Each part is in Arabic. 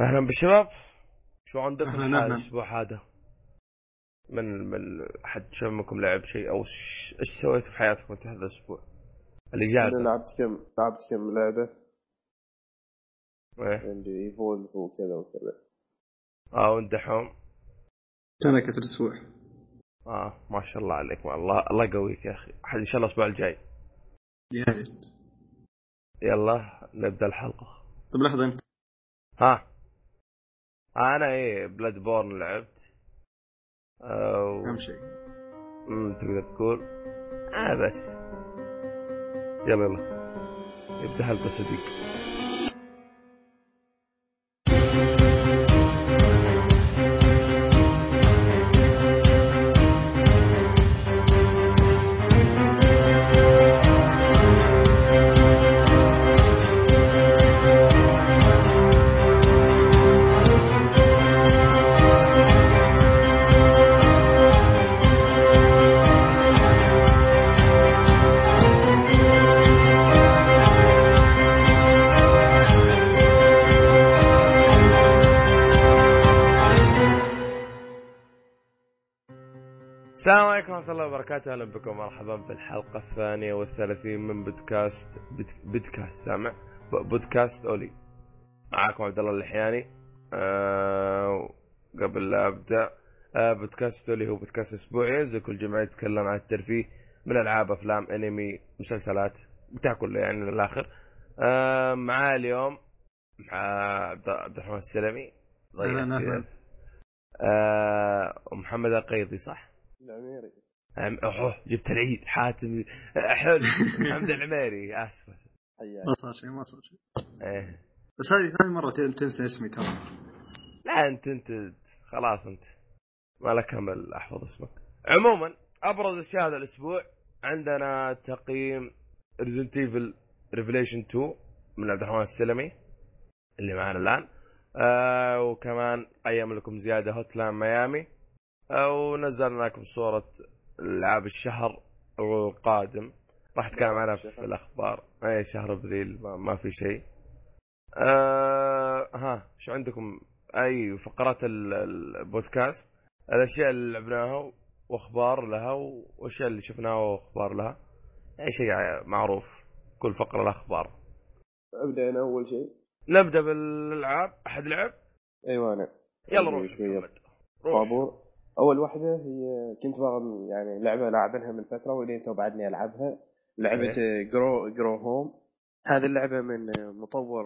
أهلا بالشباب. شو عندكم أهلاً. الأسبوع هذا؟ من من حد شمكم لعب شيء أو ش- إيش سويتوا في حياتكم أنت هذا الأسبوع؟ أنا الاجازه لعبت كم لعبت كم لعبة؟ إيه. عندي ايفولف وكذا وكذا. آه وندحوم كانت الأسبوع. آه ما شاء الله عليك. ما الله الله يقويك يا أخي. إن شاء الله الأسبوع الجاي. يا. يلا نبدأ الحلقة. طيب لحظة. انت ها؟ أنا إيه بلاد بورن لعبت. آه أهم شيء. امم تقدر تقول آه بس. يلا يلا. يبدا حلقه صديق وبركاته، أهلا بكم مرحبا بالحلقة الثانية والثلاثين من بودكاست بودكاست سامع بودكاست أولي. معاكم عبد الله اللحياني. أه قبل لا أبدأ أه بودكاست أولي هو بودكاست أسبوعي ينزل كل جمعة يتكلم عن الترفيه من ألعاب أفلام أنمي مسلسلات بتاع كله يعني من الآخر. أه معاه اليوم مع عبد الرحمن السلمي أهلاً،. أهلاً. أه ومحمد القيضي صح؟ العميري أوه جبت العيد حاتم حلو. محمد العميري آسف. ما صار شيء ما صار شيء. إيه. بس هذه ثاني مرة تنسى اسمي ترى. لا أنت أنت خلاص أنت. ما لك امل أحفظ اسمك. عموما أبرز اشياء هذا الأسبوع عندنا تقييم Resident Evil Revelations 2 من عبد الرحمن السلمي اللي معنا الآن. آه وكمان game لكم زيادة Hotline Miami آه ونزلنا لكم صورة العاب الشهر القادم. راح أتكلم عنها في الأخبار. اي شهر أبريل ما, ما في شيء. آه ها شو عندكم؟ أي فقرات ال- البودكاست. الأشياء اللي لعبناها وأخبار لها والأشياء اللي شفناها وأخبار لها. أي شيء معروف. كل فقرة لها أخبار. ابدا أنا أول شيء. نبدأ بالألعاب. أحد لعب أيوه أنا. يلا روح شوية. طابور. أول واحدة هي كنت باغي يعني لعبة لاعبينها من فترة ولين تو بعدني ألعبها. لعبة Grow Grow Home هذه اللعبة من مطور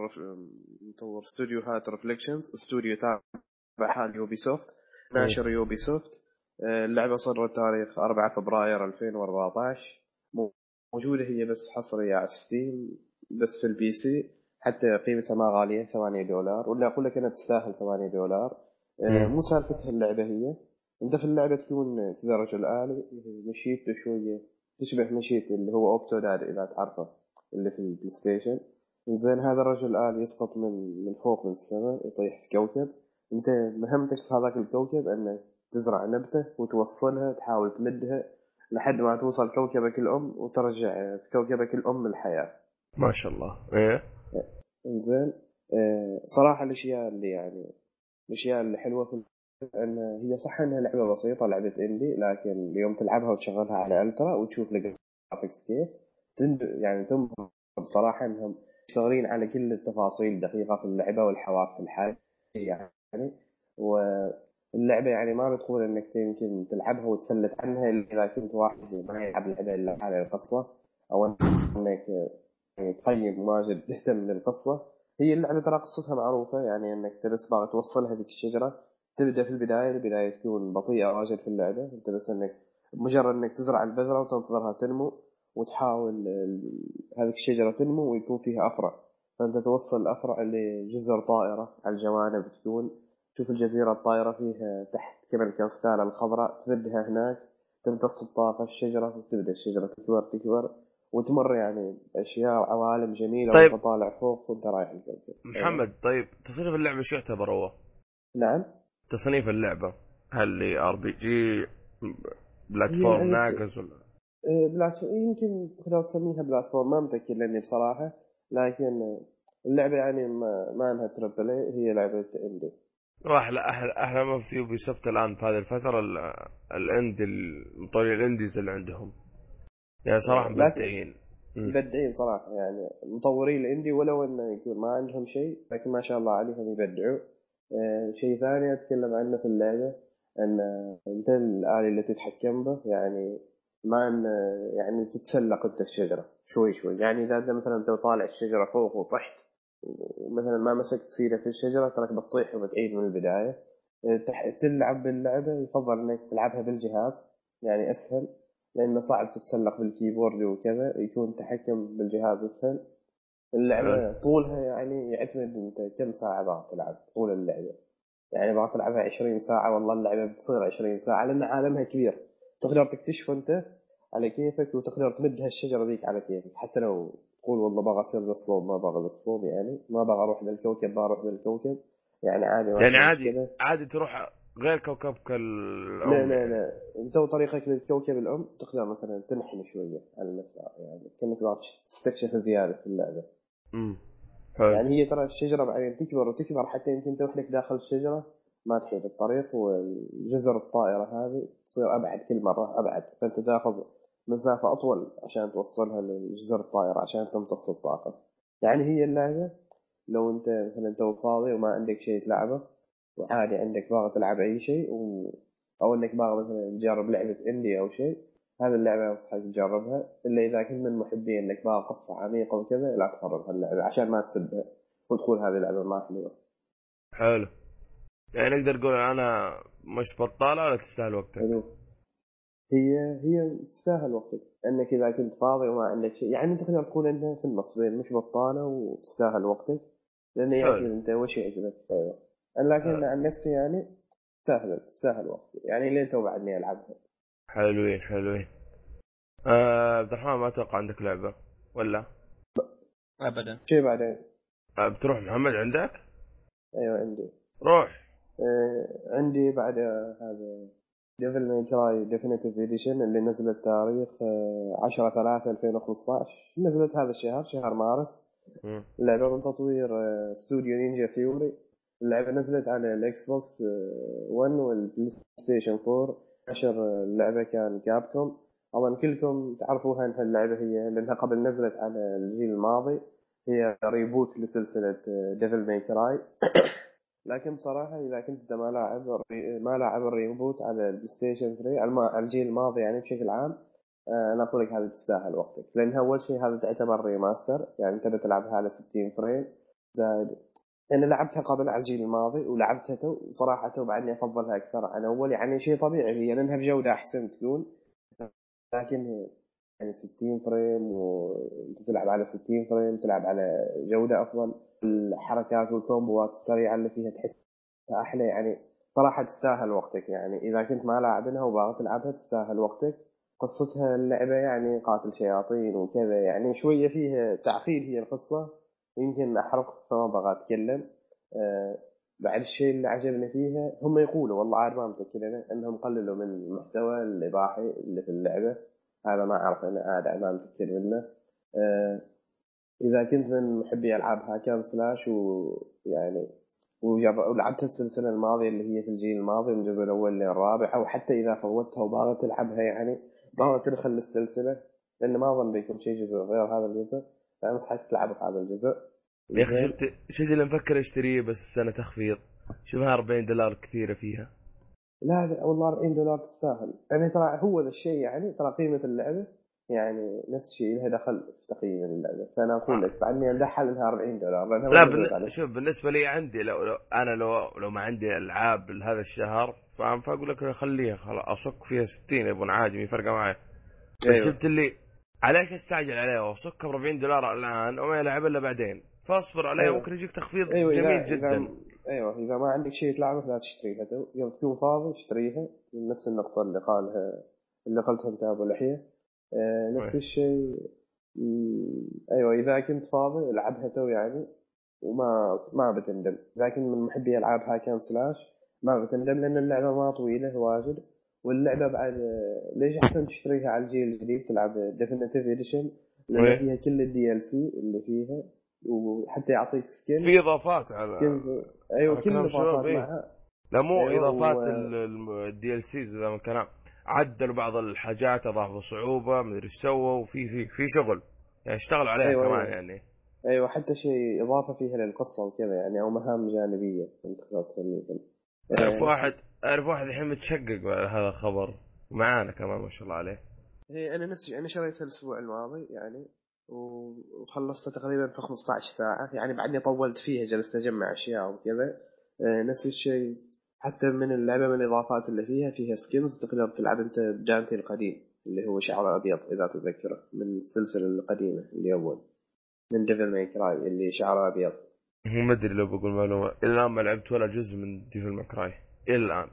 مطور استوديو هات Reflections استوديو تابع حال Ubisoft ناشر Ubisoft اللعبة صدرت تاريخ 4 فبراير 2014 مو- موجودة هي بس حصرية على Steam بس في ال PC حتى قيمتها ما غالية 8 دولار. ولا أقول لك إنها تستاهل 8 دولار. مو سالفتها اللعبة هي. انت في اللعبة تكون كذا رجل آلي مشيته شوية تشبه مشيت اللي هو Octodad إذا تعرفه اللي في ال PlayStation زين هذا الرجل الآلي يسقط من من فوق من السماء يطيح في كوكب. أنت مهمتك في هذاك الكوكب انك تزرع نبتة وتوصلها تحاول تمدها لحد ما توصل كوكبك الأم وترجع في كوكبك الأم الحياة. ما شاء الله. إيه؟ انزين آه، صراحة الأشياء اللي يعني الأشياء اللي حلوة في أن هي صح أنها لعبة بسيطة لعبة اندي لكن اليوم تلعبها وتشغلها على ألترا وتشوف الجرافكس كيف. يعني تنبهر بصراحة إنهم مشتغلين على كل التفاصيل الدقيقه في اللعبة والحواف في الحال يعني. واللعبة يعني ما بتقول إنك يمكن تلعبها وتفلت عنها إلا إذا كنت واحد ما يلعب اللعبة إلا على القصة أو إنك تقيم واجد تهتم للقصة. هي اللعبة ترى قصتها معروفة يعني إنك باغي توصلها ذيك الشجره تبدأ في البداية البداية تكون بطيئة واجد في اللعبة. أنت بس إنك مجرد إنك تزرع البذرة وتنتظرها تنمو وتحاول ال- هذيك الشجرة تنمو ويكون فيها أفرع. فأنت توصل الأفرع لجزر طائرة على الجوانب تكون. تشوف الجزيرة الطائرة فيها تحت كذا الكريستال الخضراء تفدها هناك. تمتص الطاقه الشجرة وتبدأ الشجرة تكبر تكبر. وتمر يعني أشياء وعوالم جميلة طيب. وانت طالع فوق وأنت رايح الكوكب. محمد طيب تصنيف اللعبة شو يعتبر هو؟ نعم. تصنيف اللعبة هل هي RP G platform ناقص ولا إيه، platform يمكن تقدر تسميها platform ما متأكد لأني بصراحة لكن اللعبة يعني ما, ما انها triple A هي لعبة indie واحلى أحلى أحلى ما في Ubisoft الآن في هذه الفترة ال- ال indie المطورين ال indies اللي عندهم. يعني صراحة مبدعين. مبدعين صراحة يعني مطورين ال indie ولو إنه يكون ما عندهم شيء لكن ما شاء الله عليهم يبدعوا. شيء ثاني أتكلم عنه في اللعبة أن أنت الالي اللي تتحكم به يعني ما أن يعني تتسلق أنت الشجرة شوي شوي. يعني إذا أنت مثلا أنت طالع الشجرة فوق وطحت ومثلا ما مسكت سيرة في الشجرة تراك بتطيح وبتعيد من البداية. تلعب باللعبة يفضل إنك تلعبها بالجهاز يعني أسهل لأنه صعب تتسلق بالكيبورد وكذا يكون التحكم بالجهاز أسهل. اللعبة طولها يعني يعتمد أنت كم ساعة باغي تلعب طول اللعبة. يعني باغي تلعبها 20 ساعة والله اللعبة بتصير 20 ساعة لأن عالمها كبير. تقدر تكتشفه أنت على كيفك وتقدر تمد هالشجرة ذيك على كيفك. حتى لو تقول والله باغي أصير للصوب ما باغي للصوب يعني. ما باغي أروح للكوكب ما أروح للكوكب يعني عادي يعني عادي. عادي تروح غير كوكبك الام لا لا لا. أنت وطريقك للكوكب الأم تقدر مثلا تنحني شوية على المسار يعني. كأنك باغي تستكشف زيادة في اللعبة. امم يعني هي ترى الشجرة بعدين تكبر وتكبر حتى يمكن انت وحدك داخل الشجرة ما تحيد الطريق والجزر الطائرة هذه تصير أبعد كل مرة أبعد. فأنت تاخذ مسافة أطول عشان توصلها لجزر الطائرة عشان تمتص الطاقة. يعني هي اللعبة لو أنت مثلا تو فاضي وما عندك شيء تلعبه وعادي عندك باغي تلعب أي شيء و... أو إنك باغي مثلا تجرب لعبة إندي أو شيء هذه اللعبة أنصحك تجربها إلا إذا كنت من محبين إنك باغي قصة عميقة وكذا لا تقرب هاللعبه عشان ما تسبها وتقول هذه اللعبة ما حلوة. حلو. يعني نقدر نقول أنا مش بطالة ولا تستاهل وقتك؟ حلو. هي هي تستاهل وقتك. إنك إذا كنت فاضي وما عندك شيء يعني تقدر تقول إنها في النص بين مش بطالة وتستاهل وقتك. لأن. يعتمد أنت وش يعجبك؟ أيوه. لكن. عن نفسي يعني تستاهل تستاهل وقتي. يعني لين تو بعدني ألعبها. حلوين حلوين. آه، عبد الرحمن ما أتوقع عندك لعبة ولا؟ ابدا. شيء بعدين. آه، بتروح محمد عندك؟ أيوه عندي. روح. آه عندي بعد هذا Devil May Cry Definitive Edition اللي نزلت تاريخ آه 10 3 2015 نزلت هذا الشهر شهر مارس. مم. اللعبة من تطوير استوديو Ninja Theory اللعبة نزلت على ال Xbox آه، 1 وال PlayStation 4 آه، اللعبة كان Capcom طبعا كلكم تعرفوها ان اللعبة هي لأنها قبل نزلت على الجيل الماضي. هي reboot لسلسلة Devil May Cry لكن بصراحة إذا كنت ما لاعب ما لاعب ال reboot على ال PlayStation 3 على الجيل الماضي يعني بشكل عام آه، أنا أقول لك هذه تستاهل وقتك. لأنها أول شيء هذا تعتبر remaster يعني أنت بتلعبها على 60 frame زائد أنا لعبتها قبل على الجيل الماضي ولعبتها تو صراحة تو بعدني أفضلها أكثر عن أول. يعني شيء طبيعي هي لأنها بجودة أحسن تكون لكن يعني 60 frame وانت تلعب على 60 frame تلعب على جودة أفضل. الحركات والكومبوات السريعة اللي فيها تحسها أحلى. يعني صراحة تستاهل وقتك. يعني إذا كنت ما لاعبنها وباغي تلعبها تستاهل وقتك. قصتها اللعبة يعني قاتل شياطين وكذا. يعني شوية فيها تعقيد هي القصة. يمكن أحرق فما بغى أتكلم آه بعد الشيء اللي عجبني فيها هم يقولوا والله عاد ما متأكد أنا أنهم قللوا من المحتوى الإباحي اللي في اللعبة. هذا ما أعرف أنا عاد ما متأكد منه. آه إذا كنت من محبي ألعاب هاكان سلاش ويعني ولعبت السلسلة الماضية اللي هي في الجيل الماضي من الجزء الأول للرابع أو حتى إذا فوتها وباغي تلعبها يعني باغي تدخل السلسلة لأن ما أظن بيكون شيء جزء غير هذا الجزء. فأنصحك تلعب هذا الجزء يا أخي؟ شفت شفت اللي مفكر اشتريه بس السنة تخفيض شوفها 40 دولار كثيرة فيها لا لا والله 40 دولار تستاهل يعني ترى هو ذا الشيء يعني ترى قيمة اللعبة يعني نفس الشيء لها دخل في تقييم اللعبة فأنا أقول لك بعدني أمدحها لأنها 40 دولار لا. على شوف بالنسبة لي عندي لو, لو أنا لو لو ما عندي ألعاب هذا الشهر فاهم فأقول لك خليها خلاص أصك فيها 60 يبون عادي ما فرقة معي بس أيوة. شفت اللي عليش استعجل عليها واصكها ب 40 دولار الآن وما يلعب إلا بعدين. فاصبر عليها أيوة. ممكن يجيك تخفيض أيوه جميل إذا جدا. إذا أيوه إذا ما عندك شيء تلعبه لا تشتريها. يوم تكون فاضي اشتريها نفس النقطة اللي قالها اللي قلتها أنت أبو لحية. آه نفس أيوة. الشيء. أيوه إذا كنت فاضي العبها تو يعني وما ما بتندم. لكن من محبي العاب هاكان سلاش ما بتندم لأن اللعبة ما طويلة واجد. واللعبة بعد ليش أحسن تشتريها على الجيل الجديد؟ تلعب Definitive Edition لأن. فيها كل ال DLC اللي فيها وحتى يعطيك skin في إضافات على skin أيوه كل الاضافات إيه. معها. لا مو أيوة، إضافات و- ال DLCs ذا من كلام عدلوا بعض الحاجات أضافوا صعوبة مدري إيش سووا وفي في في شغل. يعني اشتغلوا عليها أيوة، كمان أيوة. يعني. أيوه حتى شيء إضافة فيها للقصة وكذا يعني أو مهام جانبية انت تقدر تسميها واحد. أعرف واحد الحين متشقق على هذا الخبر ومعانا كمان ما شاء الله عليه. هي أنا نفسي أنا شريتها الأسبوع الماضي يعني و- وخلصتها تقريبا في 15 ساعة. يعني بعدني طولت فيها جلست أجمع أشياء وكذا. آه، نفس الشيء حتى من اللعبة من الإضافات اللي فيها فيها skins تقدر تلعب أنت بجانتي القديم اللي هو شعره أبيض إذا تتذكره من السلسلة القديمة اللي أول. من Devil May Cry اللي شعره أبيض. هو ما ادري لو بقول معلومة. الآن ما لعبت ولا جزء من Devil May Cry إلى الآن.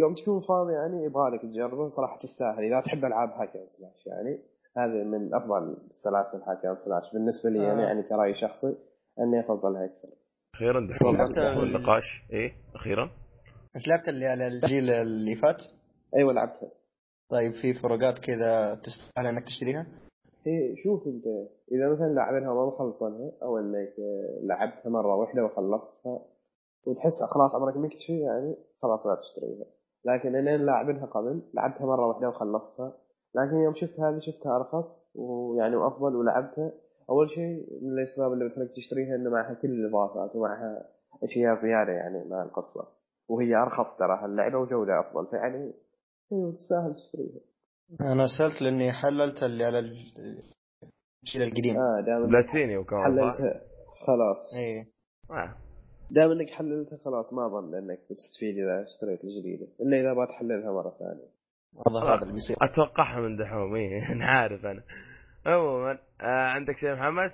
يوم تكون فاضي يعني يبغالك تجربه صراحة تستاهل. إذا تحب ألعاب hack and slash يعني هذه من أفضل سلاسل hack and slash بالنسبة لي يعني آه. يعني كرأي شخصي إني أفضلها أكثر. أخيرا ال- النقاش. إيه أخيرا. أنت لعبت اللي على الجيل اللي فات؟ أيوه لعبتها. طيب في فروقات كذا تستاهل إنك تشتريها؟ هي شوف أنت إذا مثلا لاعبينها ما مخلصنها أو إنك آه، لعبتها مرة واحدة وخلصتها وتحس خلاص عمرك مكتفي يعني خلاص لا تشتريها. لكن أنا لاعبينها قبل لعبتها مرة واحدة وخلصتها. لكن يوم شفت هذه شفتها أرخص ويعني وأفضل ولعبتها. أول شيء من الأسباب اللي بتخليك تشتريها إنه معها كل الإضافات ومعها أشياء زيادة يعني مع القصة. وهي أرخص ترى اللعبة وجودة أفضل فيعني أيوه تستاهل تشتريها. أنا سألت لأني حللت اللي على ال- الجيل القديم. آه دام بلاتيني وكمان؟ حللتها خلاص. إيه. آه. دام إنك حللتها خلاص ما اظن إنك بتستفيد إذا اشتريت الجديده إلا إذا بتحللها مرة ثانية. والله هذا اللي بيصير. أتوقعها من دحوم إيه. أنا عارف أنا. عموما آه عندك شيء محمد؟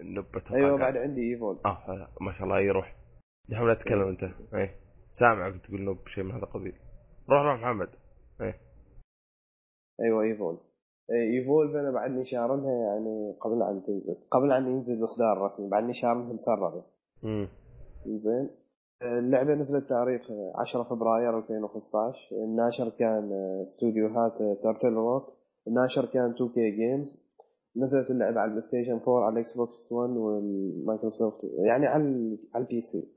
أتوقع أيوه. بعد عندي إيفون. آه ما شاء الله يروح. دحوم لا تتكلم أنت. إيه. سامعك تقول nope شيء من هذا القبيل. روح روح محمد. إيه. أيوه Evol- Evolve أنا بعدني شارنها يعني قبل أن تنزل. قبل أن ينزل الاصدار الرسمي بعدني شارنها مسربة. زين. اللعبة نزلت تاريخ 10 فبراير 2015 الناشر كان استوديوهات Turtle Rock الناشر كان 2K Games نزلت اللعبة على ال PlayStation 4 على ال Xbox 1 والمايكروسوفت يعني على على ال PC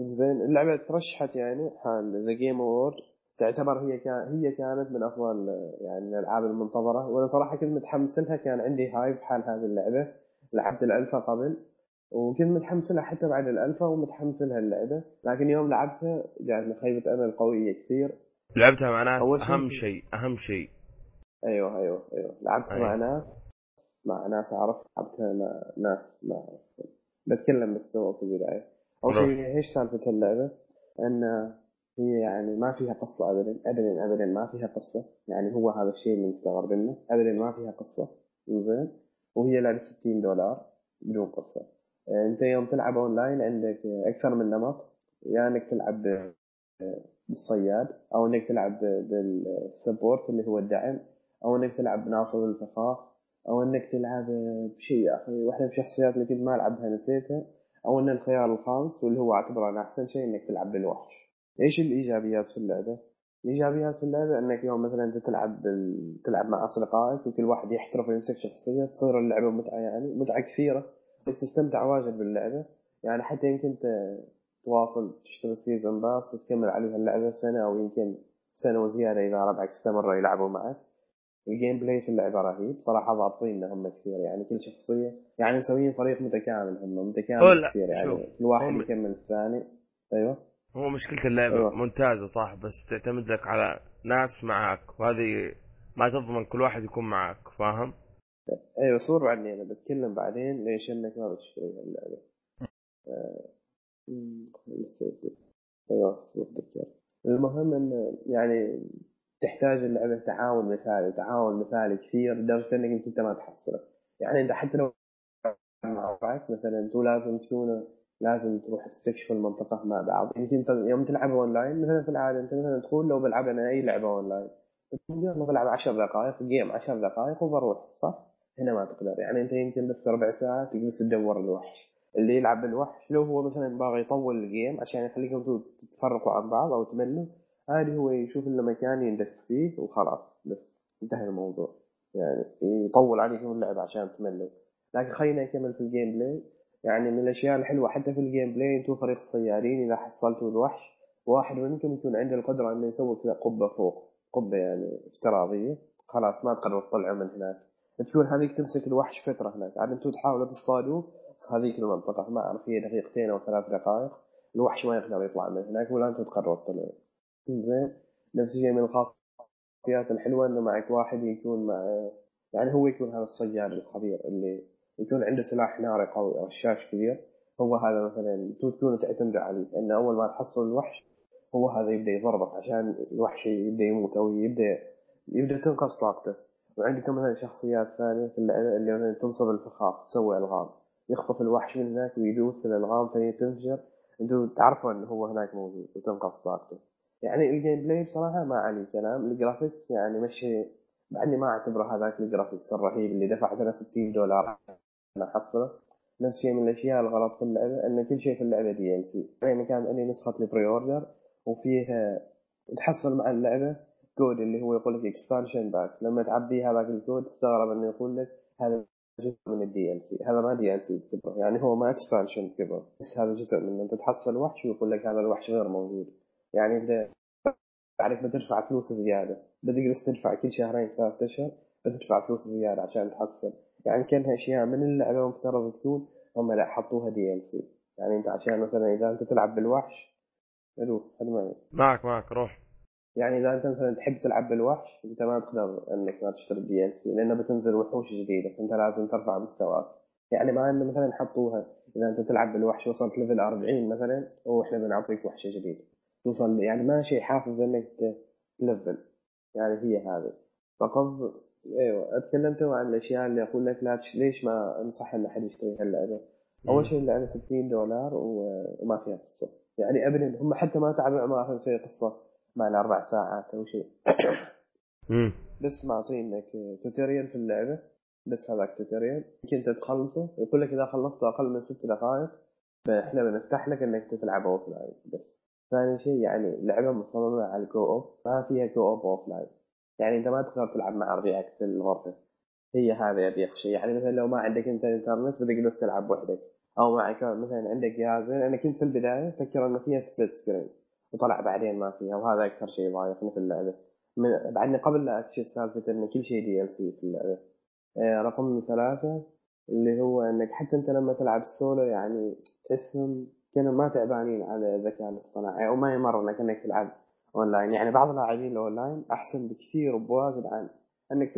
زين اللعبة ترشحت يعني حال ذا game award تعتبر هي كان هي كانت من أفضل يعني الألعاب المنتظرة. وأنا صراحة كنت متحمس لها كان عندي hype حال هذه اللعبة. لعبت الالفا قبل. وكنت متحمس لها حتى بعد الالفا ومتحمس لها اللعبة. لكن يوم لعبتها جاتني خيبه أمل قوية كثير. لعبتها مع ناس أول شيء أهم في- شيء أهم شيء. أيوه أيوه أيوه. لعبتها أيوة. مع ناس مع ناس أعرف لعبتها مع ناس ما اعرف بتكلم بس تو في البداية. أول روح. شيء إيش سالفة اللعبة؟ إن هي يعني ما فيها قصة ابدا ابدا ابدا ما فيها قصة. يعني هو هذا الشيء اللي مستغرب منه. ابدا ما فيها قصة. زين وهي لعبة 60 دولار بدون قصة. آه، انت يوم تلعب اونلاين عندك آه، أكثر من نمط يا انك تلعب بالصياد أو انك تلعب بال support اللي هو الدعم أو انك تلعب بناصر الفخاخ أو انك تلعب بشيء يا أخي واحدة من الشخصيات اللي كنت ما العبها نسيتها أو ان الخيار الخامس واللي هو اعتبره أنا أحسن شيء إنك تلعب بالوحش. إيش الإيجابيات في اللعبة؟ الإيجابيات في اللعبة إنك يوم مثلا أنت تلعب بال... تلعب مع أصدقائك وكل واحد يحترف ويمسك شخصية تصير اللعبة متعه يعني متعة كثيرة. انك تستمتع واجد باللعبة. يعني حتى يمكن تواصل تشتري season pass وتكمل عليها اللعبة سنة أو يمكن سنة وزيادة إذا ربعك استمروا يلعبوا معك. ال gameplay في اللعبة رهيب. صراحة ضابطين هم كثير يعني كل شخصية يعني مسويين فريق متكامل هم متكامل كثير يعني. شوف، كل واحد يكمل الثاني. أيوه. هو مشكلة اللعبة أيوة. ممتازة صح بس تعتمد لك على ناس معاك وهذه ما تضمن كل واحد يكون معاك فاهم؟ أيوه صور عني أنا بتكلم بعدين ليش إنك ما بتشتريها اللعبه آه، مم، نسيت أيوه المهم إن يعني تحتاج اللعبة تعاون مثالي تعاون مثالي كثير لدرجة إنك أنت ما تحصله. يعني انت حتى لو مع بعض مثلا أنتوا لازم تكونوا لازم تروح تستكشفوا المنطقة مع بعض. يمكن أنت يوم تلعب أونلاين مثلا في العادة أنت مثلا تقول لو بلعب أنا أي لعبة أونلاين تقول يلا بلعب 10 دقائق game 10 دقائق وبروح صح؟ هنا ما تقدر. يعني أنت يمكن بس ربع ساعة تجلس تدور الوحش. اللي يلعب بالوحش لو هو مثلا باغي يطول ال game عشان يخليكم تتفرقوا عن بعض أو تملوا عادي هو يشوف له مكان يندس فيه وخلاص. بس انتهى الموضوع. يعني يطول عليكم اللعب عشان تملوا. لكن خلينا نكمل في ال gameplay يعني من الأشياء الحلوة حتى في ال gameplay أنتم فريق الصيادين إذا حصلتوا الوحش واحد منكم يكون عنده القدرة إنه يسوي قبة فوق. قبة يعني افتراضية. خلاص ما تقدروا تطلعوا من هناك. تكون هذيك تمسك الوحش فترة هناك. عاد أنتم تحاولوا تصطادوه في هذيك المنطقة. ما أعرف هي دقيقتين أو ثلاث دقائق. الوحش ما يقدر يطلع من هناك ولا أنتم تقرروا تطلعوا زين. نفس الشيء من الخاصيات الحلوة إنه معك واحد يكون مع يعني هو يكون هذا الصياد الخبير اللي يكون عنده سلاح ناري قوي أو رشاش كبير. هو هذا مثلا أنتم تكونوا تعتمدوا عليه. انه أول ما تحصل الوحش هو هذا يبدأ يضربك عشان الوحش يبدأ يموت أو يبدأ يبدأ تنقص طاقته. وعندكم مثلا شخصيات ثانية في اللي مثلا تنصب الفخاخ تسوي ألغام. يخطف الوحش من هناك ويدوس الألغام فهي تنفجر. أنتم تعرفوا إنه هو هناك موجود وتنقص طاقته. يعني ال gameplay بصراحة ما عليه كلام. ال graphics يعني مشي بعدني ما أعتبره هذاك ال graphics الرهيب اللي دفعت أنا 60 دولار. أنا احصله نفس الشيء من الأشياء الغلط في اللعبة إن كل شيء في اللعبة DLC يعني كانت عندي نسخة ال pre-order وفيها تحصل مع اللعبة كود اللي هو يقول لك expansion pack لما تعبي هذاك الكود تستغرب إنه يقول لك هذا جزء من ال DLC هذا ما DLC كبر. يعني هو ما expansion كبر. بس هذا جزء من انت تحصل وحش ويقول لك هذا الوحش غير موجود. يعني انت تعرف بتدفع فلوس زيادة. بتجلس تدفع كل شهرين ثلاث أشهر بتدفع فلوس زيادة عشان تحصل. يعني كانها اشياء من اللعبة مفترض تكون هم لا حطوها DLC يعني أنت عشان مثلا إذا أنت تلعب بالوحش ألو معك معك روح. يعني إذا أنت مثلا تحب تلعب بالوحش أنت ما تقدر إنك ما تشتري ال DLC لأنه بتنزل وحوش جديدة فأنت لازم ترفع مستواك. يعني مع إنه مثلا حطوها إذا أنت تلعب بالوحش وصلت level 40 مثلا وإحنا بنعطيك وحش جديد. توصل يعني ما شيء حافز إنك ت level. يعني هي هذه. فقصد إيوه أتكلمت عن الأشياء اللي أقول لك لا. ليش ما أنصح إن أحد يشتري هاللعبه أول شيء اللعبة 60 دولار. وما فيها قصة. يعني ابدا هم حتى ما تعبوا ما في شيء قصة. مع الاربع ساعات أو شيء. بس معطينك tutorial في اللعبة. بس هذاك tutorial يمكن تخلصه. يقول لك إذا خلصته أقل من ست دقائق فاحنا بنفتح لك إنك تلعب offline بس ثاني شيء يعني لعبه مصممة على ال co-op ما فيها co-op offline يعني أنت ما تقدر تلعب مع ربيعك في الغرفة. هي هذا يبيخ شيء. يعني مثلا لو ما عندك إنت انترنت بدك بس تلعب وحدك. أو معك مثلا عندك جهازين أنا كنت في البداية فكر إنه فيها split screen وطلع بعدين ما فيها وهذا أكثر شيء ضايقني في اللعبة. من بعدني قبل لا اكتشف سالفة إن كل شيء DLC في اللعبة. آه، رقم ثلاثة اللي هو إنك حتى أنت لما تلعب سولو يعني تحسهم كانوا ما تعبانين على الذكاء الاصطناعي أو ما يمرنك إنك تلعب اونلاين يعني بعض اللاعبين الاونلاين أحسن بكثير وبواجد عن إنك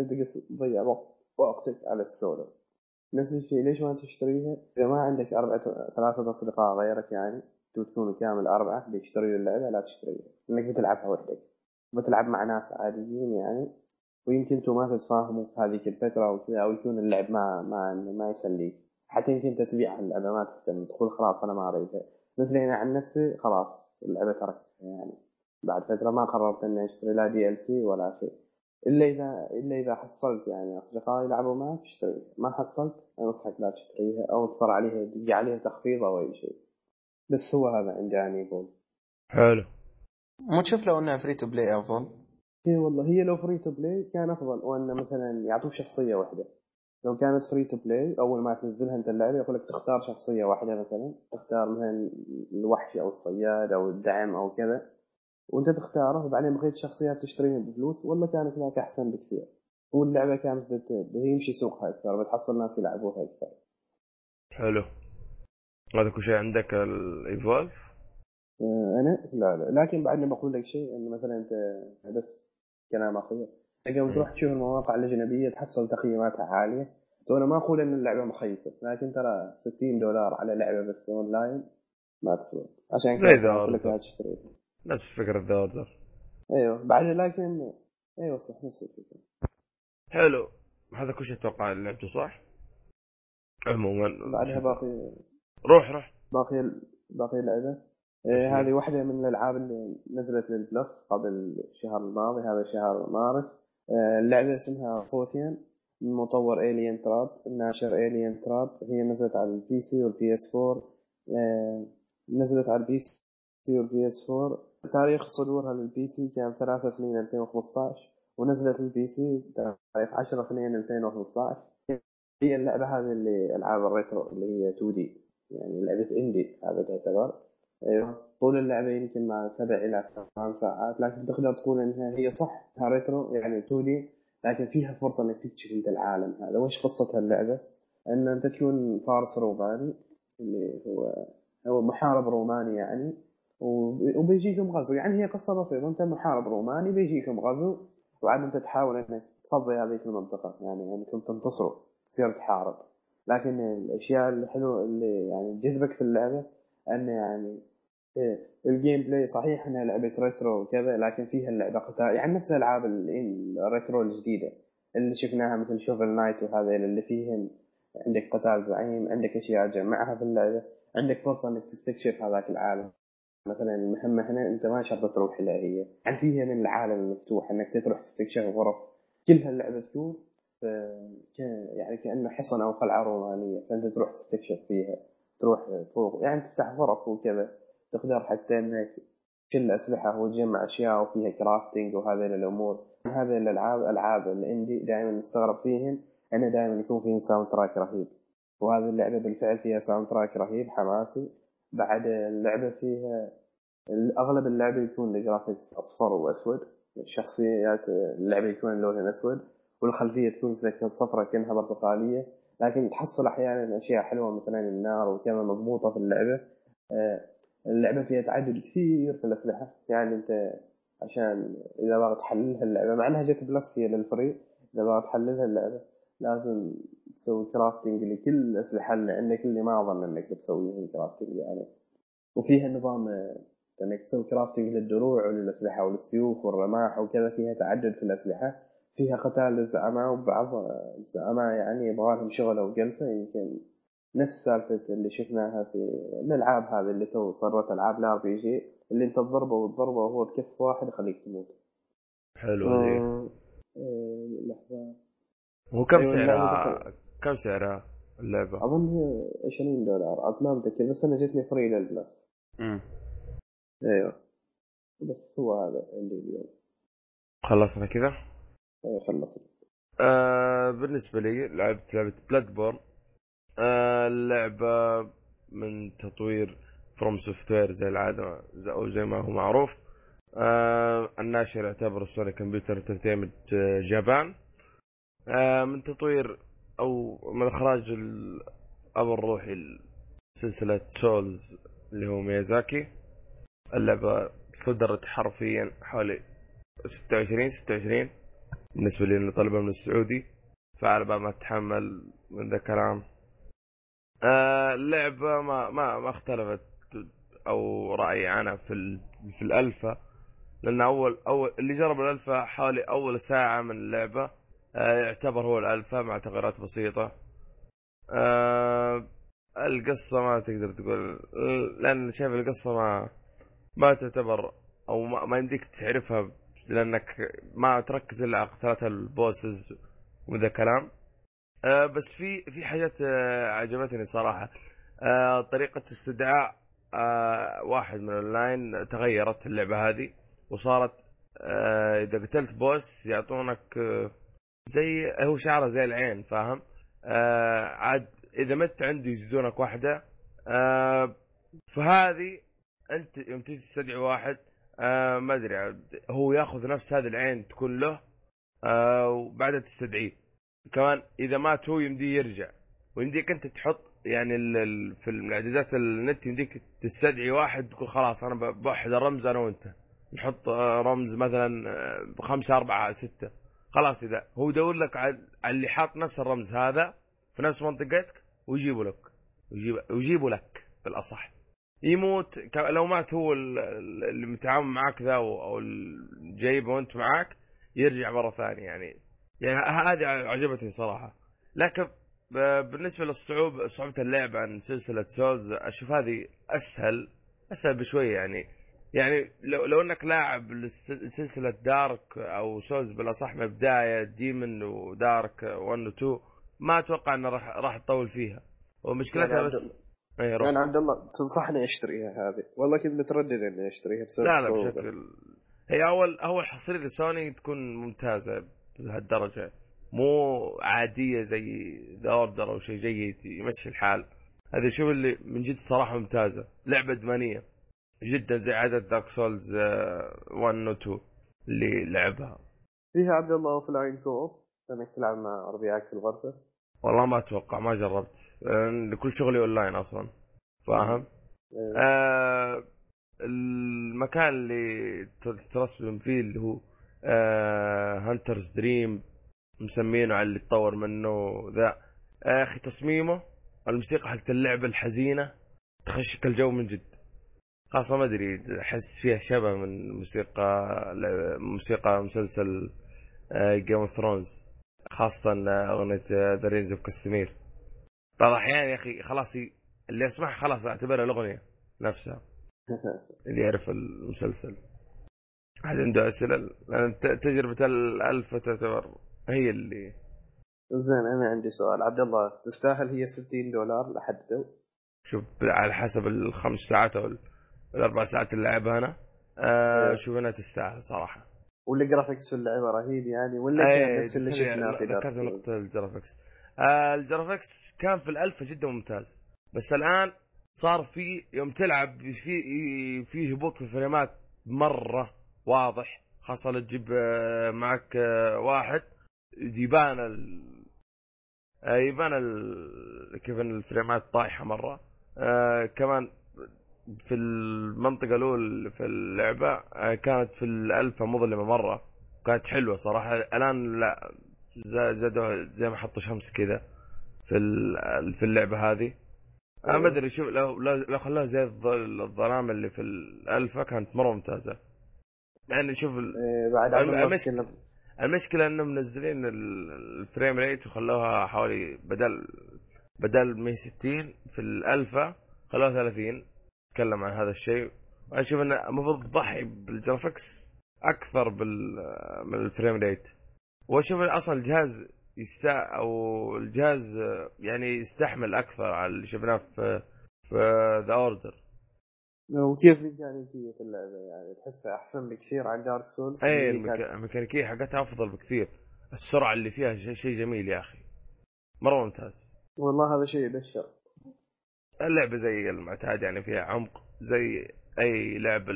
تضيع وقت وقتك على السولو نفس الشيء ليش ما تشتريها؟ إذا ما عندك أربعة ثلاثة اصدقاء غيرك يعني تكونوا كامل أربعة بيشتروا اللعبة لا تشتريها. إنك بتلعبها وحدك بتلعب مع ناس عاديين يعني. ويمكن أنتم ما تتفاهموا في هذيك الفترة أو كذا أو يكون اللعب ما ما ما يسليك. حتى يمكن أنت تبيع اللعبة ما تهتم تقول خلاص أنا ما أريدها. مثلي أنا عن نفسي خلاص اللعبة تركتها يعني. بعد فترة ما قررت إني أشتري لا DLC ولا شيء. إلا إذا إلا إذا حصلت يعني أصدقاء يلعبوا معك اشتريها ما حصلت أنصحك لا تشتريها أو تضطر عليها تجي عليها تخفيض أو أي شيء. بس هو هذا عندي يعني يقول. حلو. مو تشوف لو إنها free to play أفضل؟ اي والله هي لو free to play كان أفضل وان مثلا يعطوك شخصية واحدة. لو كانت فري تو بلاي أول ما تنزلها أنت اللعبة يقول لك تختار شخصية واحدة مثلا. تختار مثلا الوحش أو الصياد أو الدعم أو كذا. وأنت تختاره وبعدين بقيه الشخصيات تشتريها بفلوس والله كانت هناك أحسن بكثير. واللعبة كانت بت... يمشي سوقها أكثر بتحصل ناس يلعبوها أكثر. حلو. هذا كل شيء عندك ال Evolve آه، أنا؟ لا لا. لكن بعدني بقول لك شيء إنه مثلا أنت بس كلام اخير لما تروح تشوف المواقع الأجنبية تحصل تقييماتها عالية وأنا ما أقول إن اللعبة مخيسه لكن ترى 60 دولار على لعبة بس أونلاين ما تسوى عشان كذا ذا أقول لك. لا تشتريها. نفس فكرة The Order أيوه. بعد لكن أيوه صح نفس الفكرة. حلو. هذا كل شيء أتوقع لعبته صح؟ عموما. بعدها باقي روح روح. باقي باقي لعبه إيه هذه واحدة من الألعاب اللي نزلت لل Plus قبل الشهر الماضي هذا شهر مارس آه، اللعبة اسمها Apotheon من مطور Alientrap الناشر Alientrap هي نزلت على ال PC وال PS 4 آه، نزلت على ال PC وال PS 4 تاريخ صدورها لل PC كان 3 2 2015 ونزلت لل PC تاريخ 10 2 2015 هي اللعبة هذه اللي ألعاب ال retro اللي هي 2D يعني لعبة indie هذا تعتبر. أيوه. طول اللعبة يمكن ما سبع إلى ثمان ساعات لكن تقدر تقول إنها هي صح. retro يعني 2D لكن فيها فرصة إنك تكتشف انت العالم هذا. وش قصه اللعبة؟ إن أنت تكون فارس روماني اللي هو هو محارب روماني يعني وب- وبيجيكم غزو. يعني هي قصة بسيطة. أنت محارب روماني بيجيكم غزو وعاد أنت تحاول إنك تفضي هذيك المنطقة. يعني أنكم تنتصروا تصير تحارب. لكن الأشياء الحلوة اللي يعني تجذبك في اللعبة انه يعني إيه، ال gameplay صحيح انها لعبه retro وكذا لكن فيها اللعبة قتال يعني نفس ألعاب ال- ال retro الجديدة اللي شفناها مثل Shovel Knight وهذا اللي فيهن عندك قتال زعيم عندك أشياء تجمعها في اللعبة عندك فرصة إنك تستكشف هذاك العالم. مثلا المهمة هنا أنت ما شرط تروح لها هي يعني فيها من العالم المفتوح إنك تروح تستكشف غرف كلها اللعبة تكون يعني كأنه حصن أو قلعة رومانية فأنت تروح تستكشف فيها تروح فوق يعني تفتح غرف وكذا تقدر حتى إنك تشيل أسلحة وتجمع أشياء وفيها crafting وهذه الأمور. هذه الألعاب ألعاب ال indie دائما نستغرب فيهم أنه دائما يكون فيهم soundtrack رهيب. وهذه اللعبة بالفعل فيها soundtrack رهيب حماسي. بعد اللعبة فيها أغلب اللعبة يكون ال graphics أصفر وأسود. الشخصيات اللعبة يكون لونها أسود. والخلفية تكون كذا صفرة كأنها برتقاليه لكن تحصل أحيانا أشياء حلوة مثلا النار وكذا مضبوطة في اللعبة. آه، اللعبة فيها تعدد كثير في الأسلحة. يعني أنت عشان إذا باغي تحللها اللعبة مع إنها جت Plus هي لل free إذا باغي تحللها اللعبة لازم تسوي crafting لكل الأسلحة اللي عندك اللي ما أظن إنك بتسويهم crafting يعني. وفيها نظام آه، إنك تسوي crafting للدروع وللأسلحة وللسيوف والرماح وكذا فيها تعدد في الأسلحة. فيها قتال للزعماء وبعض الزعماء يعني يبغى لهم شغل أو جلسة يمكن نفس سالفة اللي شفناها في الألعاب هذه اللي تو صارت ألعاب ال RPG اللي أنت تضربه وتضربه وهو بكف واحد يخليك تموت. حلو هذه آه، آه، لحظة هو كم أيوة، سعرها كم سعرها اللعبة؟ أظن هي 20 دولار ما متذكر بس أنا جتني free لل Plus. امم أيوه بس هو هذا عندي اليوم خلصنا كذا؟ أيوة، خلصت. آه بالنسبة لي لعبت لعبة Bloodborne آه اللعبة من تطوير FromSoftware زي العادة أو زي ما هو معروف. آه الناشر يعتبر Sony Computer Entertainment Japan آه من تطوير أو من إخراج الاب الروحي لسلسله Souls اللي هو ميازاكي اللعبة صدرت حرفيا حوالي 26 26 بالنسبة لي اني طالبها من السعودي فعلى بال ما اتحمل من ذا الكلام آه اللعبة ما ما ما اختلفت أو رأيي عنها في في الالفا لأن أول أول اللي جرب الالفا حوالي أول ساعة من اللعبة آه يعتبر هو الالفا مع تغييرات بسيطة. آه القصة ما تقدر تقول لأن شايف القصة ما ما تعتبر أو ما يمديك تعرفها لأنك ما تركز إلا على قتالات ال bosses وذا كلام. آه بس في في حاجات آه عجبتني صراحة. آه طريقة استدعاء آه واحد من اللاين تغيرت اللعبة هذه وصارت آه إذا قتلت boss يعطونك آه زي هو شعره زي العين فاهم؟ آه عاد إذا مت عنده يزيدونك واحدة. آه فهذه أنت يوم تجي تستدعي واحد آه ما أدري هو يأخذ نفس هذه العين تكون له آه وبعدها تستدعيه. كمان إذا مات هو يمديه يرجع ويمديك أنت تحط يعني في الإعدادات النت يمديك تستدعي واحد تقول خلاص أنا بوحد الرمز أنا وأنت. نحط آه، رمز مثلا آه، بخمسة أربعة ستة. خلاص إذا هو يدور لك على اللي حاط نفس الرمز هذا في نفس منطقتك ويجيبه لك. ويجيب ويجيبه لك بالأصح. يموت. لو مات هو ال- ال- اللي متعاون معاك ذا أو جايبه وانت معاك يرجع مرة ثانية يعني. يعني هذه عجبتني صراحة. لكن بالنسبة للصعوبه صعوبة اللعب عن سلسلة Souls أشوف هذه أسهل أسهل بشوية يعني. يعني لو لو إنك لاعب سلسلة Dark أو Souls بالاصح من بداية Demon و Dark 1 و 2 ما أتوقع إنه راح راح تطول فيها. ومشكلتها بس اي روح. يعني عبد الله تنصحني أشتريها هذه؟ والله كنت متردد إني أشتريها بسبب لا لا. بشكل هي أول أول حصريه لسوني تكون ممتازة بهالدرجة. مو عادية زي The Order أو شيء جيد يمشي الحال. هذا شوف اللي من جد صراحة ممتازة. لعبة أدمانية. جدا زي عدد Dark Souls 1 و 2 اللي لعبها. فيها عبد الله offline co-op انك تلعب مع ربيعك في الغرفة. والله ما أتوقع ما جربت. كل شغلي أونلاين أصلا فاهم؟ إيه. آه المكان اللي ترسم فيه اللي هو آه Hunter's Dream مسمينه على اللي تطور منه ذا آه، يا أخي تصميمه الموسيقى حقت اللعبه الحزينة تخشك الجو من جد خاصة ما أدري أحس فيها شبه من موسيقى موسيقى مسلسل Game of Thrones خاصة أغنية The Rains of Castamere بعض الأحيان يا أخي خلاص ي- اللي اسمعها خلاص أعتبرها الأغنية نفسها. اللي يعرف المسلسل. أحد عنده أسئلة؟ لأن ت- تجربة الالفا تعتبر هي اللي زين أنا عندي سؤال. عبد الله تستاهل هي 60 دولار لحد تو؟ شوف على حسب الخمس ساعات أو الأربع ساعات اللي لعبها أنا. آه إيه. شوف انها تستاهل صراحة. ولا graphics في اللعبة رهيب يعني ولا نفس اللي دخلني- شفناه في ذكرت؟ نقطة ال graphics ال graphics كان في الألفا جدا ممتاز. بس الآن صار في يوم تلعب في في هبوط في الفريمات مرة واضح. خاصة لو تجيب آه، معك آه، واحد يبان ال آه، يبان ال... كيف إن الفريمات طايحة مرة. آه كمان في المنطقة الأولى في اللعبة كانت في الألفا مظلمة مرة. كانت حلوة صراحة. الآن لا زادوا زي ما حطوا شمس كذا في في اللعبة هذه. أنا ما أدري شوف لو لو لو خلوها زي الظ- الظلام اللي في الألفا كانت مرة ممتازة. يعني شوف إيه، بعد تكلم. المشكلة إنهم منزلين ال- الفريم ريت وخلوها حوالي بدل بدل 160 في الالفا خلوها 30 تكلم عن هذا الشيء. وأنا أشوف إنه المفروض تضحي بال graphics أكثر بال من ال frame rate وأشوف أصلا الجهاز يستا أو الجهاز يعني يستحمل أكثر على اللي شفناه في في The Order وكيف الميكانيكيه في اللعبة؟ يعني تحسها أحسن بكثير عن Dark Souls اي اللي كانت- الميكا- الميكانيكية حقتها أفضل بكثير. السرعة اللي فيها شيء شيء جميل يا أخي. مرة ممتاز. والله هذا شيء يبشر. اللعبة زي المعتاد يعني فيها عمق زي أي لعبة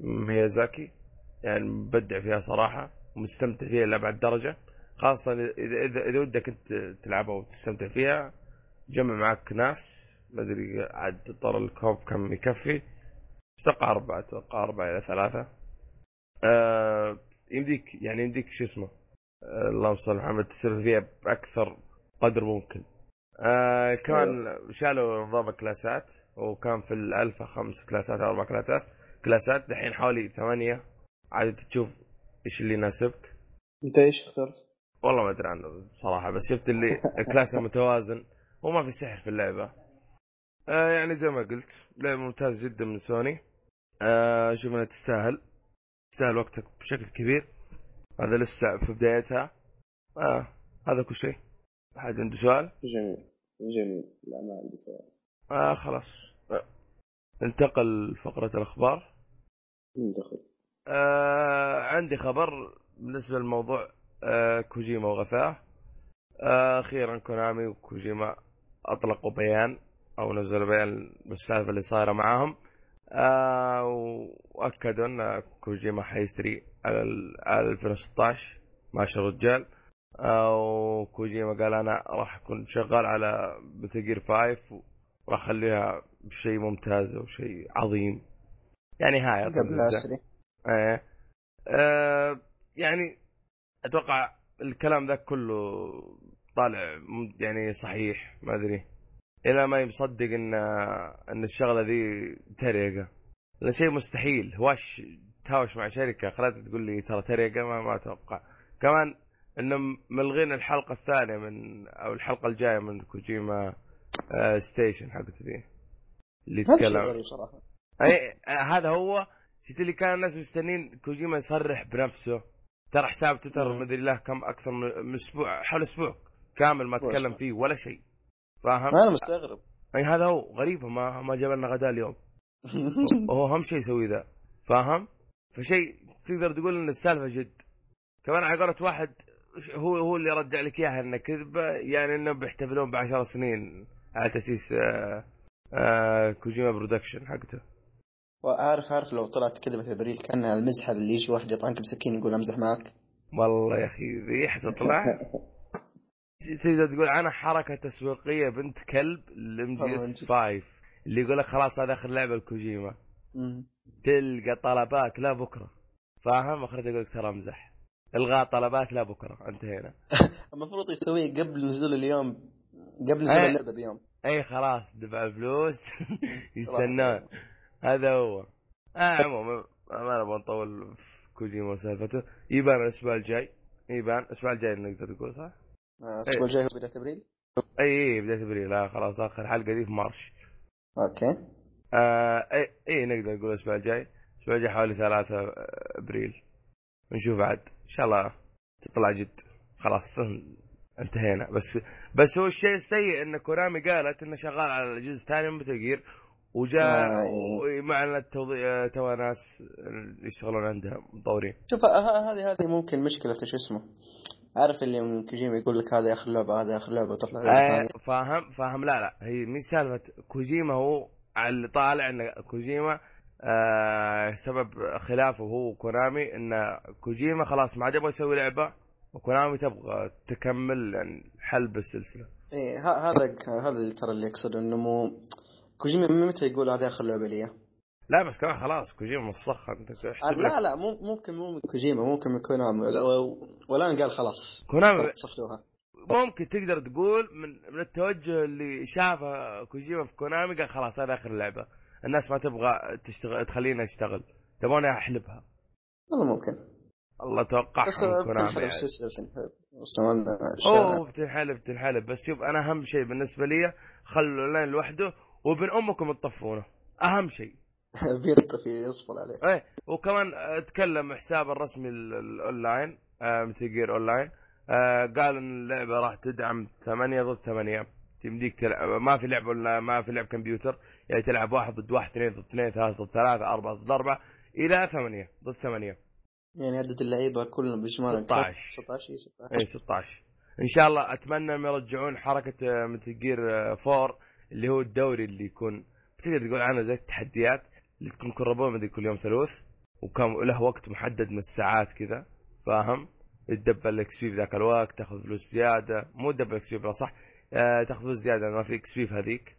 ميازاكي. يعني مبدع فيها صراحة. ومستمتع فيها لأبعد درجة. خاصة إذا إذا, إذا ودك أنت تلعبها وتستمتع فيها جمع معك ناس ما أدري عاد طر الكوب كم يكفي. أتوقع أربعة أتوقع أربعة إلى ثلاثة. آه يمديك يعني يمديك شو اسمه؟ آه اللهم صل على محمد تسولف فيها بأكثر قدر ممكن. آه كمان شالوا نظام الكلاسات وكان في الالفا خمس كلاسات أو أربع كلاسات. كلاسات دحين حوالي ثمانية. عاد تشوف إيش اللي يناسبك؟ أنت إيش اخترت؟ والله ما أدري عنه صراحة بس شفت اللي كلاسه متوازن وما في سحر في اللعبة. آه يعني زي ما قلت لعبة ممتازة جدا من سوني. آه شوف إنها تستاهل. تستاهل وقتك بشكل كبير. هذا لسه في بدايتها. آه هذا كل شيء. أحد عنده سؤال؟ جميل. جميل. لا ما عندي سؤال. آه خلاص. آه. انتقل فقرة الأخبار. ندخل آه عندي خبر بالنسبة للموضوع آه كوجيما وغثاه آه أخيرا كونامي وكوجيما أطلقوا بيان أو نزلوا بيان بالسالفة اللي صايرة معاهم. آه وأكدوا أن كوجيما حيشتري على ال- على 2016 ماشي الرجال. آه وكوجيما قال أنا راح أكون شغال على مثل جير 5 وراح أخليها شيء ممتاز وشيء عظيم. يعني هاي قبل. عشري إيه. آه يعني أتوقع الكلام ذا كله طالع يعني صحيح ما أدري. إلى ما يصدق إن إن الشغلة ذي تريقة. لأن شيء مستحيل. هواش تهاوش مع شركة خلتها تقول لي ترى تريقة ما, ما أتوقع. كمان انهم ملغين الحلقة الثانية من أو الحلقة الجاية من كوجيما آه station حقت ذي. اللي يتكلم. اي آه، هذا هو. شفت اللي كان الناس مستنين كوجيما يصرح بنفسه ترى حساب تويتر مم. مدري له كم أكثر من أسبوع حول أسبوع كامل ما. تكلم فيه ولا شيء فاهم؟ أنا مستغرب أي هذا هو غريب ما ما جاب لنا غداء اليوم هو اهم شيء يسوي ذا فاهم؟ فشيء تقدر تقول إن السالفة جد كمان على قولة واحد هو هو اللي رجع لك إياها إنه كذبة يعني إنه بيحتفلون بعشر سنين على تاسيس آه آه كوجيما Production حقته وعارف عارف لو طلعت كذبة ابريل كانها المزحه اللي يجي واحد يطعنك بسكين يقول أمزح معك والله يا أخي ريح تطلع تقدر تقول عنها حركة تسويقية بنت كلب ال MGS جد. 5 اللي يقول لك خلاص هذا آخر لعبة لكوجيما تلقى طلبات لا بكرة. فاهم؟ اخرته يقول لك ترى أمزح. الغاء طلبات لا بكرة. انتهينا. المفروض يسويه قبل نزول اليوم. قبل نزول. اللعبة بيوم. أي خلاص دفع الفلوس. يستنون. هذا هو. آه. عموما ما نبغى نطول في كوجيما وسالفته يبان الأسبوع الجاي. يبان الأسبوع الجاي نقدر نقول صح؟ آه، الأسبوع الجاي هو بداية أبريل؟ إي إي بداية أبريل. لا خلاص آخر حلقة دي في March. okay. آه إي إي نقدر نقول الأسبوع الجاي. الأسبوع الجاي حوالي 3 أبريل. نشوف بعد. إن شاء الله تطلع جد. خلاص انتهينا. بس بس هو الشيء السيء إن كورامي قالت إنه شغال على الجزء الثاني من متل وجاء آه، إيه. مع التوضيح تو ناس يشتغلون عندها مطورين شوف ه- هذه هذه ممكن مشكلة شو اسمه؟ عارف اللي من كوجيما يقول لك هذا اخر لعبة هذا اخر لعبة لعبة آه فاهم فاهم. لا لا هي مش سالفة كوجيما هو على اللي طالع إن كوجيما آه سبب خلافه هو وكونامي إن كوجيما خلاص ما عاد يبغى يسوي لعبة وكونامي تبغى تكمل يعني حلب السلسله إيه هذا هذا اللي ترى اللي يقصد إنه مو كوجيما من متى يقول هذه آخر لعبة لي؟ لا بس كمان خلاص كوجيما آه، لا لك لا مو ممكن مو من كوجيما ممكن من كونامي. ولا- والان قال خلاص. كونامي صفتوها ممكن تقدر تقول من من التوجه اللي شافه كوجيما في كونامي قال خلاص هذا آخر لعبة. الناس ما تبغى تشتغل تخلينا نشتغل. تبغوني أحلبها. والله ممكن. الله توقعها بس كونامي بتنحلب يعني. بتنحلب. أوه بتنحلب بتنحلب. بس شوف أنا أهم شيء بالنسبة لي خلوا الاونلاين لوحده وابن أمكم تطفونه. أهم شيء. بينطفي يصبر عليه. إيه وكمان أتكلم حساب الرسمي ال- الأونلاين آه Metal Gear Online آه قال إن اللعبة راح تدعم ثمانية ضد ثمانية. تمديك تلعب. ما في لعب ولا ما في لعب كمبيوتر. يعني تلعب واحد ضد واحد اثنين ضد اثنين ثلاثة ضد ثلاثة أربعة ضد أربعة إلى ثمانية ضد ثمانية. يعني عدد اللعيبة كلهم بيجمعون 16. 16 اي 16 اي 16 إن شاء الله أتمنى إنهم يرجعون حركة آه، مثل جير 4 اللي هو الدوري اللي يكون تقدر تقول عنه زي التحديات اللي تكون كربون مدري كل يوم ثلوث وكان له وقت محدد من الساعات كذا فاهم؟ تدبل ال XP في ذاك الوقت تاخذ فلوس زيادة مو تدبل XP صح آه تاخذ فلوس زيادة ما في XP في هذيك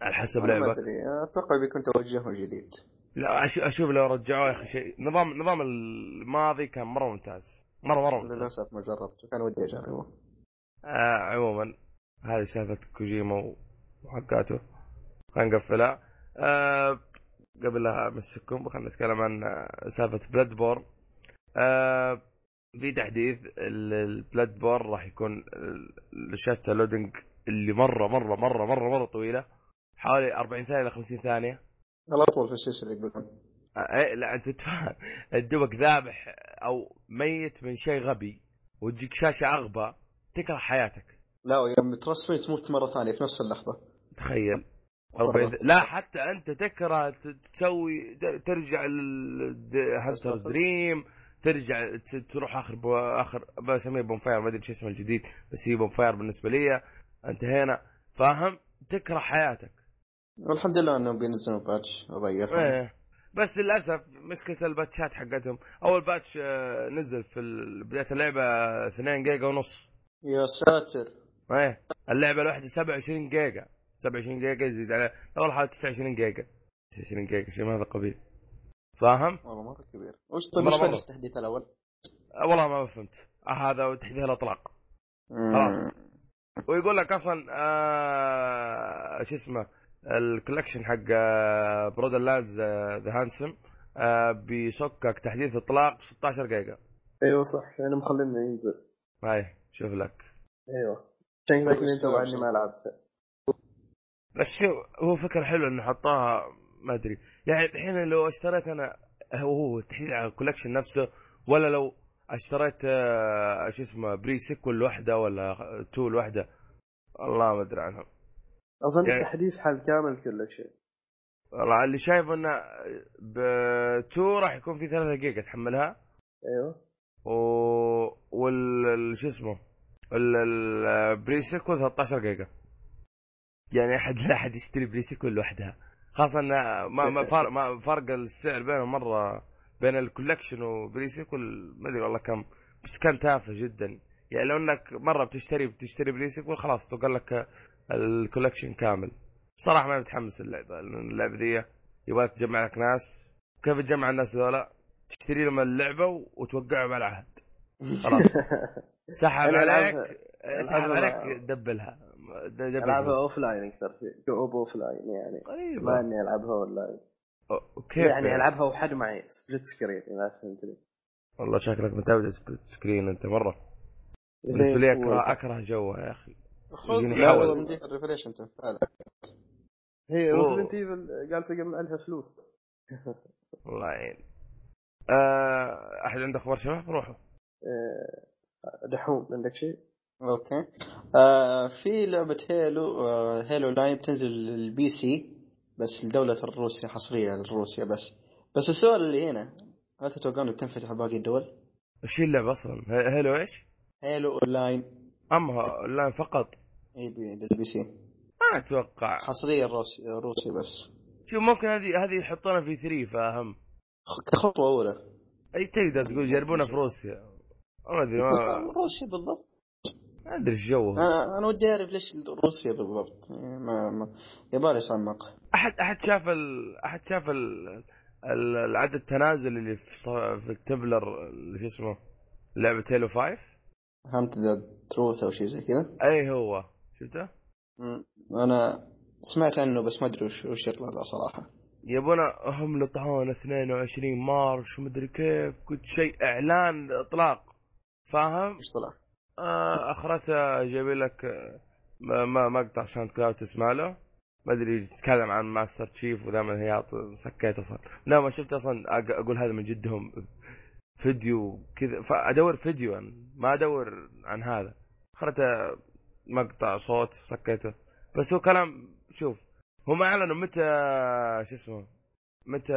على حسب أنا ما لعبك. أدري أتوقع بيكون توجههم جديد. لا أشوف لو رجعوه يا أخي شيء. نظام نظام الماضي كان مرة ممتاز. مرة مرة ممتاز. للأسف ما جربته كان ودي أجربه. آه عموما هذه سالفة كوجيما وحقاته خلينا نقفلها آه قبل لا أمسككم خلينا نتكلم عن سالفة Bloodborne آه في تحديث ال Bloodborne راح يكون ال- شاشة ال loading اللي مرة مرة مرة مرة مرة طويلة. حوالي 40 ثانية إلى 50 ثانية. الاطول في السلسله يقولون. آه إيه، لا أنت تفهم. دوبك ذابح أو ميت من شيء غبي وتجيك شاشة أغبى تكره حياتك. لا يوم ترسمي تموت مرة ثانية في نفس اللحظة. تخيل. 40 لا حتى أنت تكره تسوي ترجع لل Hunter's Dream ترجع تروح آخر بو اخر بسميه bonfire ما أدري شو اسمه الجديد بس هي bonfire بالنسبة لي. انتهينا. فاهم؟ تكره حياتك. والحمد لله إنهم بينزلون patch. وبيخ إيه. بس للأسف مشكله الباتشات حقتهم. أول patch آه، نزل في بداية اللعبة 2 جيجا ونص. يا ساتر. إيه. اللعبة الواحده 27 جيجا. 27 جيجا يزيد على أول حاجة 29 جيجا 29 جيجا شيء من هذا القبيل فاهم؟ والله مره كبير. وش طيب مرة وش. التحديث الأول؟ أه والله ما فهمت. آه هذا تحديث الأطلاق. خلاص. ويقول لك أصلا آه شو اسمه ال collection حق آه Borderlands the Handsome آه بيصكك تحديث إطلاق ب 16 جيجا أيوه صح يعني مخلينا ينزل. هاي شوف لك. أيوه. عشان كذا انت اني ما لعبت بس شو هو فكرة حلوة إنه حطاها ما أدري. يعني الحين لو اشتريت أنا هو هو تحديد على ال collection نفسه ولا لو اشتريت آه، شو اسمه Pre-Sequel لوحده ولا two لوحده والله ما أدري عنهم. أظن يعني- التحديث حل كامل كل شيء. والله اللي شايف إنه بتو راح يكون في 3 جيجا تحملها؟ أيوه. و وال ال- شو اسمه ال- ال Pre-Sequel 13 جيجا يعني احد لا أحد يشتري Pre-Sequel لوحدها. خاصة إن ما ما فرق ما فرق السعر بينهم مرة بين ال collection و Pre-Sequel ما أدري والله كم. بس كان تافه جدا. يعني لو إنك مرة بتشتري بتشتري Pre-Sequel خلاص تقول لك ال collection كامل. صراحة ما متحمس اللعبه لأن اللعبة ذي. يبغاك تجمع لك ناس. كيف تجمع الناس ذولا تشتري لهم اللعبة وتوقعهم على العهد خلاص. سحب عليك سحب عليك دبلها. ألعبها. offline أكثر شيء co-op offline يعني. ما غريبة إني ألعبها اون لاين كيف يعني ألعبها وحد معي split screen إذا فهمتني والله شكلك متابع split screen أنت مرة. بالنسبة لي اكره أكره جوها يا أخي. خذ يجيني حوس. ال Revelation تنفع هي. Resident Evil قال سجل لها فلوس. الله يعين آه، أحد عنده أخبار شباب؟ روحوا. آه، دحوم عندك شيء؟ أوكي. آه في لعبة Halo آه Halo Online بتنزل لل PC بس لدولة روسيا حصرية لروسيا بس. بس السؤال اللي هنا هل تتوقعون بتنفتح باقي الدول؟ إيش هي اللعبة أصلا؟ Halo إيش؟ Halo Online. اما لا فقط؟ إي بي لل PC. ما أتوقع. حصرية روسيا روسيا بس. شوف ممكن هذه هذه يحطونها في 3 فأهم. كخطوة أولى. أي تقدر تقول جربونا في روسيا. ما أدري ما روسيا بالضبط. ما أدري إيش جوهم أنا أنا ودي أعرف ليش روسيا بالضبط. يعني ما ما يبالي اتعمق احد أحد شاف ال... أحد شاف ال... ال... العدد التنازل اللي في. في ال Tumblr اللي شو اسمه؟ لعبة Halo 5 Hunt the Truth أو شيء زي كذا؟ أي هو. شفته؟ أنا سمعت عنه بس ما أدري وش وش يطلع له صراحة. يبونا هم لطعون 22 March ومدري كيف قلت شيء إعلان إطلاق. فاهم؟ وش طلع؟ آه اخرتها جايبين لك آه، مقطع SoundCloud تسمع له. ما أدري يتكلم عن Master Chief ودائما هي سكيت أصلا. لا ما شفت أصلا أقول هذا من جدهم فيديو كذا. فادور فيديو أنا، ما أدور عن هذا. اخرتها مقطع صوت سكيته. بس هو كلام شوف هم أعلنوا متى شو اسمه متى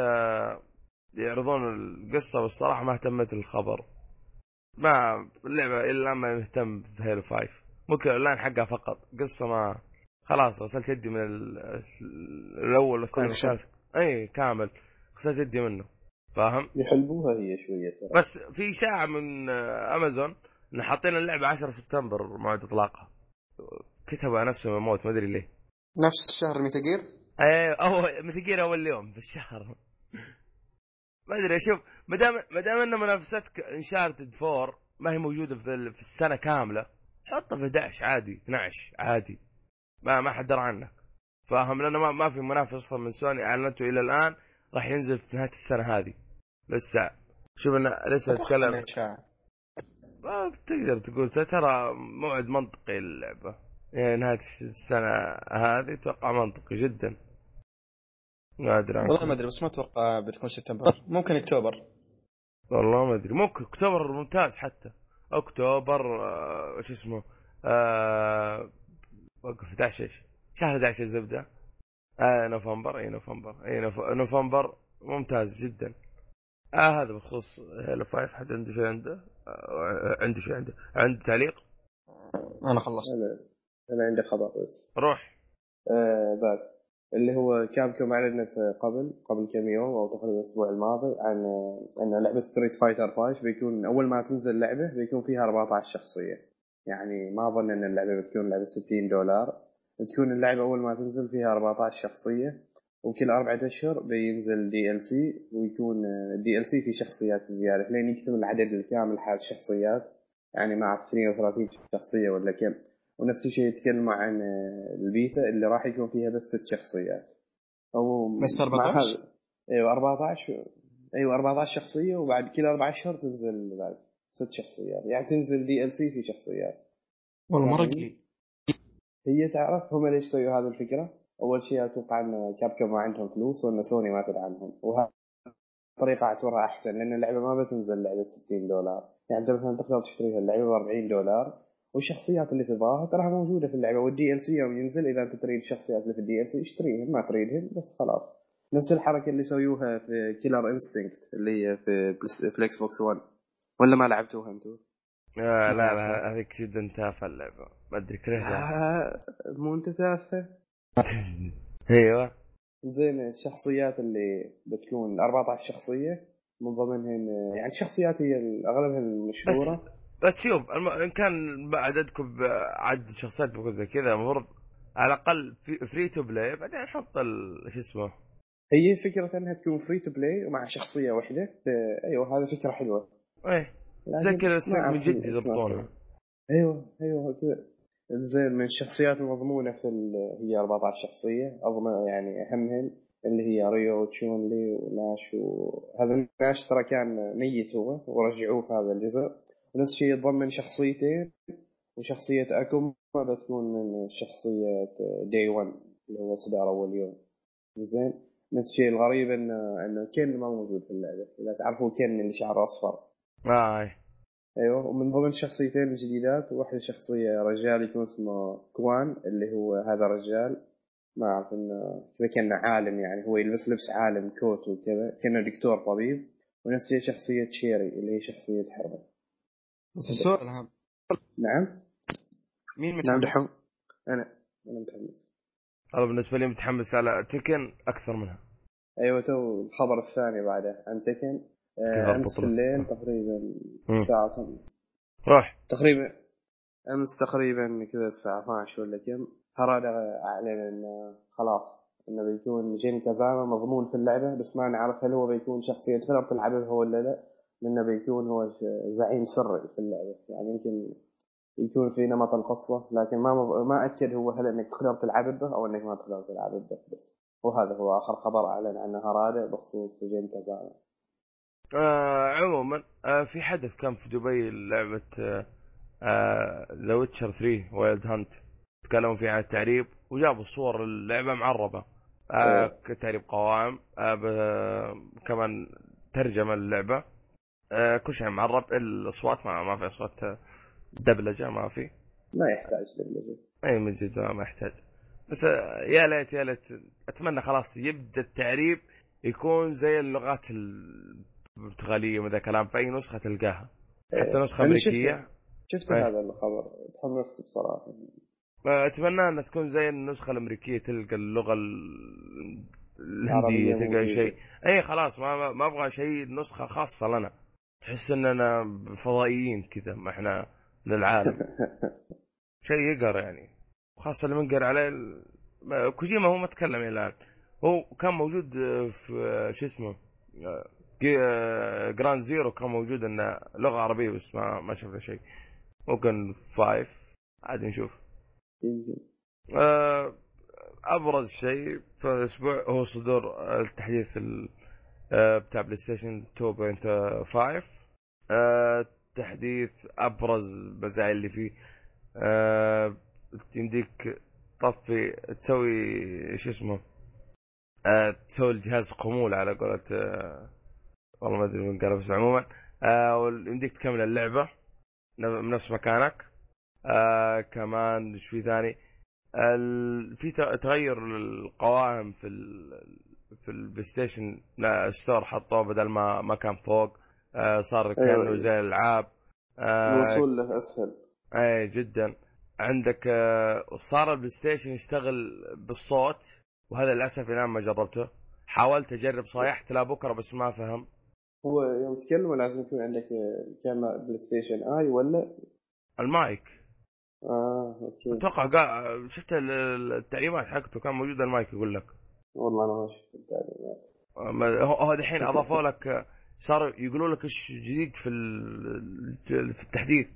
يعرضون القصة والصراحة ما اهتمت الخبر ما اللعبة إلى الآن ما مهتم ب Halo 5 ممكن الاونلاين حقها فقط. قصة ما خلاص غسلت يدي من ال- الأول والثاني كل شيء. والثالث. أي كامل. غسلت يدي منه. فاهم؟ يحلبوها هي شوية ترى. بس في اشاعه من امازون إن حاطين اللعبة 10 سبتمبر موعد إطلاقها. كتبوا على نفسهم الموت ما أدري ليه. نفس شهر Metal Gear إيه أول Metal Gear أول يوم في الشهر. ما أدري شوف ما دام ما دام أن منافستك Uncharted 4 ما هي موجودة في, في السنة كاملة حطها في 11 عادي 12 عادي. ما ما حد درى عنك فاهم؟ لأنه ما, ما في منافس أصلا من سوني أعلنته إلى الآن راح ينزل في نهاية السنة هذه. لسه. شوف أنا لسه أتكلم. ما تقدر تقول ترى موعد منطقي للعبة يعني نهاية السنة هذه أتوقع منطقي جدا. ما أدري. والله ما أدري بس ما أتوقع بتكون سبتمبر. ممكن أكتوبر. والله ما أدري. ممكن أكتوبر ممتاز حتى. أكتوبر آه شو اسمه آه وقف 11 إيش؟ شهر 11 الزبدة. آه نوفمبر. إي نوفمبر. إي نوف... نوفمبر ممتاز جدا. آه هذا بخصوص Halo 5 حد عنده شيء عنده؟ آه عنده شيء عنده. عنده تعليق؟ أنا خلصت. أنا أنا عندي خبر بس. روح. آه بعد. اللي هو Capcom اعلنت قبل قبل كم يوم أو تقريبا الأسبوع الماضي عن آه، إن لعبة Street Fighter 5 بيكون أول ما تنزل لعبة بيكون فيها 14 شخصية. يعني ما أظن إن اللعبة بتكون لعبة 60 دولار. بتكون اللعبة أول ما تنزل فيها 14 شخصية وكل أربعة أشهر بينزل DLC ويكون DLC في شخصيات زيادة. لين يكتمل العدد الكامل حال الشخصيات يعني مع 32 شخصية ولا كم. ونفس الشيء يتكلم عن البيتا اللي راح يكون فيها بس ست شخصيات. أو بس مع 14 هذا- أيوه 14 أيوه 14 شخصية وبعد كل أربع اشهر تنزل بعد ست شخصيات. يعني تنزل DLC في شخصيات. والله مرة يعني هي تعرف هم ليش سووا هذه الفكرة؟ أول شيء أتوقع إن Capcom ما عندهم فلوس وإن سوني ما تدعمهم. وهذه طريقة اعتبرها أحسن لأن اللعبة ما بتنزل لعبة 60 دولار. يعني أنت مثلا تقدر تشتريها اللعبة ب 40 دولار والشخصيات اللي تبغاها تراها موجودة في اللعبة وال DLC يوم ينزل إذا أنت تريد الشخصيات اللي في ال DLC اشتريهم ما تريدهم بس خلاص. نفس الحركة اللي سووها في Killer Instinct اللي هي في ال Xbox 1 ولا ما لعبتوها أنتم؟ آه لا لا هذيك جدا تافهة اللعبة. ما أدري كرهتها آه، مو أنت تافه؟ أيوه. زين الشخصيات اللي بتكون 14 شخصية من ضمنهن يعني الشخصيات هي اغلبها المشهوره بس شوف الم... إن كان عددكم عدد شخصيات بيكون زي كذا المفروض على الأقل في... free to play بعدين نحط ال... شو اسمه؟ هي فكرة إنها تكون free to play ومع شخصية واحدة؟ آه، أيوه هذه فكرة حلوة. إيه زي كذا من جد يضبطونها أيوه أيوه كذا. زين من الشخصيات المضمونة في ال- هي 14 شخصية. اضمن يعني اهمهن اللي هي ريو وتشون لي وناش وهذا ناش ترى كان ميت هو ورجعوه في هذا الجزء. ونفس الشيء يتضمن شخصيتين وشخصية أكوما بتكون من شخصية day 1 اللي هو إصدار أول يوم زين؟ نفس الشيء الغريب انه انه كين ما موجود في اللعبة. اذا تعرفوا كين اللي شعره اصفر آه. إيه. أيوه ومن ضمن الشخصيتين الجديدات واحدة شخصية رجال يكون اسمه كوان اللي هو هذا الرجال. ما أعرف انه كذا كانه عالم يعني هو يلبس لبس عالم كوت وكذا كأنه دكتور طبيب. ونفس الشيء شخصية شيري اللي هي شخصية حربة. بس السؤال هذا نعم. مين نعم متحمس؟ دحوم. أنا أنا متحمس. أنا بالنسبة لي متحمس على تكن أكثر منها. أيوه تو الخبر الثاني بعده عن تكن آه، أمس؟ الليل تقريبا مم. الساعة 8 روح تقريبا أمس تقريبا كذا الساعة 12 ولا كم هرادا اعلن إنه خلاص إنه بيكون جين كازاما مضمون في اللعبة بس ما نعرف هل هو بيكون شخصية تقدر تلعبها ولا لا. لأنه بيكون هو زعيم سري في اللعبة. يعني يمكن يكون في نمط القصة لكن ما ما أكد هو هل إنك تقدر تلعب به أو إنك ما تقدر تلعب به. بس وهذا هو آخر خبر أعلن عنه هرادا بخصوص جين كازاما آه عموما آه في حدث كان في دبي لعبة The Witcher 3 Wild Hunt تكلموا فيه عن التعريب وجابوا صور اللعبة معربة. آه كتعريب قوائم. آه كمان ترجمة اللعبه آه كل شيء معرب الأصوات ما, ما في أصوات آه، دبلجة ما في. ما يحتاج دبلجة. أي من جد ما يحتاج. بس آه، يا ليت يا ليت. أتمنى خلاص يبدأ التعريب يكون زي اللغات البرتغالية وذا كلام في أي نسخة تلقاها. حتى نسخة أنا شفت- أمريكية. شفت أي. هذا الخبر تحمست بصراحة. أتمنى انها تكون زي النسخة الأمريكية تلقى اللغة الهندية تلقى. شيء. أي خلاص ما- ما أبغى شيء نسخة خاصة لنا. تحس إننا فضائيين كذا ما إحنا للعالم. شيء يقر يعني. خاصة اللي منقر عليه ال... ما- كوجيما هو ما تكلم إلى الآن. هو كان موجود في شو اسمه جراند زيرو كان موجود انه لغة عربية بس ما ما شفنا شيء. ممكن فايف عاد نشوف. آه، أبرز شيء في الأسبوع هو صدور التحديث ال- بتاع PlayStation 2.5 آه، تحديث أبرز المزايا اللي فيه آه، يمديك تطفي تسوي شو اسمه آه، تسوي الجهاز خمول على قولة آه، والله ما أدري من قال بس عموما آه، يمديك تكمل اللعبة ن- بنفس مكانك آه، كمان إيش في ثاني. في تغير القوائم في. في ال PlayStation لا store حطوه بدل ما ما كان فوق. آه، صار كأنه أيوة. زي الألعاب. آه، الوصول له أسهل. اي جدا. عندك آه، صار ال PlayStation يشتغل بالصوت وهذا للأسف الآن ما جربته. حاولت أجرب صايحت لا بكرة بس ما فهم. هو يوم تتكلم لازم يكون عندك كاميرا PlayStation Eye ولا؟ المايك. آه okay. أتوقع. شفت ال- ال- التعليمات حقته كان موجود المايك يقول لك. والله أنا ما شفت التعليمات ما- هو دحين أضافوا لك صاروا يقولوا لك إيش جديد في في التحديث.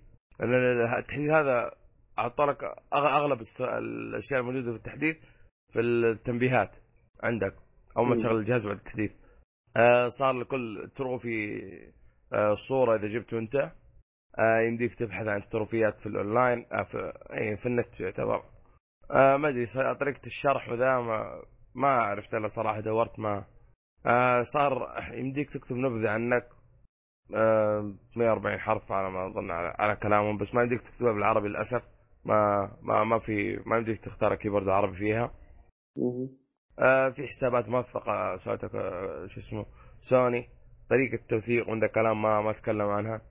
التحديث هذا أعطى لك أغلب الأشياء الموجودة في التحديث في التنبيهات عندك اول ما. تشغل الجهاز بعد التحديث. آه، صار لكل trophy آه، صوره إذا جبته انت آه، يمديك تبحث عن التروفيات في الأونلاين في أي في النت يعتبر. ما أدري طريقة الشرح وذا ما ما عرفت إلا صراحة دورت ما. آه، صار يمديك تكتب نبذة عنك آه، 140 حرف على ما أظن على, على كلامهم بس ما يمديك تكتبها بالعربي للأسف. ما ما ما في ما يمديك تختار keyboard عربي فيها. آه، في حسابات موثقة سويتها آه، شو اسمه سوني. طريقة توثيق وعندك كلام ما ما أتكلم عنها.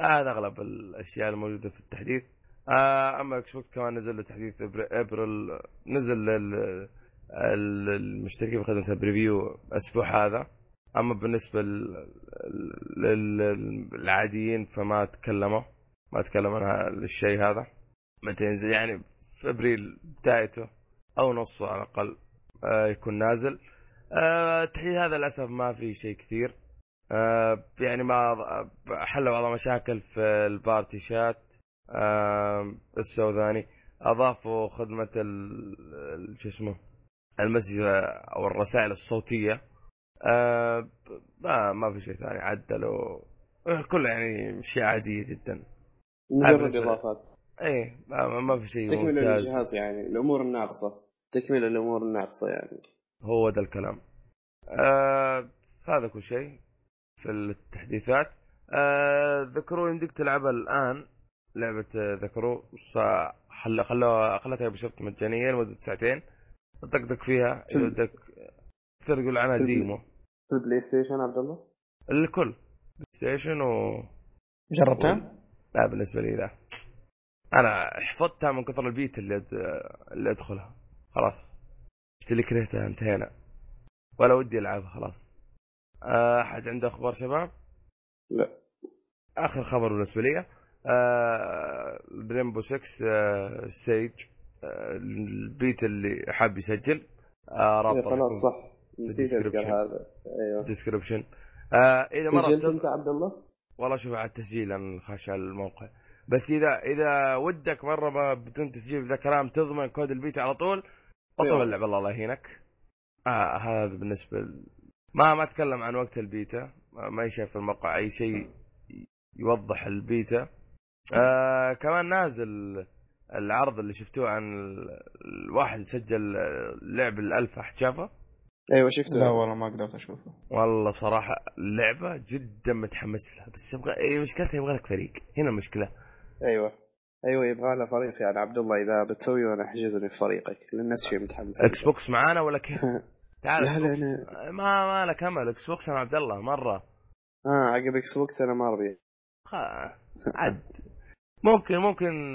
هذا أغلب الأشياء الموجودة في التحديث. آه أما Xbox كمان نزل له تحديث إبريل نزل المشتركين بخدمه ال preview الأسبوع هذا. أما بالنسبة لل- لل- للعاديين فما تكلموا ما تكلموا عن الشيء هذا. متى ينزل يعني في أبريل بدايته أو نصه على الأقل آه يكون نازل. آه التحديث هذا للأسف ما في شيء كثير. آه يعني ما حلوا بعض المشاكل في ال party chat آه السو ثاني أضافوا خدمة شو اسمه ال message أو الرسائل الصوتية آه ما ما في شيء ثاني عدلوا كله يعني أشياء عادية جدا. مجرد إضافات. إيه ما, ما في شيء تكمل ممتاز. الجهاز يعني الأمور الناقصة. تكمل الأمور الناقصة يعني. هو ده الكلام. آه هذا كل شيء في التحديثات. آه ذكروا يمديك تلعبها الآن لعبة آه، ذكروا خلوها خلتها بشرط مجانية لمدة ساعتين. تطقطق فيها في- إذا بدك تقدر تقول عنها demo. في ال PlayStation عبد الله؟ الكل. PlayStation و جربتها؟ لا بالنسبة لي لا. أنا حفظتها من كثر البيت اللي أد... اللي أدخلها. خلاص. اللي كرهتها انتهينا. ولا ودي ألعبها خلاص. آه، أحد عنده أخبار شباب؟ لا. آخر خبر بالنسبة لي. آه ب Rainbow 6 آه Siege ال beta اللي حاب يسجل آه رابط خلاص صح. نسيت أذكر. هذا. أيوه. description آه إذا مرة سجلت أنت عبد الله؟ والله شوف على التسجيل أنا خاش على الموقع. بس اذا إذا ودك مرة ما بدون تسجيل ذا كلام تضمن code ال beta على طول أطلب أيوة. اللعبة الله يهينك. آه هذا بالنسبة ل... ما ما أتكلم عن وقت البيتا. ما ما يشاف في الموقع. أي شيء يوضح البيتا. آه كمان نازل العرض اللي شفتوه عن ال- الواحد سجل لعب الالفا شافه أيوه شفته. لا والله ما قدرت أشوفه. والله صراحة اللعبه جدا متحمس لها بس يبغى إيه مشكلتها يبغى لك فريق. هنا المشكلة أيوه. أيوه يبغى له فريق. يعني عبد الله إذا بتسوي وأنا أحجزني في فريقك. لأن الناس شيء متحمس Xbox معانا ولا كيف؟ تعال لا لا. ما ما لك أمل. Xbox أنا عبد الله مرة. آه عقب Xbox أنا ما ابي خ- عد. ممكن ممكن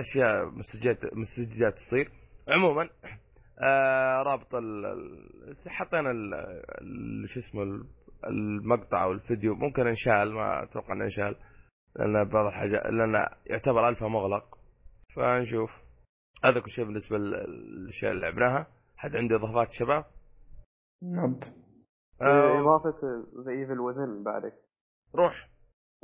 أشياء مسجات مسجات تصير. عموما آه رابط ال حطينا ال- ال- شو اسمه ال- المقطع أو الفيديو. ممكن إنشال ما أتوقع إنه إنشال لأن بعض الحاجات لأن يعتبر ألفا مغلق. فنشوف. هذا كل شيء بالنسبة للأشياء اللي لعبناها. حد عنده إضافات شباب؟ نب آه إضافة The Evil Within بعدك. روح.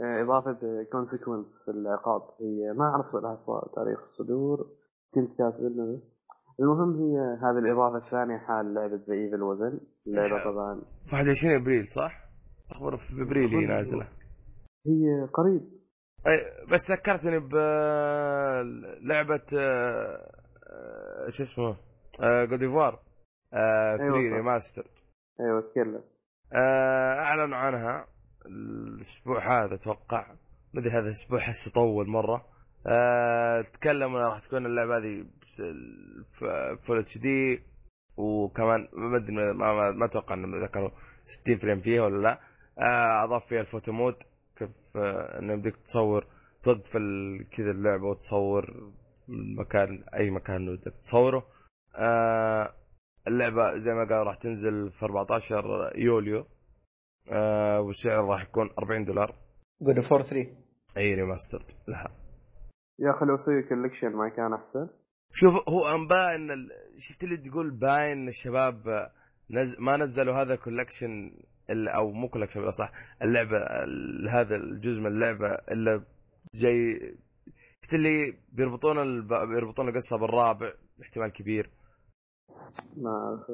إضافة Consequence العقاب. هي ما أعرف لها تاريخ الصدور. كنت كاتب لنا بس. المهم هي هذه الإضافة الثانية حال لعبة The Evil Within اللعبة طبعا. 21 إبريل صح؟ أخبار في إبريل هي نازلة. هي قريب. أي بس ذكرتني بلعبة شو اسمه God of War three صح. remaster أيوه تكلم أعلنوا عنها. الأسبوع هذا أتوقع. مدري هذا الأسبوع حس طول مرة. آه، تكلموا راح تكون اللعبة هذه full HD وكمان ما أدري ما, ما, ما أتوقع إنهم ذكروا 60 frame فيها ولا لا. آه، أضاف فيها ال photo mode كيف آه، إنه بدك تصور توقف كذا اللعبة وتصور المكان أي مكان بدك تصوره. آه، اللعبة زي ما قال راح تنزل في 14 يوليو. آه، والسعر راح يكون 40 دولار. God of 3 أي remastered لها يا أخي لو سوي collection ما كان أحسن. شوف هو انباء إن ال... شفت اللي تقول باين إن الشباب نز... ما نزلوا هذا ال collection الا أو مو collection بلا صح اللعبة ال... هذا الجزء من اللعبة إلا جاي شفت اللي بيربطون الب... بيربطون القصة بالرابع احتمال كبير. ما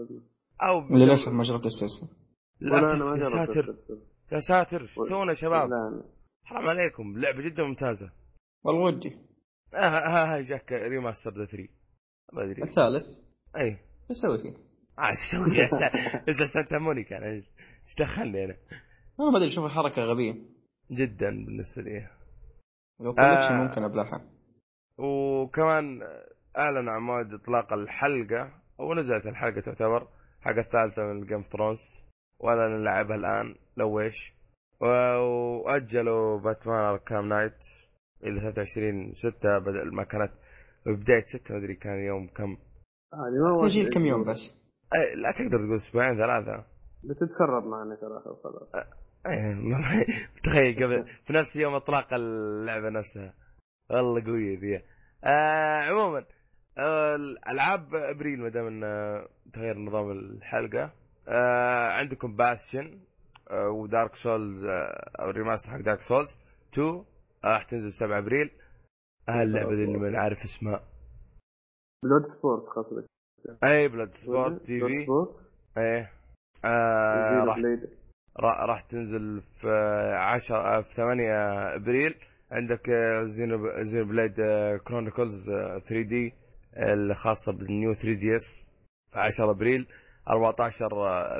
أو للأسف ما جربت السلسله للاسف أنا ما يا ساتر. يا ساتر إيش تسوون يا شباب. حرام عليكم لعبه جدا ممتازه والله ودي آه ها جاك remaster ذا 3 ما ادري الثالث اي إيش أسوي فيه؟ آه، إيش أسوي يا سا- اسمه Santa Monica أنا إيش دخلني أنا أنا ما ادري أشوف الحركه غبيه جدا بالنسبة لي لو آه. collection ممكن ابلعها وكمان اعلن عن موعد اطلاق الحلقة أو نزلت الحلقة تعتبر حلقه الثالثه من Game Thrones ولا نلعبها الآن. لو إيش؟ و- وأجلوا Batman Arkham Knight إلى 23 6 بدل ما كانت بداية 6 ما أدري كان يوم كم. هذه ما تجي واجد كم يوم بس؟ أي لا تقدر تقول أسبوعين ثلاثة. بتتسرب معنا ترى خلاص تخيل قبل في نفس يوم إطلاق اللعبة نفسها. والله قوية ذي. آه عموما آه العاب إبريل ما دام إنه تغير نظام الحلقة آه عندكم Bastion آه و Dark Souls آه أو ال remaster حق Dark Souls 2 آه، راح تنزل 7 أبريل. آه اللعبة اللي ما عارف اسمها. بلود سبورت قصدك أي بلاد سبورت تي بلود في. سبورت إيه آه زيرو راح راح تنزل في 10 في 8 أبريل. عندك آه، زينو زينو بليد كرونيكلز 3 دي الخاصة بالنيو 3 دي اس في 10 أبريل. 14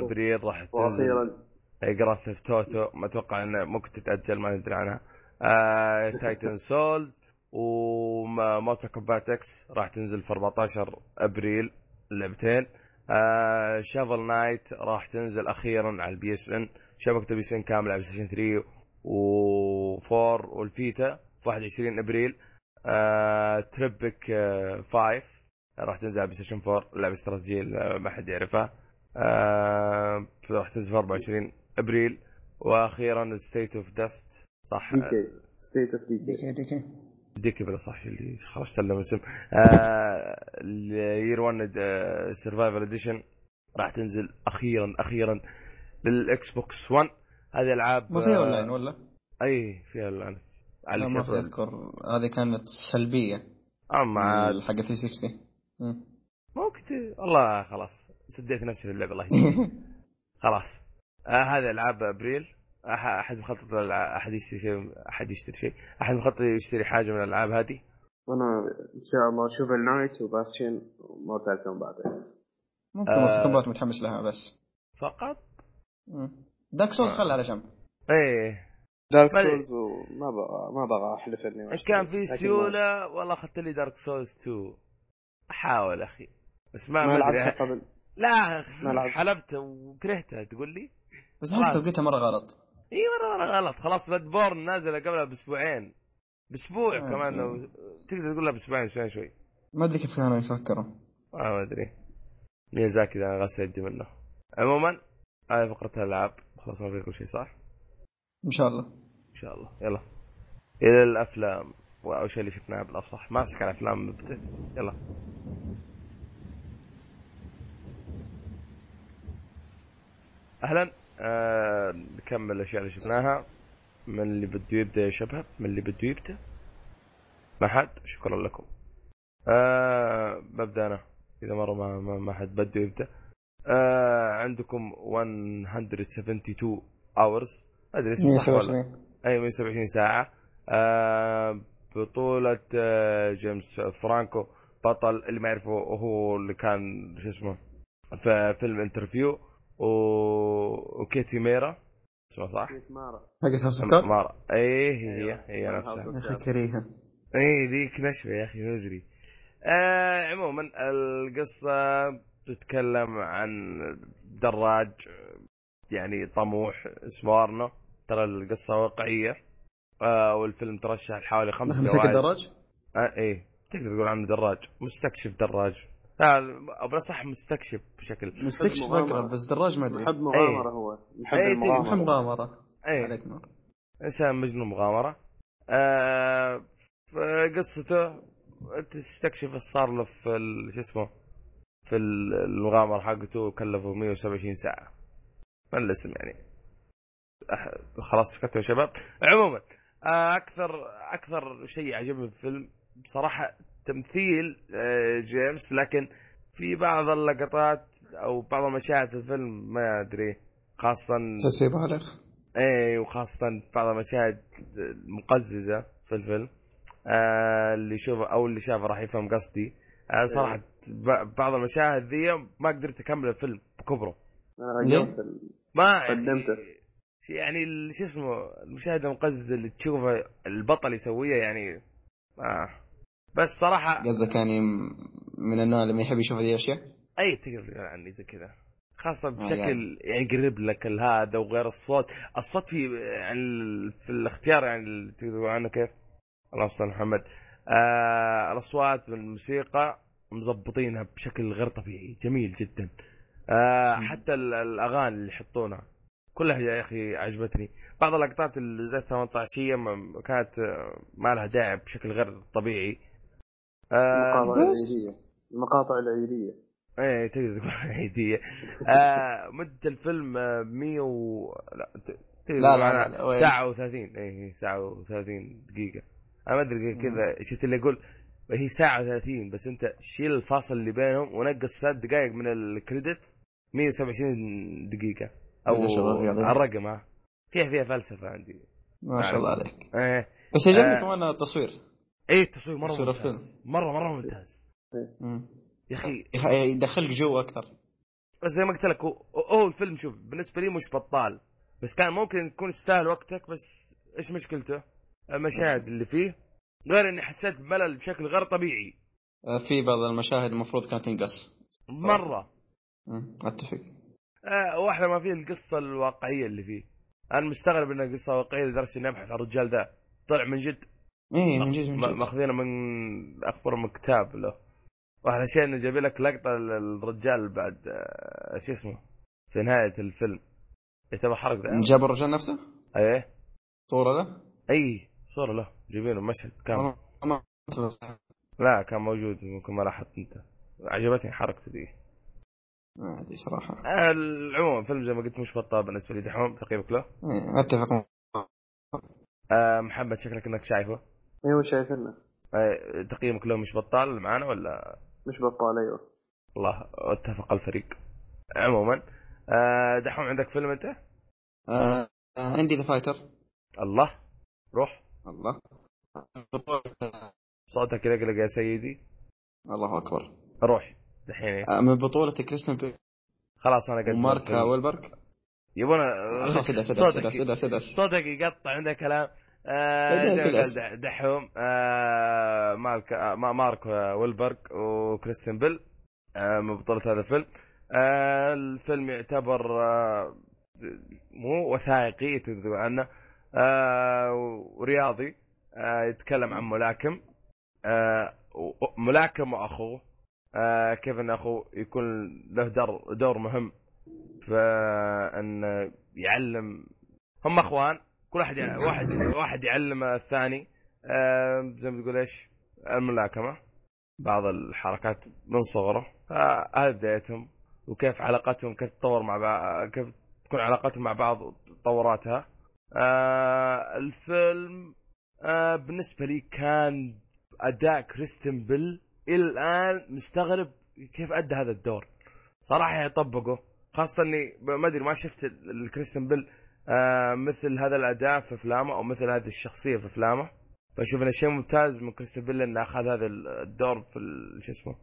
أبريل راح تنزل وأخيرا. Grand Theft Auto ما أتوقع إنه ممكن تتأجل ما ندري عنها. آه Titan Souls و Mortal Kombat X راح تنزل في 14 أبريل اللعبتين. آه Shovel Knight راح تنزل أخيرا على ال PSN. شبكة PSN كاملة على Play 3 و4 وال Vita في 21 أبريل. آه Tropico آه 5 راح تنزل على Play 4 لعبه استراتيجيه اللي ما حد يعرفها آه راح تنزل في 24 أبريل. وأخيرا State of Decay صح. Decay State of De Decay Decay Decay Decay بلا صح اللي خرجت له من اسم آه ال Year 1 Survival Edition راح تنزل أخيرا أخيرا لل Xbox 1 هذه ألعاب ما فيها آه، اونلاين ولا؟ اي فيها اونلاين على لا ما. أذكر. هذه كانت سلبية. أما حق 360 مم. ممكن والله خلاص. سديت نفسي في اللعبه الله يهديك. خلاص. آه هذه ألعاب أبريل. أح- أحد مخطط للع- أحد يشتري شيء أحد يشتري شيء. أحد مخطط يشتري حاجة من الألعاب هذه؟ وأنا إن شاء الله Shovel Knight و Bastion و Mortal Kombat ممكن آه. Kombat متحمس لها بس. فقط؟ Dark Souls آه. خلها على جنب. إيه. Dark Souls وما بغى ما بغى احلف اني. كان في سيولة والله اخذت لي Dark Souls 2 احاول أخي. بس ما ما ما لعبتها قبل. لا ما لعبت. لعبت وكرهتها تقول لي؟ بس خلاص. احس توقيتها مرة غلط. إي مرة مرة غلط. خلاص Bloodborne نازلة قبلها بأسبوعين. بأسبوع آه. كمان لو تقدر تقول لها بأسبوعين شوي شوي. ما أدري كيف كانوا يفكروا. آه ما أدري. ميازاكي ذا غسل يدي منه. عموما هذه فقرة الألعاب. خلصنا في كل شيء صح؟ إن شاء الله. إن شاء الله. يلا. إلى الأفلام. وأول شيء اللي شفناه بالاصح ماسك على الافلام مبتدئ يلا. أهلا. آه نكمل الأشياء اللي شفناها. من اللي بده يبدأ يا شباب؟ من اللي بده يبدأ؟ ما حد. شكرا لكم. آه ببدأ أنا. إذا مرة ما ما, ما حد بده يبدأ. آه عندكم 172 hours. أدري اسمه صح ولا 127 أي 127 ساعة. آه بطولة آه جيمس فرانكو. بطل اللي ما يعرفه هو اللي كان شو اسمه في فيلم Interview و... وكيت مارا. اسمها صح؟ كيت مارا حقت House of مارا اي هي أيوة. هي من نفسها. يا أخي. كريهة. اي ذيك نشفة يا أخي ما أدري. آه عموما القصة تتكلم عن دراج يعني طموح اسمه ارنو ترى القصة واقعية. آه والفيلم ترشح لحوالي خمس جوائز. الدراج آه إيه. تقدر تقول عنه دراج. مستكشف دراج. لا أو بالاصح مستكشف بشكل. مستكشف. اقرب بس دراج ما أدري. محب مغامرة هو. محب أي، محب المغامرة مغامرة. إيه. عليك نور. إنسان مجنون مغامرة. آه قصته تستكشف إيش صار له في ال- شو اسمه في ال- المغامرة حقته كلفه 127 ساعة. من الاسم يعني. خلاص سكتوا يا شباب. عموما آه، أكثر أكثر شيء عجبني في الفيلم بصراحه تمثيل آه، جيمس لكن في بعض اللقطات أو بعض المشاهد في الفيلم ما أدري خاصه تحسي بالغ. إيه وخاصة بعض المشاهد المقززة في الفيلم آه اللي يشوفه أو اللي شافه راح يفهم قصدي. آه صراحة ب- بعض المشاهد ذي ما قدرت أكمل الفيلم بكبره. أنا ما أخي، قدمته. يعني شو اسمه المشاهد المقزز اللي تشوفه البطل يسويها يعني آه بس صراحة قصدك يعني من النوع اللي ما يحب يشوف هذه الأشياء أي تقدر تقول عني زي كذا خاصة آه، بشكل يعني يقرب لك هذا وغير الصوت، الصوت في يعني في الاختيار يعني تقدر عنه كيف؟ اللهم صل محمد. آه الأصوات والموسيقى مظبطينها بشكل غير طبيعي، جميل جدا. آه. حتى ال- الأغاني اللي يحطونها كلها يا أخي عجبتني. بعض اللقطات اللي زي 18 ما- كانت آه، ما لها داعي بشكل غير طبيعي. آه المقاطع. العيدية المقاطع العيدية إيه تقدر تقول عيدية آه مدة الفيلم آه، 100 و لا لا، لا، لا،؟ ساعة و30 إيه ساعة و30 دقيقة أنا ما أدري كذا شفت اللي يقول هي ساعة و30 بس أنت شيل الفاصل اللي بينهم ونقص ثلاث دقائق من الكريدت 127 دقيقة أو رياضي. الرقم ها فيها فيها فلسفة عندي. ما شاء الله عليك. إيه بس عجبني آه. كمان التصوير إيه التصوير مرة تصوير ممتاز. مرة مرة ممتاز. مم. يا أخي. يخ- يدخلك جو أكثر. بس زي ما قلت لك هو, الفيلم شوف بالنسبة لي مش بطال. بس كان ممكن يكون يستاهل وقتك بس إيش مشكلته؟ المشاهد اللي فيه. غير إني حسيت بملل بشكل غير طبيعي. آه، في بعض المشاهد المفروض كانت تنقص. مرة. أتفق. آه واحدة ما فيه القصة الواقعية اللي فيه. أنا مستغرب انها قصه واقعيه لدرجة إني أبحث عن الرجال ذا. طلع من جد. إيه من جد جد. ماخذينه من اكبر من كتاب له. وأحلى شيء إنه جايب لك لقطة للرجال بعد آه، شو اسمه؟ في نهاية الفيلم. يعتبر حرق ذا؟ جاب الرجال نفسه؟ إيه صورة له؟ أي صورة له. جايبينه مشهد كامل. لا كان موجود ممكن ما لاحظت أنت. عجبتني حركته ذي ما أدري صراحة. العموم الفيلم زي ما قلت مش بطال بالنسبة لي دحوم تقييمك له أتفق آه محمد شكلك إنك شايفه. أيوه شايفنا آه تقييمك له مش بطال معانا ولا؟ مش بطال أيوه. والله اتفق الفريق. عموما آه دحوم عندك فيلم أنت؟ آه آه، عندي The Fighter الله. روح. الله. صوتك يلقلق يا سيدي. الله أكبر. روح. دحين آه، من بطولة كريستيان بيل. خلاص أنا ومارك ويلبرغ. يبونا خلاص سدع سدع سدع صوتك صوتك يقطع عندك كلام. آه دحوم. آه مارك آه ما- مارك ويلبرغ وكريستيان بيل. آه من بطولة هذا الفيلم. آه الفيلم يعتبر آه مو وثائقي تقدر عنه آه ورياضي. آه يتكلم عن ملاكم. آه ملاكم وأخوه. آه كيف أن اخوه يكون له دور دور مهم. فأن يعلم هم أخوان كل واحد يع- واحد واحد يعلم الثاني. آه زي ما تقول إيش؟ الملاكمة بعض الحركات من صغره. آه، هذه بدايتهم وكيف علاقتهم كيف تتطور مع بعض كيف تكون علاقتهم مع بعض تطوراتها آه الفيلم آه بالنسبة لي كان أداء كريستن بيل إلى الآن مستغرب كيف أدى هذا الدور. صراحة يطبقه خاصة إني ما أدري ما شفت ال- الكريستن بيل آه مثل هذا الأداء في أفلامه أو مثل هذه الشخصية في أفلامه. فاشوف إنه شيء ممتاز من كريستن بيل إنه أخذ هذا الدور في شو اسمه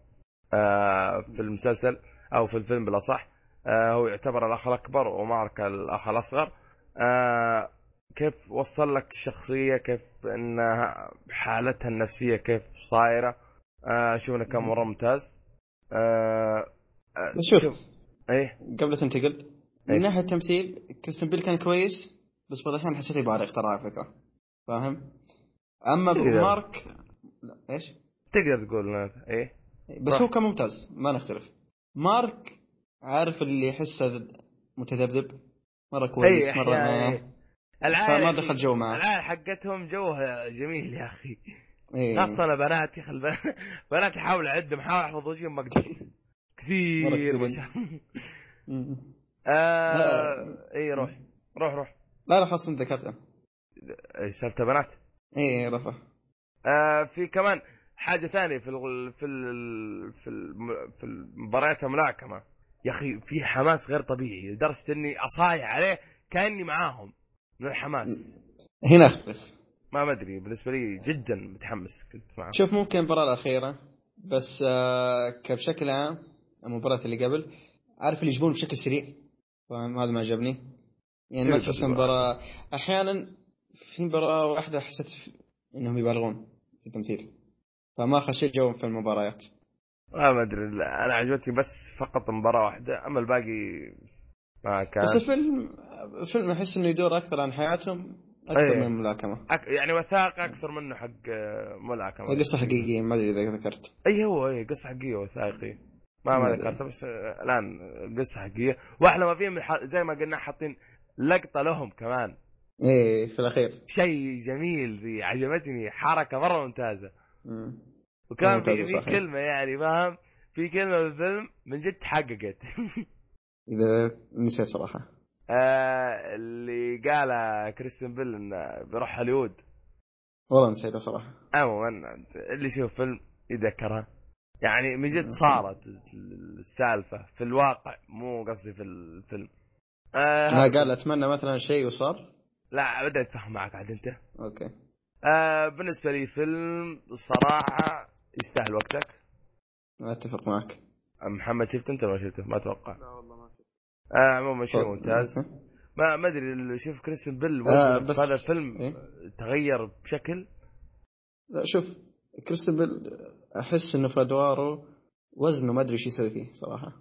آه في المسلسل أو في الفيلم بالأصح. آه هو يعتبر الأخ الأكبر ومارك الأخ الأصغر. آه كيف وصل لك الشخصية؟ كيف إنها حالتها النفسية كيف صايرة؟ أشوف انه كان مره ممتاز. آه آه بس شوف. إيه. قبل تنتقل. إيه. من ناحية التمثيل كريستن بيل كان كويس بس بعض الأحيان حسيته يبالغ ترى على فكرة. فاهم؟ أما إيه. مارك لا إيش؟ تقدر تقول إيه. بس صح. هو كان ممتاز ما نختلف. مارك عارف اللي يحسه متذبذب مرة كويس اي مره ما العائله فما دخل جو معه. العائلة حقتهم جوها جميل يا أخي. إيه. خاصة أنا بناتي خل بن- بناتي احاول اعدهم احاول أحفظ وجههم ما أقدر كثير ما. شاء الله. آه. اي روح. روح روح. لا لا خلاص أنت. ذكرته إيه، سالفة بنات. اي رفع آه في كمان حاجة ثانية في ال في ال في الم- في المباريات الملاكمة يا أخي في حماس غير طبيعي لدرجة إني اصايح عليه كأني معاهم. من الحماس. هنا. اختلف ما ادري بالنسبة لي جدا متحمس كنت معه. شوف ممكن المباراة الأخيرة بس آه كبشكل عام المباراة اللي قبل عارف اللي يجيبون بشكل سريع. فاهم هذا ما عجبني. يعني ما تحس تبغى؟ المباراة أحيانا في مباراة واحدة حسيت إنهم يبالغون في التمثيل. فما خشيت جو في المباريات. آه ما ادري أنا عجبتني بس فقط مباراة واحدة أما الباقي ما كان. بس الفيلم الفيلم أحس إنه يدور أكثر عن حياتهم أكثر أيه. من الملاكمه أك... يعني وثائقي أكثر منه حق آه، ملاكمة. هي قصة حقيقية ما أدري إذا ذكرت. إي هو إي قصة حقيقية وثائقية. ما ما ما ذكرتها بس آه، الآن قصة حقيقية. واحلى ما فيهم ح- زي ما قلنا حاطين لقطة لهم كمان. إيه في الأخير. شيء جميل ذي عجبتني حركة مرة ممتازة. مم. وكان في, ممتازة في صحيح. كلمة يعني فاهم؟ في كلمة بالفيلم من جد تحققت. إذا نسيت صراحة. آه اللي قالها كريستيان بيل إنه بيروح هوليوود. والله نسيتها صراحة. عموما اللي يشوف فيلم يتذكرها يعني من جد صارت السالفة في الواقع مو قصدي في الفيلم. آه ما قال أتمنى مثلا شيء وصار؟ لا بدأت اتفهم معك عاد أنت. أوكي. آه بالنسبة لي فيلم صراحة يستاهل وقتك. أتفق معك. محمد شفت أنت ولا شفته؟ ما أتوقع. لا والله آه عموما شيء. ممتاز. ما ما أدري شوف كريستن بيل آه، بس- هذا الفيلم إيه؟ تغير بشكل؟ لا شوف كريستن بيل أحس إنه في أدواره وزنه ما أدري إيش يسوي فيه صراحة.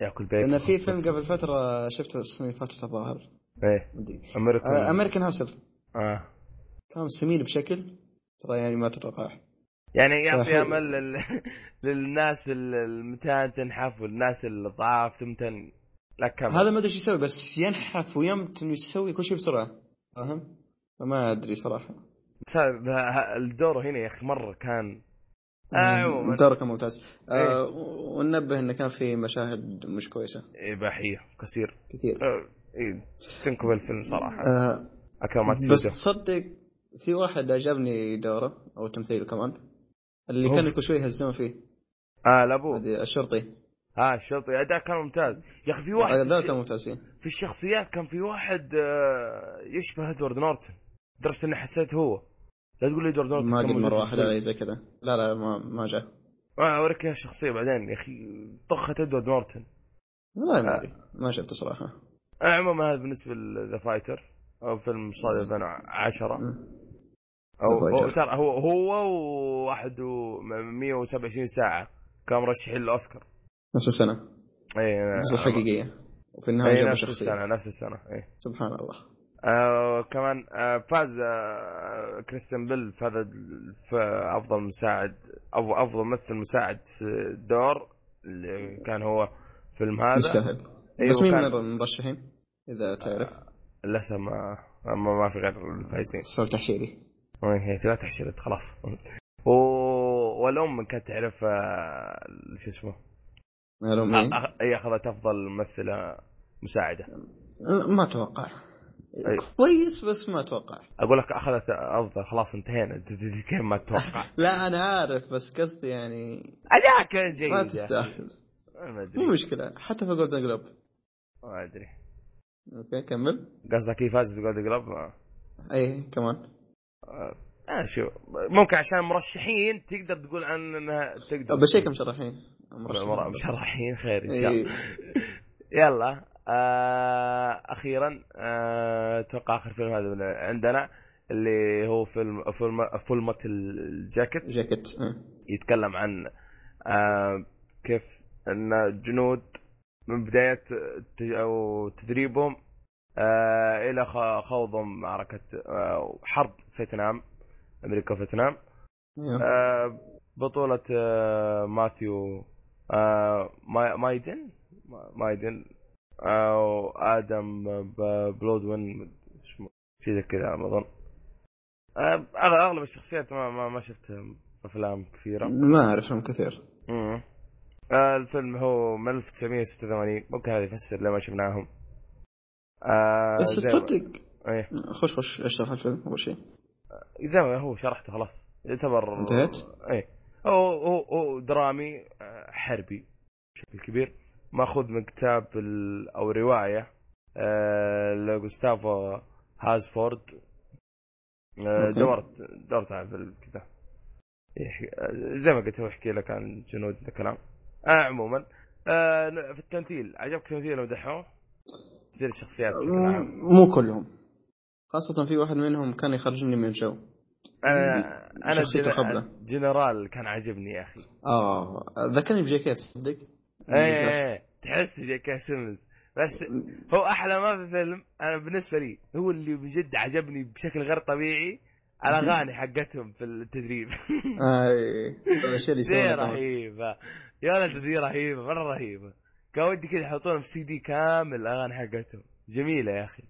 ياكل بيت لأن في فيلم قبل فترة شفته السنة اللي فاتت الظاهر. إيه. أمريكان. آه، أمريكان هاسل. آه. كان سمين بشكل ترى يعني ما تتوقع. يعني يعطي. أمل لل... للناس المتان تنحف والناس الضعاف تمتن لا كمل هذا ما أدري إيش يسوي بس ينحف ويمتن ويسوي كل شيء بسرعة؟ فاهم؟ فما أدري صراحة. الدور هنا يا أخي مرة كان آه عموما الدور كان ممتاز. إيه. آه وننبه إنه كان في مشاهد مش كويسة. اباحيه كثير. كثير. آه، إيه تنكب الفيلم صراحة. آه بس تصدق في واحد عجبني دوره أو تمثيله كمان اللي كان كل شوي يهزون فيه. آه لابو الشرطي. ها الشرطي أداء كان ممتاز. يا أخي في واحد في, كان ممتاز فيه في الشخصيات كان في واحد آه، يشبه إدوارد نورتن. لدرجه إني حسيت هو. لا تقول لي إدوارد نورتن ما كان قد مرة واحدة الفيلم. علي زي كذا. لا لا ما ما جاء. آه، أوريك إياها الشخصية بعدين يا أخي طخت إدوارد نورتن. والله ما أدري ما شفته صراحة. آه، عموما هذا بالنسبة ل The Fighter أو فيلم صادر 2010 مم. أو هو. ترى هو هو وواحد و 127 ساعة كانوا مرشحين للأوسكار. نفس السنة. اي قصه حقيقيه وفي النهاية اي جابوا نفس شخصية. السنة نفس السنة اي سبحان الله. آه كمان آه فاز آه كريستيان بيل في هذا في أفضل مساعد أو أفضل ممثل مساعد في الدور اللي كان هو فيلم هذا. يستاهل. أيوه بس مين من المرشحين؟ إذا تعرف. لسه ما ما, ما في غير الفايزين. سؤال تحشيري. هي ثلاث حشرت خلاص. و... والأم كانت تعرف آه، شو اسمه؟ معلوم مين؟ أخ... هي أخذت أفضل ممثلة مساعدة؟ ما أتوقع. أي. كويس بس ما أتوقع. أقول لك أخذت أفضل خلاص انتهينا. كيف ما تتوقع لا أنا عارف بس قصدي يعني اداء كان جيد ما. تستاهل. ما أدري. مو مشكلة حتى في جولدن جلوب ما أدري. أوكي كمل. قصدك كيف فازت جولد جلوب اي كمان. آه شو ممكن عشان مرشحين تقدر تقول عن انها تقدر. بشيك مشرحين. مر- مشرحين خير إن شاء. الله. يلا آه أخيرا آه، أتوقع آخر فيلم هذا عندنا اللي هو فيلم فيلم فيلمة الجاكيت جاكيت. يتكلم عن آه كيف أن جنود من بداية ت- أو تدريبهم آه إلى خوضهم معركة آه حرب فيتنام. أمريكا وفيتنام أيوه. آه بطولة آه ماثيو آه ما- مايدن ما- مايدن وآدم ب- بلودوين شيء زي كذا أظن. أغلب الشخصيات ما ما, ما شفت أفلام كثيرة. ما اعرفهم كثير. الفيلم هو من 1986 ممكن هذا يفسر ليه ما شفناهم. آه بس تصدق إيه. خش خش اشرح الفيلم أول شيء زي ما هو شرحته خلاص يعتبر انتهيت؟ إيه هو هو هو درامي حربي بشكل كبير ماخوذ من كتاب. أو رواية آه، لجوستافو هازفورد آه،. دورت دورت على الكتاب آه، زي ما قلت هو يحكي لك عن جنود الكلام آه عموما آه في التمثيل عجبك تمثيل دحوم؟ تمثيل الشخصيات مو كلهم خاصة في واحد منهم كان يخرجني من الجو أنا أنا شخصيته جن- خبلة. جنرال كان عاجبني يا أخي. آه ذكرني ب J.K. تصدق؟ إيه إيه، تحس J.K. Simmons. بس هو أحلى ما في فيلم أنا بالنسبة لي هو اللي بجد عجبني بشكل غير طبيعي الأغاني حقتهم في التدريب. اي دي يسوونها كمان. رهيبة. يا ولد دي رهيبة مرة رهيبة. كان ودي كذا يحطونها في سي دي كامل الأغاني حقتهم. جميلة يا أخي.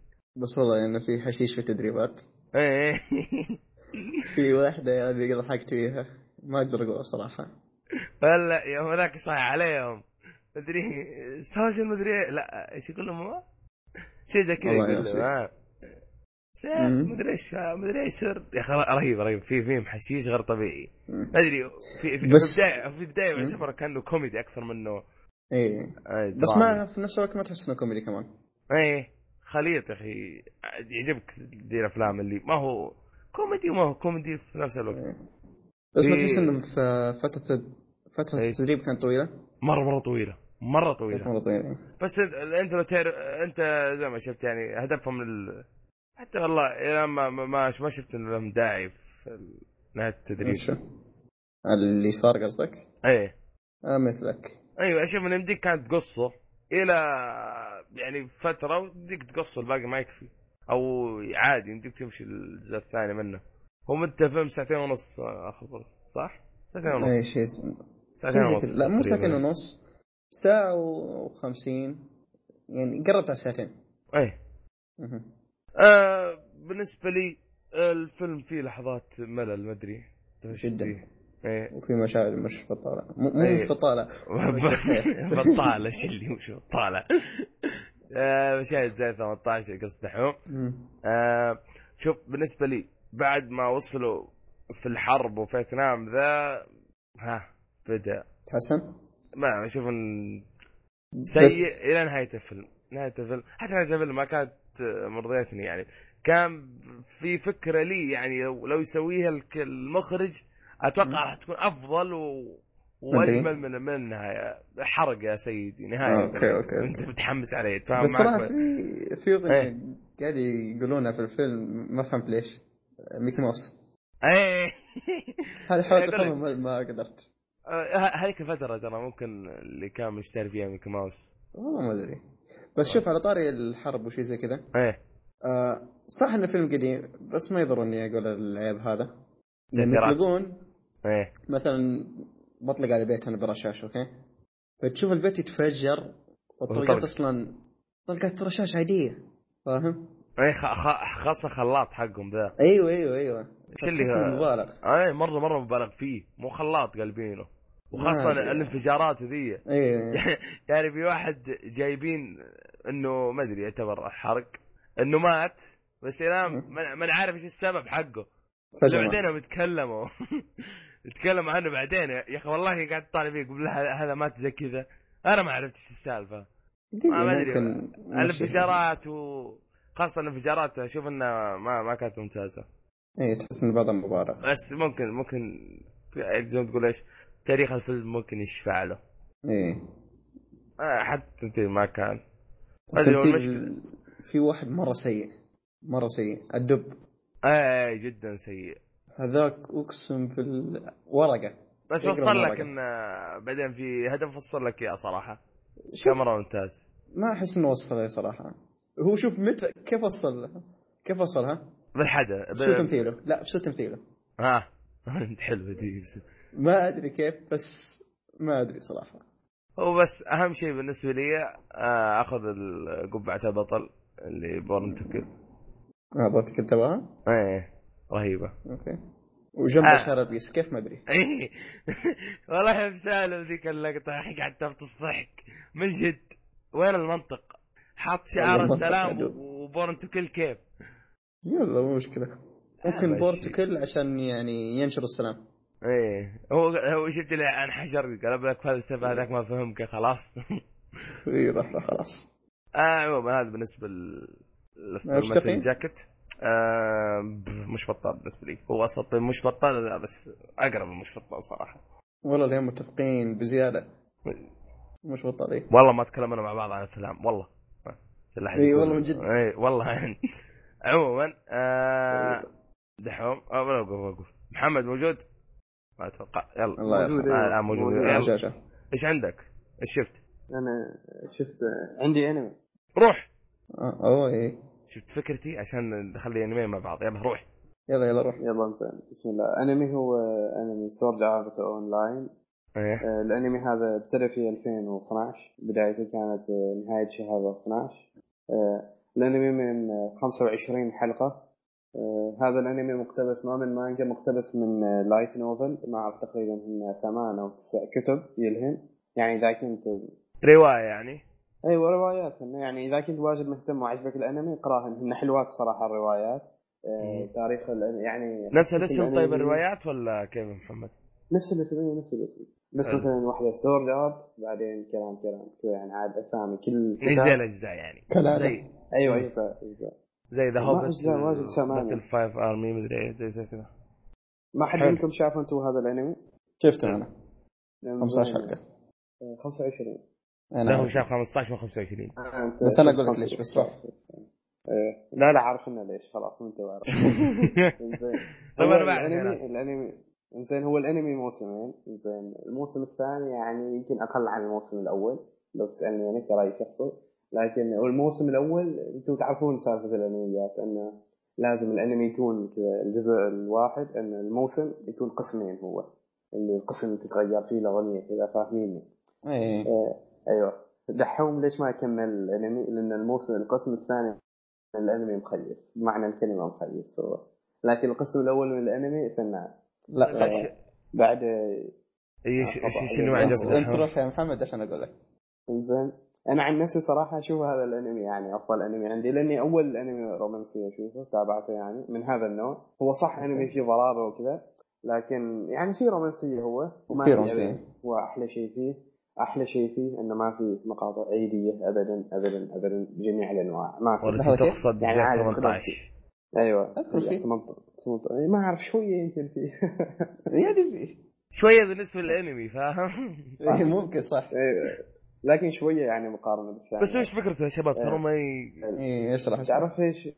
بس والله إنه في حشيش في التدريبات إيه. في واحدة هذه ضحكت فيها ما أقدر أقول الصراحه ولا يوم ذاك صايح عليهم مدري سوشيال مدري. لا إيش يقول لهم هو؟ شيء زي كذا يقول. لهم سيف مم. مدري إيش مدري إيش سر يا أخي رهيب رهيب في فيهم حشيش غير طبيعي ادري في في بس- في البداية في البداية مم. يعتبر كأنه كوميدي أكثر منه إيه آه، بس. ما في نفس الوقت ما تحس إنه كوميدي كمان إيه خليط يا أخي يعجبك دي الافلام اللي ما هو كوميدي وما هو كوميدي في نفس الوقت إيه. بس ما تحس إنه في فترة فترة إيه. التدريب كانت طويلة؟ مرة مرة طويلة مرة طويلة مرة طويلة بس انت- لو تعرف أنت زي ما شفت يعني هدفهم ال... حتى والله إلى ما ما ما شفت لهم داعي في نهاية التدريب اللي صار قصدك؟ إيه آه مثلك أيوه أشوف ان يمديك كانت تقصه إلى يعني فترة وتمديك تقصه الباقي ما يكفي. أو عادي يمديك تمشي الجزء الثاني منه. هو مدته فيلم ساعتين ونص اخبر صح؟ ساعتين ونص. اي شيء ساعتين شيء زي ونص. لا مو. ساعتين ونص ساعة وخمسين. يعني قربت على الساعتين إيه. آه بالنسبة لي الفيلم فيه لحظات ملل ما أدري. جداً. إيه. وفي مشاعر مش بطالة. مو إيه. مش بطالة. بطالة إيش اللي مش بطالة. آه، مشاهد زي 18 قصد دحوم مم. آه، شوف بالنسبة لي بعد ما وصلوا في الحرب وفيتنام ذا ها بدأ. تحسن؟ ما أشوف ان بس- سيء إلى نهاية الفيلم. نهاية الفيلم. حتى نهاية الفيلم ما كانت آه، مرضيتني يعني. كان في فكرة لي يعني لو, يسويها المخرج أتوقع راح تكون أفضل و... وأجمل من من النهاية. حرق يا سيدي نهاية okay، okay، أنت okay. متحمس عليه. تفاهم بس صراحة معك في في إيه. أغنية قاعد يقولونها في الفيلم ما فهمت ليش. Mickey Mouse. إيه. هذه حاولت. افهمها ما- قدرت. آه، هذيك الفترة ترى ممكن اللي كان مشتري فيها Mickey Mouse. والله ما أدري. بس شوف على طاري الحرب وشي زي كذا. إيه. آه صح انه فيلم قديم بس ما يضر اني أقول العيب هذا. تأثيرات. يطلقون إيه. مثلا بطلق على بيت أنا برشاش okay؟ فتشوف البيت يتفجر والطلقات. أصلا طلقات رشاش عادية فاهم؟ خ- خ- خاصة خلاط حقهم ذا. أيوه أيوه أيوه. إيش اللي مبالغ. إيه مرة مرة مبالغ فيه. مو خلاط قلبينه. وخاصة أدري. الانفجارات ذي. أيوه يعني في واحد جايبين إنه ما أدري يعتبر حرق. إنه مات بس ما عارف إيش السبب حقه. بعدين يتكلموا. يتكلموا عنه بعدين. يا أخي والله قاعد طالع فيه يقول هذا مات زي كذا أنا ما عرفت إيش السالفة. ما أدري. الانفجارات وخاصه الانفجارات أشوف انها ما ما كانت ممتازة. اي تحس إن بعضها مبالغ بس ممكن ممكن زي ما تقول إيش؟ تاريخ الفيلم ممكن يشفع له. اي آه، حتى انت ما كان المشكلة. في واحد مرة سيء. مرة سيء. الدب. إيه جدا سيء. هذاك أقسم بالورقه بس يقرأ وصل لك. إن بعدين في هدف وصل لك إياه صراحة. مره ممتاز. ما أحس إنه وصلها صراحة. هو شوف متى كيف وصل؟ لها؟ كيف وصلها؟ بالحدث بسوء تمثيله؟ لا بسوء تمثيله؟ ها. حلوة دي. بس ما أدري كيف بس ما أدري صراحة. هو بس أهم شيء بالنسبة لي آه، أخذ قبعه البطل اللي born to kill آه بغيت كنت تبغاها؟ إيه. رهيبة. okay. وجنب آه. اشاره peace كيف ما أدري. إيه. والله بسالم ذيك اللقطة يا أخي قعدت افطس ضحك من جد وين المنطق؟ حاط شعار السلام و born to kill كيف؟ يلا مو مشكلة. ممكن هذا born to الشيء. كل عشان يعني ينشر السلام. إيه. هو هو شفت اللي عن حجر قلب لك فلسفه هذاك ما فهمك خلاص. إي راح خلاص. آه عموما هذا بالنسبة ل إيش مثل تقييم؟ جاكيت. آه مش بطال بالنسبة لي هو أصلا مش بطال لا بس أقرب من مش بطال صراحة. والله اليوم متفقين بزيادة. مش بطاري والله ما تكلمنا مع بعض عن الافلام والله. يقول- والله من جد. اي والله. يعني عموما آه دحوم. أه وقف وقف محمد موجود؟ ما أتوقع. يلا. موجود، يرحمه. آه لا موجود. موجود. يلا. إيش عندك؟ إيش شفت؟ أنا شفت عندي انمي روح. آه، أوه إيه. شفت فكرتي عشان نخلي انميين مع بعض. يلا روح يلا يلا روح يلا زين بسم الله. انمي هو انمي Sword Art Online إيه الانمي هذا ابتدى في 2012 بدايته كانت آه، نهاية شهر 12 آه، الانمي من آه، 25 حلقة. آه، هذا الانمي مقتبس ما من مانجا مقتبس من آه، light novel ما اعرف تقريبا ثمان أو تسع كتب يلهن. يعني إذا كنت رواية يعني. أيوه روايات هن يعني إذا كنت واجد مهتم وعجبك الأنمي اقراهن هن حلوات صراحة الروايات آه،. تاريخ يعني نفس الاسم طيب الروايات ولا كيف محمد؟ نفس الاسم أيوة، نفس الاسم بس. مثلا واحدة Sword Art بعدين كلام كلام كذا يعني عاد أسامي كل زي الاجزاء يعني كالعادة. زي أيوه. أجزاء أجزاء زي ذا ما هوبت أجزاء واجد ثمانية. battle five army مدري إيه زي زي كذا ما حد. منكم شاف أنتم هذا الأنمي؟ شفته أنا لأن 15 زين- حلقة آه، 25 أنا لا هو عارف. شاف 15 و 25 آه، بس أنا شفت أقول لك ليش، 25. بس روح. إيه. لا لا عارفنا ليش خلاص أنت عارف زين طيب أنا الأنمي الأنمي زين هو الأنمي موسمين. زين الموسم الثاني يعني يمكن أقل عن الموسم الأول. لو تسألني يعني كراي شخصي. لكن هو الموسم الأول أنتم تعرفون سالفة الأنميات انه لازم الأنمي يكون كذا الجزء الواحد إن الموسم يكون قسمين هو. اللي القسم تتغير فيه الاغنيه اذا فاهميني؟ إيه. إيه، أيوه دحوم ليش ما يكمل الأنمي؟ لأن الموسم القسم الثاني من الأنمي مخيس بمعنى الكلمة مخيس هو لكن القسم الأول من الأنمي فنان لا طيب، لا إيش- بعد إيش آه، إيش. إيش اللي ما انت عجبك انت؟ روح يا محمد عشان أقول لك زين أنا عن نفسي صراحة أشوف هذا الأنمي يعني أفضل أنمي عندي لأني أول أنمي رومانسي أشوفه تابعته يعني من هذا النوع هو صح أنمي فيه ضرابة وكذا لكن يعني في رومانسيه هو وما في في رومانسية. أبداً. هو أحلى شيء فيه أحلى شيء فيه إنه ما في مقاطع عيدية ابدا ابدا ابدا بجميع الأنواع ما في؟ تقصد يعني جاء عادي 18 أيوه أذكر فيه. 18 18 ما أعرف شوية يمكن فيه يعني في شوية بالنسبة للأنمي فاهم؟ إيه، ممكن صح أيوة. لكن شوية يعني مقارنة بالثاني بس وش فكرته يا شباب ترى ما ي... إيه اشرح اشرح تعرف إيش؟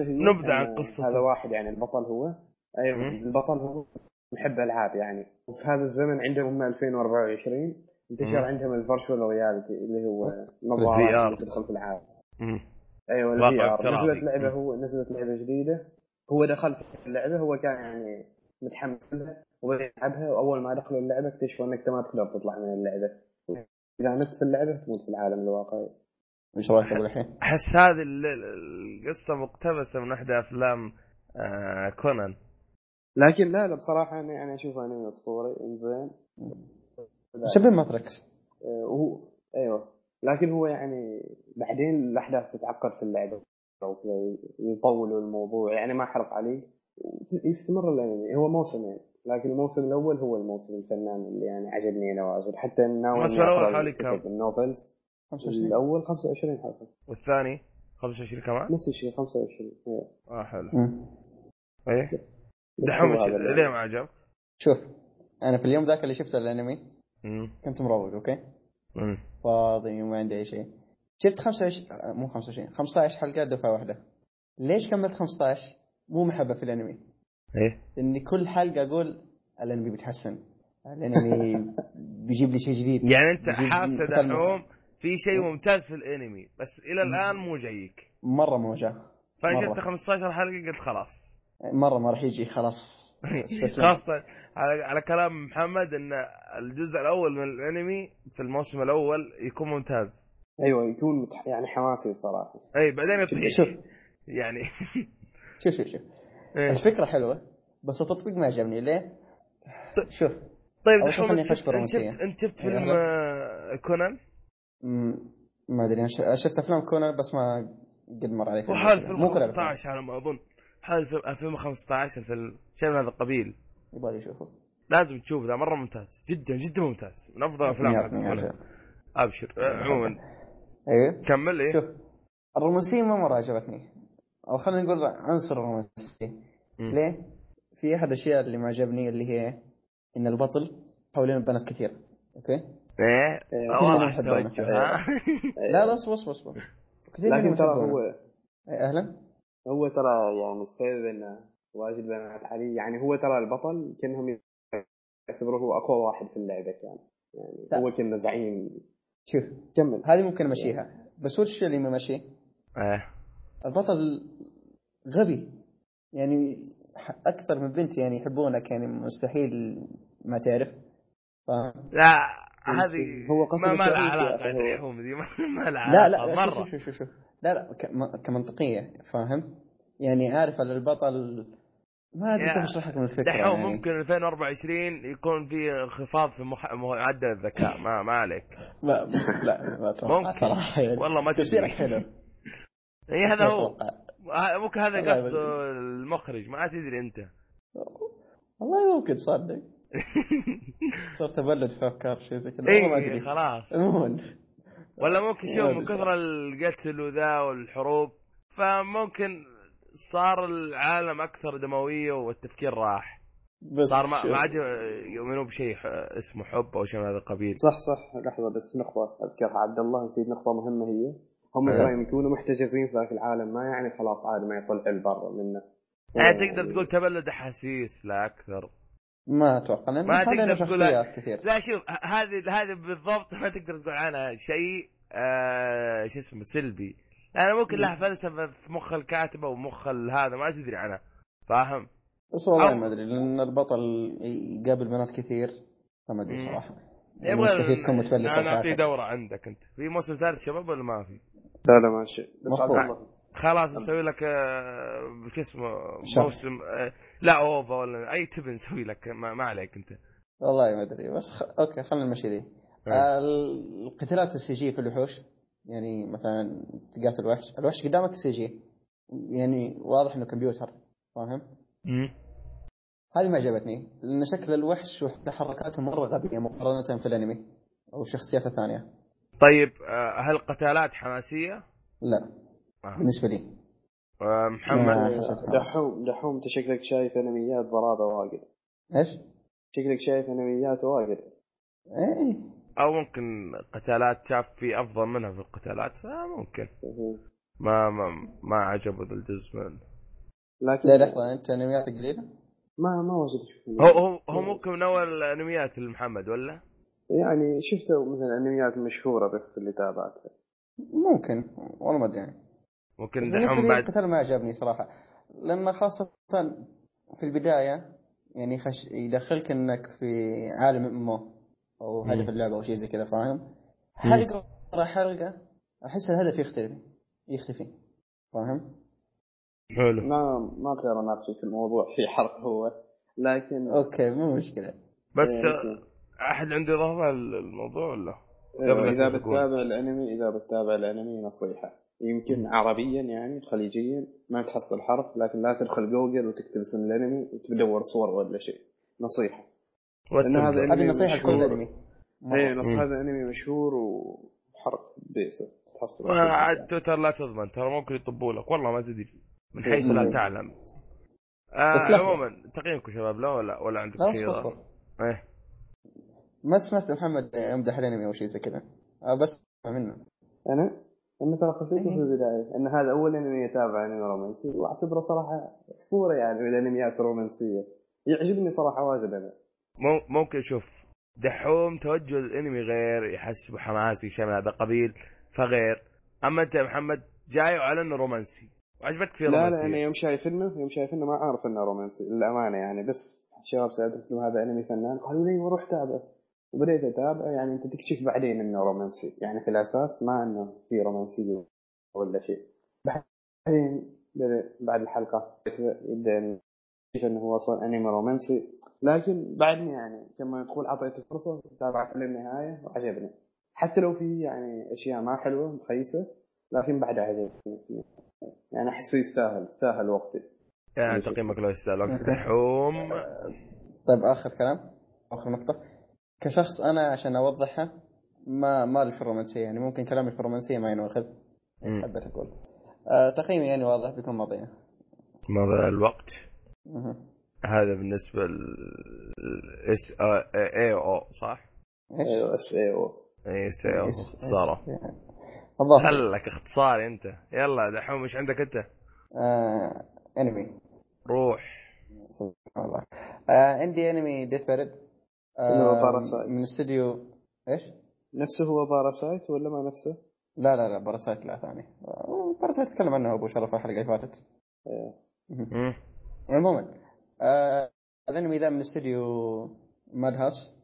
نبذة عن أن قصته. هذا واحد يعني البطل هو أيوه. البطل هو محب ألعاب يعني وفي هذا الزمن عندهم هم 2024 انتشر مم. عندهم ال virtual reality اللي هو اللي تدخل في العاب مم. أيوه ال VR. نزلت لعبة. هو نزلت لعبة جديدة. هو دخل في اللعبة هو كان يعني متحمس لها وبدا يلعبها وأول ما دخلوا اللعبة اكتشفوا إنك أنت ما تقدر تطلع من اللعبة. اذا مت في اللعبة تموت في العالم الواقعي إيش رأيك أبو الحين؟ أحس هذه ال- ال- القصة مقتبسة من إحدى أفلام آه كونان. لكن لا لا بصراحة أنا يعني اشوفه انمي اسطوري إنزين. شبه Matrix. آه، وهو أيوه. لكن هو يعني بعدين الأحداث تتعقد في اللعبة وكذا يطولوا الموضوع. يعني ما احرق عليك. يستمر الانمي هو موسمين لكن الموسم الأول هو الموسم الفنان اللي يعني عجبني أنا واجد. حتى ناوي حوالي كم؟ ال novels 25 الأول 25 حلقه والثاني 25 كمان؟ نفس الشيء 25 أيوه آه حلو. إيه؟ دحوم ليه ما عجبك؟ شوف أنا في اليوم ذاك اللي شفت الأنمي. مم. كنت مروق أوكي؟ مم. فاضي وما عندي أي شيء. شفت 25 آه، مو 25 15 حلقه دفعة واحدة. ليش كملت 15 مو محبة في الأنمي. إيه؟ لاني كل حلقة أقول الأنمي بيتحسن. الأنمي بيجيب لي شيء جديد. يعني أنت ما- دحوم في شيء ممتاز في الأنمي بس إلى الآن مو جايك. مرة مو جاء فانا. شفت 15 حلقة قلت خلاص. مرة ما راح يجي خلاص. خاصة على, على كلام محمد إن الجزء الأول من الأنمي في الموسم الأول يكون ممتاز. أيوه يكون يعني حماسي بصراحه أي بعدين يطيح شوف يعني. شوف شوف شوف. إيه. الفكرة حلوة بس التطبيق ما عجبني. ليه؟ شوف. طيب أول شيء دحوم انت شفت أنت. بالرومانسية. شفت, إيه، فيلم. آه، كونان؟ ما أدري. أنا شفت أفلام كونان بس ما قد مر علي فيلم وحال الأفلام. 15 على ما أظن. حال فيلم 2015 الفيلم شيء من هذا القبيل؟ يبغى لي أشوفه. لازم تشوف ذا مرة ممتاز جدا جدا ممتاز. من أفضل الافلام. أبشر. آه، عموما. أيوه كمل إيه؟ شوف الرومانسية ما مرة عجبتني. أو خلينا نقول عنصر الرومانسية. مم. ليه؟ في أحد الأشياء اللي ما عجبني اللي هي إن البطل حوالين البنات كثير. أوكي؟ إيه؟ إيه، نحبونه. توجه. ها لا لا اصبر اصبر اصبر كثير منهم لكن ترى يحبونه. هو إيه، أهلا؟ هو ترى يعني السبب انه واجد بنات عليه يعني هو ترى البطل كأنهم يعتبروه هو أقوى واحد في اللعبة كان. يعني لا. هو كان زعيم. شوف كمل. هذه ممكن أمشيها. بس وش اللي ممشي؟ إيه. البطل غبي. يعني أكثر من بنت يعني يحبونك يعني مستحيل ما تعرف. فاهم؟ لا هذه هو قصد ما, ما لها علاقة هو. الحوم دي. ما, ما لها لا علاقة لا مرة. شوف شوف شوف شوف. لا لا كمنطقية فاهم؟ يعني عارف ان البطل ما أدري كيف أشرح لكم الفكرة دحوم يعني. ممكن 2024 يكون في انخفاض في مح... معدل الذكاء ما ما عليك. ما لا ما أتوقع. ممكن. صراحة يعني والله ما. تفسيرك حلو. اي هذا هو. أتوقع. ه- ممكن هذا قصد المخرج ما تدري أنت. والله ممكن تصدق صرت ابلد في أفكار شيء زي كذا. والله ما أدري. خلاص. عموما ولا ممكن شوف من كثر القتل وذا والحروب فممكن صار العالم أكثر دموية والتفكير راح. بس صار ما عاد يؤمنون بشيء اسمه حب أو شيء من هذا القبيل. صح صح لحظة بس نقطة أذكرها. عبد الله نسيت نقطة مهمة هي. هم إيه. ترى يكونوا محتجزين في ذاك العالم ما يعني خلاص عادي ما يطلع البر منه. يعني تقدر تقول تبلد أحاسيس لا أكثر. ما أتوقع لأن ما تقدر تقول- شخصيات كثير لا شوف هذه هذه بالضبط ما تقدر تقول عنها شيء آه شو اسمه سلبي يعني ممكن لها فلسفة في مخ الكاتب أو مخ ال- هذا ما تدري عنها فاهم؟ بس والله ما أدري لأن البطل يقابل بنات كثير فما أدري. صراحة يعني يبغى مستحيل تكون طول نعطي حياتك. دورة عندك أنت في موسم ثالث شباب ولا ما في؟ لا لا ماشي بس خلاص نسوي لك آه، شو اسمه. موسم آه، لا OVA ولا أي تبي نسوي لك ما, ما عليك أنت والله ما أدري بس خ... okay خلينا نمشي ذي إيه. آه، القتالات ال CG في الوحوش يعني مثلا تقاتل وحش الوحش قدامك CG يعني واضح إنه كمبيوتر فاهم؟ هذه ما عجبتني لأن شكل الوحش وتحركاته مرة غبية مقارنة في الأنمي أو الشخصيات الثانية طيب آه، هل قتالات حماسية؟ لا آه. بالنسبة لي محمد؟ حسيت خلاص. دحوم دحوم أنت شكلك شايف أنميات برابه واجد. إيش؟ شكلك شايف أنميات واجد. إيه. أو ممكن قتالات شاف في أفضل منها في القتالات فممكن. ما ما ما عجبه ذا الجزء من. لكن لا لحظة أنت انمياتك قليلة؟ ما ما أشوف هو هو هو ممكن من أول الانميات لمحمد ولا؟ يعني شفته مثلا الانميات المشهوره بس اللي تابعتها. ممكن والله ما أدري يعني. ممكن دحوم بعد القتال ما عجبني صراحة لأن خاصة في البداية يعني خش يدخلك إنك في عالم أمه أو هدف. اللعبة أو شيء زي كذا فاهم؟ حلقة ورا حلقة أحس الهدف يختلف يختفي فاهم؟ حلو ما ما أقدر أناقشك في الموضوع في حرق هو لكن okay مو مشكلة بس إيه، أحد عنده إضافة للموضوع ولا؟ قبل لا إذا. بتتابع الانمي إذا بتتابع الأنمي نصيحة يمكن عربيا يعني خليجيا ما تحصل حرق لكن لا تدخل جوجل وتكتب اسم الأنمي وتدور صور ولا شيء. نصيحة. لأن هذا. هذه انمي نصيحه لكل مرة. اي نص. هذا أنمي مشهور وحرف بئسه تحصل. عاد تويتر لا تضمن ترى ممكن يطبوا لك. والله ما تدري من حيث لا. تعلم. آه. عموما تقييمكم شباب لا ولا ولا عندكم شيء إيه. ما سمعت محمد يمدح الأنمي أو شيء زي كذا. آه بس منه. أنا؟ أنا ترى خفيته إيه. في البداية. إن هذا أول أنمي اتابع انمي رومانسي. وأعتبره صراحة أسطورة يعني من الانميات الرومانسيه يعجبني صراحة واجد أنا. مم- ممكن شوف دحوم توجه الانمي غير يحس بحماسي شيء من هذا القبيل فغير. أما أنت يا محمد جاي وعلى إنه رومانسي. وعجبتك فيه لا لا رومانسية؟ أنا يوم شايف انه يوم شايف إنه ما أعرف إنه رومانسي للأمانة يعني. بس شباب سالت له هذا أنمي فنان؟ قالوا لي وروح تابعه وبديت أتابع يعني أنت تكتشف بعدين إنه رومانسي. يعني في الأساس ما إنه في رومانسية ولا شيء. بعدين بعد الحلقة يبدأ يكتشف إنه هو أصلا أنمي رومانسي. لكن بعدني يعني كما تقول اعطيته فرصة تابعته للنهاية وعجبني. حتى لو في يعني أشياء ما حلوة مخيسة لكن بعدها عجبني. يعني أحسه يستاهل يستاهل وقتي. يعني تقييمك لو يستاهل. وقت دحوم طيب آخر كلام؟ آخر نقطة؟ كشخص أنا عشان اوضحها ما ما في الرومانسية يعني ممكن كلامي في الرومانسية ما ينوخذ بس. حبيت أقول. آه تقييمي يعني واضح بكل ماضيه ماذا الوقت. مه. هذا بالنسبة ل SAO صح؟ أيوه SAO. اي SAO؟ اختصاره الظاهر. خلك اختصاري أنت. يلا دحوم إيش عندك أنت؟ آه أنمي. روح. والله آه عندي أنمي Death Parade هو آه Parasite. من استوديو إيش؟ نفسه هو Parasite ولا ما نفسه؟ لا لا لا Parasite لا ثاني آه، Parasite تكلم عنه أبو شرف الحلقة اللي فاتت إيه. مم. عموما آه الانمي ذا من استوديو Madhouse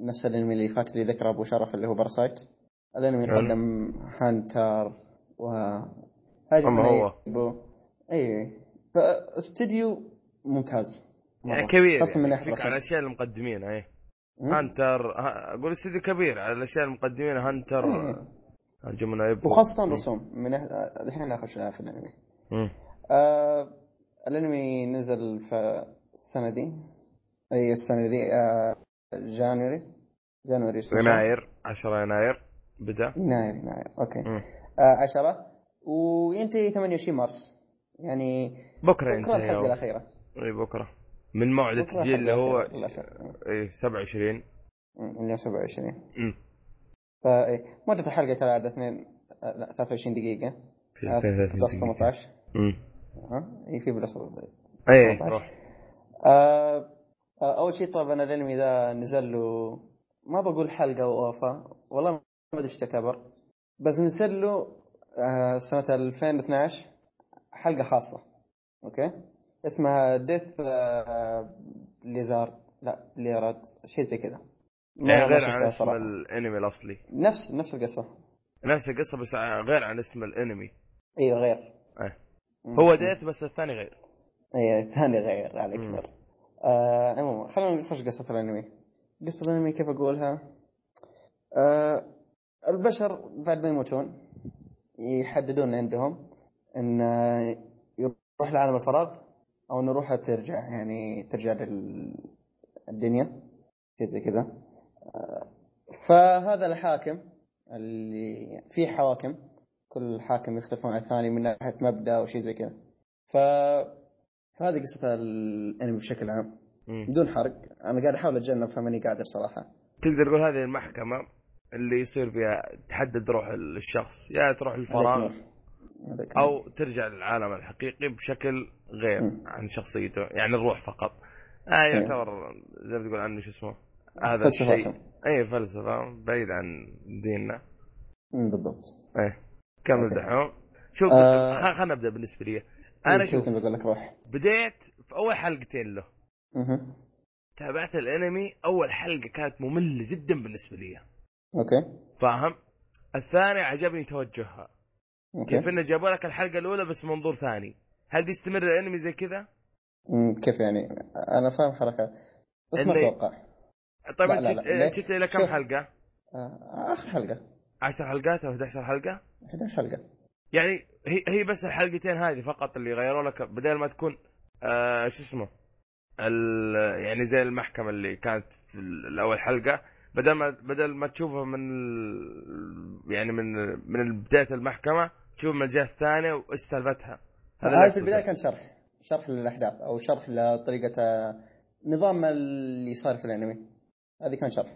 نفس الأنمي اللي فات اللي ذكره أبو شرف اللي هو Parasite الأنمي حلو. قدم Hunter و من هو. اي اي فاستوديو ممتاز مرة. يعني كبير خاصة من يعني على. الأشياء اللي مقدمينها إيه. Hunter أقول استوديو كبير على الأشياء اللي مقدمينها Hunter يبو وخاصة الرسوم من الحين ناخذ في الأنمي. آه الأنمي نزل في السنة دي. أي السنة دي؟ آه January. جانوري 16. يناير 10 يناير بدأ. يناير يناير. okay. مم. آه 10 وينتهي 28 مارس. يعني بكرة بكرة يوم. الأخيرة. إي بكرة. من موعد التسجيل اللي هو الأخيرة للأسف اي 27 مم، اليوم 27 مم. فاي مدة الحلقة كالعادة اثنين آه، لا 23 دقيقة. في آه، 33 plus دقيقة. 18 مم. ها اي في plus اي 18. روح. آه آه، أول شيء طبعا الانمي ذا نزل له ما بقول حلقة و OVA والله ما أدري إيش تعتبر بس نزل له آه سنة 2012 حلقة خاصة. أوكي؟ اسمها Death آه Lizard لا Billiard شيء زي كذا. يعني غير عن اسم. الانمي الأصلي. نفس نفس القصة. نفس القصة بس غير عن اسم الانمي. أيوه غير. مم. هو Death بس الثاني غير. اي الثاني غير مم. نور آه عموما خلينا نخش قصة الانمي. قصة الانمي كيف أقولها؟ آه البشر بعد ما يموتون يحددون عندهم إن آه، يروح لعالم الفراغ. أو ان روحها ترجع يعني ترجع للدنيا شيء زي كذا. فهذا الحاكم اللي في حواكم كل حاكم يختلفون عن الثاني من ناحية مبدأ أو شيء زي كذا. ف فهذه قصة الأنمي بشكل عام. مم. بدون حرق. أنا قاعد أحاول أتجنب فماني قادر صراحة. تقدر تقول هذه المحكمة اللي يصير فيها تحدد روح الشخص يا تروح الفراغ. أو ترجع للعالم الحقيقي بشكل غير مم. عن شخصيته يعني الروح فقط. آه يعتبر زي ما تقول عنه شو اسمه هذا الشيء. أي فلسفة بعيد عن ديننا. بالضبط. إيه. كمل أوكي. دحوم. شوف آه. خ- خلنا نبدأ بالنسبة لي. أنا شوف بقول لك روح. بديت في أول حلقتين له. تابعت الأنمي أول حلقة كانت مملة جدا بالنسبة لي. أوكي. فاهم؟ الثاني عجبني توجهها. أوكي. كيف انه جابوا لك الحلقة الأولى بس منظور ثاني. هل بيستمر الانمي زي كذا كيف يعني؟ أنا فاهم حركات بس ما أتوقع. طيب لا، أنت لا، لا. جيت إلى كم. حلقة؟ آه، آخر حلقة. 10 حلقات أو 11 حلقة؟ 11 حلقة. يعني هي هي بس الحلقتين هذه فقط اللي غيروا لك بدل ما تكون آه شو اسمه ال- يعني زي المحكمة اللي كانت في الأول حلقة بدل ما بدل ما تشوفها من يعني من من بداية المحكمة تشوف من الجهة الثانية وإيش سالفتها. هذا هذا في أقصده. البداية كان شرح شرح للأحداث أو شرح لطريقة آه، نظام اللي صار في الأنمي. هذه كان شرح.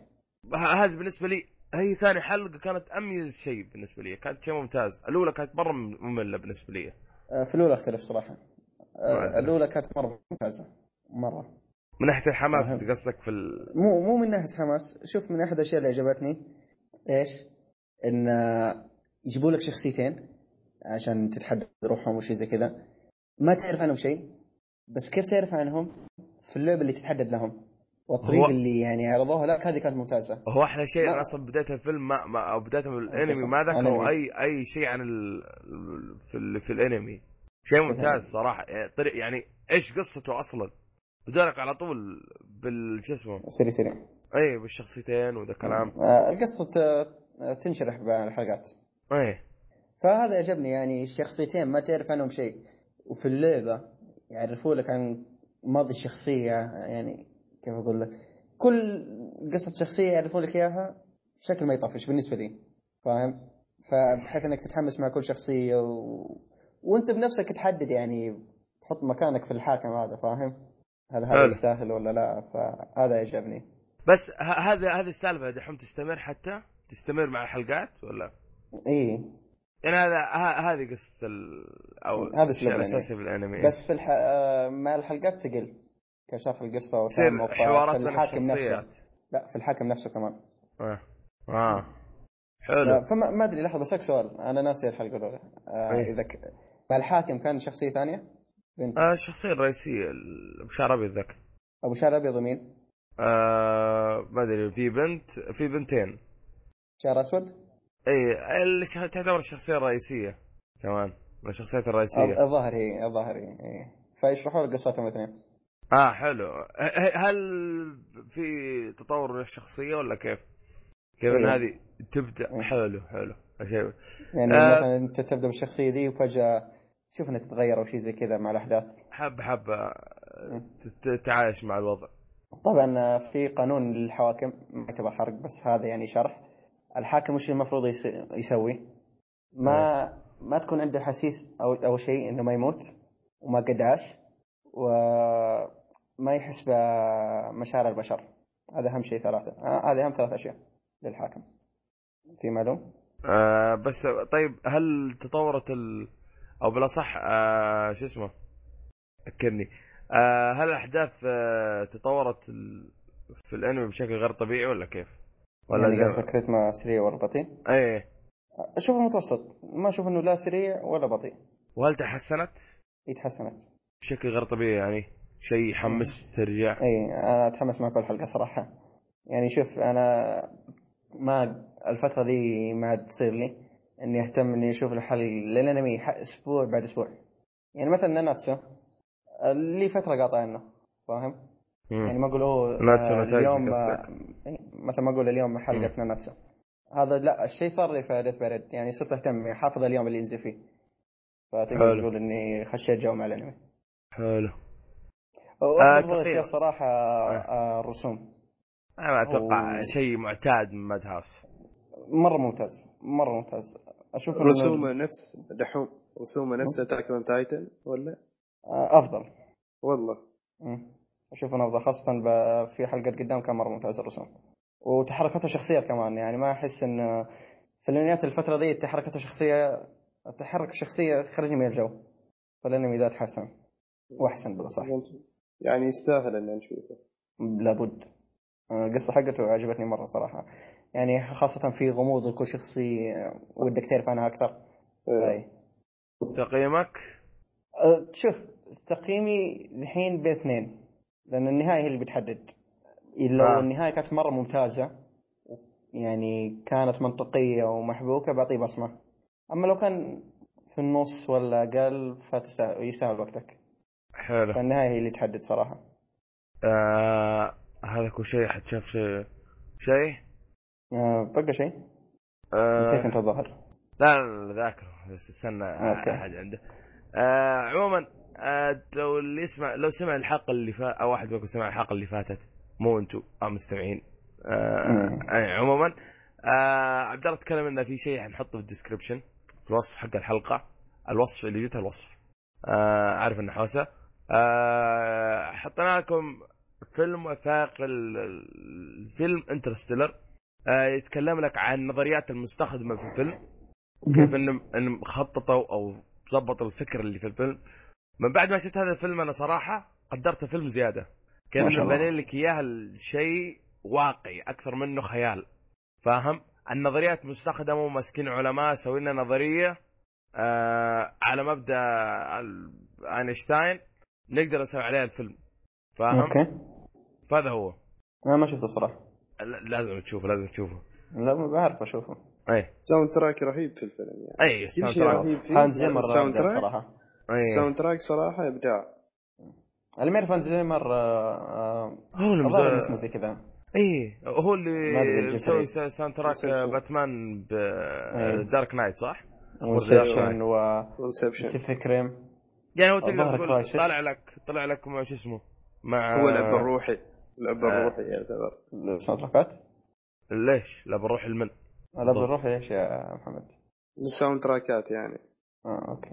ه- هذه بالنسبة لي هي ثاني حلقة كانت أميز شيء بالنسبة لي كانت شيء ممتاز. الأولى كانت مرة مملة بالنسبة لي. آه، في الأولى أختلف آه، أدري. الأولى كانت مرة ممتازة. مرة. من ناحية الحماس. انت قصدك في ال... مو مو من ناحية حماس. شوف من أحد الأشياء اللي عجبتني إيش؟ إن يجيبوا لك شخصيتين. عشان تتحدد روحهم وشي زي كذا. ما تعرف عنهم شيء بس كيف تعرف عنهم؟ في اللعبة اللي تتحدد لهم. والطريقة هو- اللي يعني عرضوها لك هذه كانت ممتازة. هو أحلى شيء ما- أصلا بدايه الفيلم ما, ما أو بدايه الأنمي ما ذكروا الأنمي. اي أي شيء عن ال... في ال... في الأنمي. شيء ممتاز صراحة. يعني طريق- يعني إيش قصته أصلا؟ بدونك على طول بال شو اسمه؟ سريع سريع. اي بالشخصيتين وذا كلام. آه، القصة تنشرح بالحلقات اي فهذا عجبني يعني الشخصيتين ما تعرف عنهم شيء. وفي اللعبة يعرفوا لك عن ماضي الشخصية يعني كيف أقول لك كل قصة شخصية يعرفون لك إياها بشكل ما يطفش بالنسبة لي فاهم؟ فبحيث إنك تتحمس مع كل شخصية و... وأنت بنفسك تحدد يعني تحط مكانك في الحاكم هذا فاهم؟ هل هذا. يستاهل ولا لا؟ فهذا عجبني بس هذا هذه السالفة دحوم تستمر حتى؟ تستمر مع الحلقات ولا؟ اي يعني هذا هذه قصة ال... أو هذا الشيء الأساسي في الأنمي. بس في الح... آه، مع الحلقات تقل كشرح القصة وتعمق حوارات الحاكم نفسه. لا في الحاكم نفسه كمان. آه. لا، حلو. فما ما أدري لحظة بسألك سؤال. أنا ناسي الحلقة الأولى. آه إيه. إذا ك... مع الحاكم كان شخصية ثانية؟ بنت. آه الشخصية الرئيسية ال- بشعر أبيض ذاك. أبو شعر أبيض ومين؟ آه ما أدري في بنت في بنتين. شعر أسود؟ اي تعتبر الشخصيه الرئيسيه كمان من الشخصيات الرئيسية. الظاهر هي الظاهر هي إيه. فيشرحوا لك قصتهم الاثنين. آه حلو. هل في تطور للشخصيه ولا كيف؟ كيف إن أيوه. هذه تبدأ؟ أيوه. حلو حلو. شيء يعني آه. مثلا أنت تبدأ بالشخصية دي وفجأة تشوف إنها تتغير أو شيء زي كذا مع الأحداث. حبة حبة. تت- تتعايش مع الوضع. طبعا في قانون للحواكم ما يعتبر حرق بس هذا يعني شرح. الحاكم وش المفروض يس- يسوي؟ ما ما تكون عنده حسيس أو أو شيء إنه ما يموت وما قداش وما يحس بمشاعر البشر هذا أهم شيء ثلاثة آه، هذه أهم ثلاث أشياء للحاكم في معلوم؟ آه بس طيب هل تطورت ال... أو بالاصح آه شو اسمه ذكرني آه هل الأحداث آه تطورت ال... في الأنمي بشكل غير طبيعي ولا كيف؟ ولا زي- قصدك رتمه سريع ولا بطيء؟ إيه. أشوفه متوسط. ما أشوف إنه لا سريع ولا بطيء. وهل تحسنت؟ يتحسنت. بشكل غير طبيعي يعني. شيء يحمس ترجع. اي أنا أتحمس مع كل حلقه صراحة. يعني شوف أنا ما الفترة دي ما عاد تصير لي إني أهتم إني أشوف الحلقة الانمي ح- أسبوع بعد أسبوع. يعني مثلا ناناتسو لي فترة قاطع عنه فاهم؟ مم. يعني ما أقول أوه آه، اليوم. آه، إي، مثلا ما أقول اليوم حلقه ناناتسو هذا لا الشيء صار لي في ديث بارد يعني صرت أهتم حافظ اليوم اللي ينزل فيه فتقدر حلو. تقول إني خشيت جو مع الأنمي حلو. الأشياء الصراحه آه، الرسوم أنا ما أتوقع أوه. شيء معتاد من Madhouse مرة ممتاز مرة ممتاز أشوف إنه- رسومه نفس دحوم رسومه نفس Attack on Titan ولا؟ آه، أفضل والله مم. أشوف انه افضل خاصة في حلقه قدام كان مرة ممتاز الرسوم. وتحركاته شخصيه كمان يعني ما أحس إن في الانميات الفترة دي تحركاته شخصيه تحرك الشخصية خرجني من الجو. فالانمي ذا تحسن. وأحسن بالاصح يعني يستاهل ان نشوفه لابد. القصة حقته عجبتني مرة صراحة. يعني خاصة في غموض لكل شخصيه آه، ودك تعرف عنها أكثر. إيه. أي. تقييمك؟ أه، شوف تقييمي الحين بين اثنين. لأن النهاية هي اللي بتحدد. لو آه. آه. النهاية كانت مرة ممتازة يعني كانت منطقية ومحبوكة بعطيه بصمة. أما لو كان في النص ولا أقل فيستاهل وقتك. حلو. فالنهاية هي اللي تحدد صراحة. آه هذا كل شيء. حد شاف شيء شيء؟ أه بقى شيء. آه. نسيت أنت الظاهر. لا لا ذاكره بس استنى. أحد عنده. آه عموما آه لو اللي يسمع لو سمع الحلقة اللي فات أو واحد منكم سمع الحلقة اللي فاتت مو أنتم أو مستمعين آه عموما آه عبد الله تكلم انه في شيء حنحطه في ال description في الوصف حق الحلقة الوصف اللي جته الوصف آه عارف إنه حوسة. آه حطينا لكم فيلم وثائقي ال- الفيلم Interstellar آه يتكلم لك عن النظريات المستخدمة في الفيلم كيف انهم انهم خططوا أو ظبطوا الفكر اللي في الفيلم. من بعد ما شفت هذا الفيلم أنا صراحة قدرت الفيلم زيادة. كان. بنين لك اياه الشيء واقعي أكثر منه خيال. فاهم؟ النظريات مستخدمة وماسكين علماء سوي لنا نظرية آه على مبدأ آينشتاين نقدر نسوي عليها الفيلم. فاهم؟ أوكي. فهذا هو. أنا ما شفته صراحة. لا- لازم تشوفه لازم تشوفه. لا ما بعرف أشوفه. اي sound track رهيب في الفيلم يعني. اي sound شيء track. رهيب فيه. أبدع track؟ صراحة. ال sound track صراحة إبداع اللي ما يعرف هانز زيمر آه، آه، هو اللي الظاهر مز- اسمه زي كذا اي هو اللي مسوي إيه. سا- sound track مسلسل. باتمان إيه. ب Dark Knight صح؟ و Inception و Pacific Rim يعني هو تقدر تقول. طالع لك طلع لك مع شو اسمه مع هو الأب الروحي الأب آه. الروحي يعتبر ال sound track ات ليش؟ لا بنروح المن لا بنروح ليش يا محمد؟ ال sound track ات يعني آه أوكي.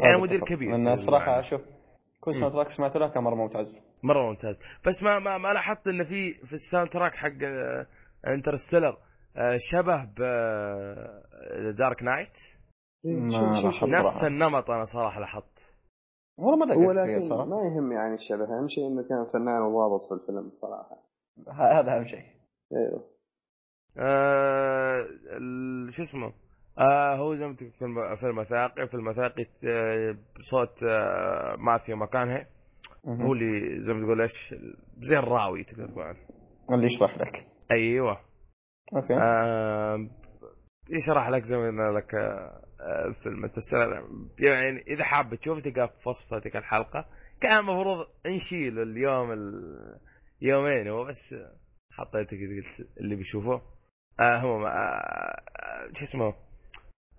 يعني مدير. كبير لأن الصراحه المعنى. أشوف. كل sound track سمعت له كان مرة ممتاز. مرة ممتاز. بس ما ما, ما لاحظت انه في في ال sound track حق Interstellar شبه ب Dark Knight ما لاحظت نفس صراحة. النمط أنا صراحة لاحظت. والله ما هو دققت فيه لكن صراحة. ما يهم يعني الشبه. أهم شيء إنه كان فنان وضابط في الفيلم صراحة. هذا أهم شيء. أيوه آه شو اسمه؟ آه هو زي ما تقول فيلم فيلم وثائقي فيلم وثائقي آه، بصوت آه مافيا مكانها. مهم. هو اللي زي ما تقول إيش زي الراوي تقدر تقول. عنه اللي يشرح لك. أيوه. أوكي. آه يشرح لك زي ما قلنا لك آه آه، فيلم التسلسل يعني إذا حاب تشوف تلقاه في وصف هذيك الحلقة. كان المفروض نشيل اليوم ال- يومين هو بس حطيته كذا قلت اللي بيشوفه. آه هو آه آه، شو اسمه؟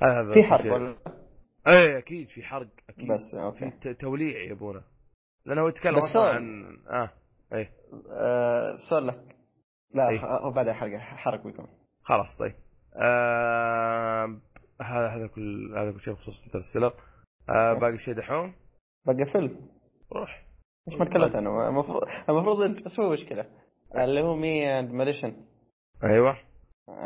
هذا في حرب ولا إيه أكيد في حرق أكيد. بس في أوكي. ت- توليع يبونه لأنه هو يتكلم بس أصلا سؤال. عن آه إيه. آه سؤال لك. لا إيه. خ- هو بعد حرق حرق بيكون خلاص طيب. آه هذا هذا كل هذا كل شيء بخصوص Interstellar آه باقي شيء دحوم؟ بقى فيلم. روح. إيش ما تكلمت عنه؟ المفروض المفروض أنت بس مشكلة. اللي هو Me and My Moulton أيوه.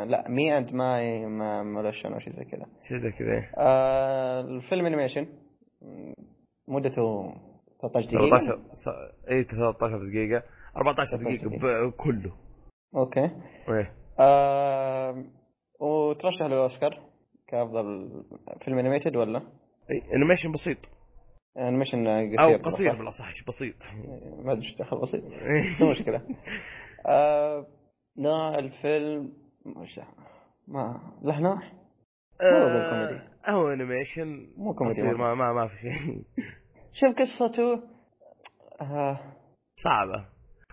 لا Me and My ما Moulton أو شيء زي كذا. شيء زي كذا. آه الفيلم animation مدته 13 دقيقة. 13 ص- اي 13 دقيقة. 14 دقيقة ب- كله. أوكي. إيه. آه وترشح للأوسكار كأفضل فيلم animated ولا؟ animation بسيط. animation قصير أو قصير. بالأصح بسيط. ما أدري إيش دخل بسيط. مو مشكلة. آه نوع الفيلم مش ما له نوع هو بالكوميدي. آه، هو animation مو كوميدي. ما ما ما في شيء. شوف قصته. آه صعبة.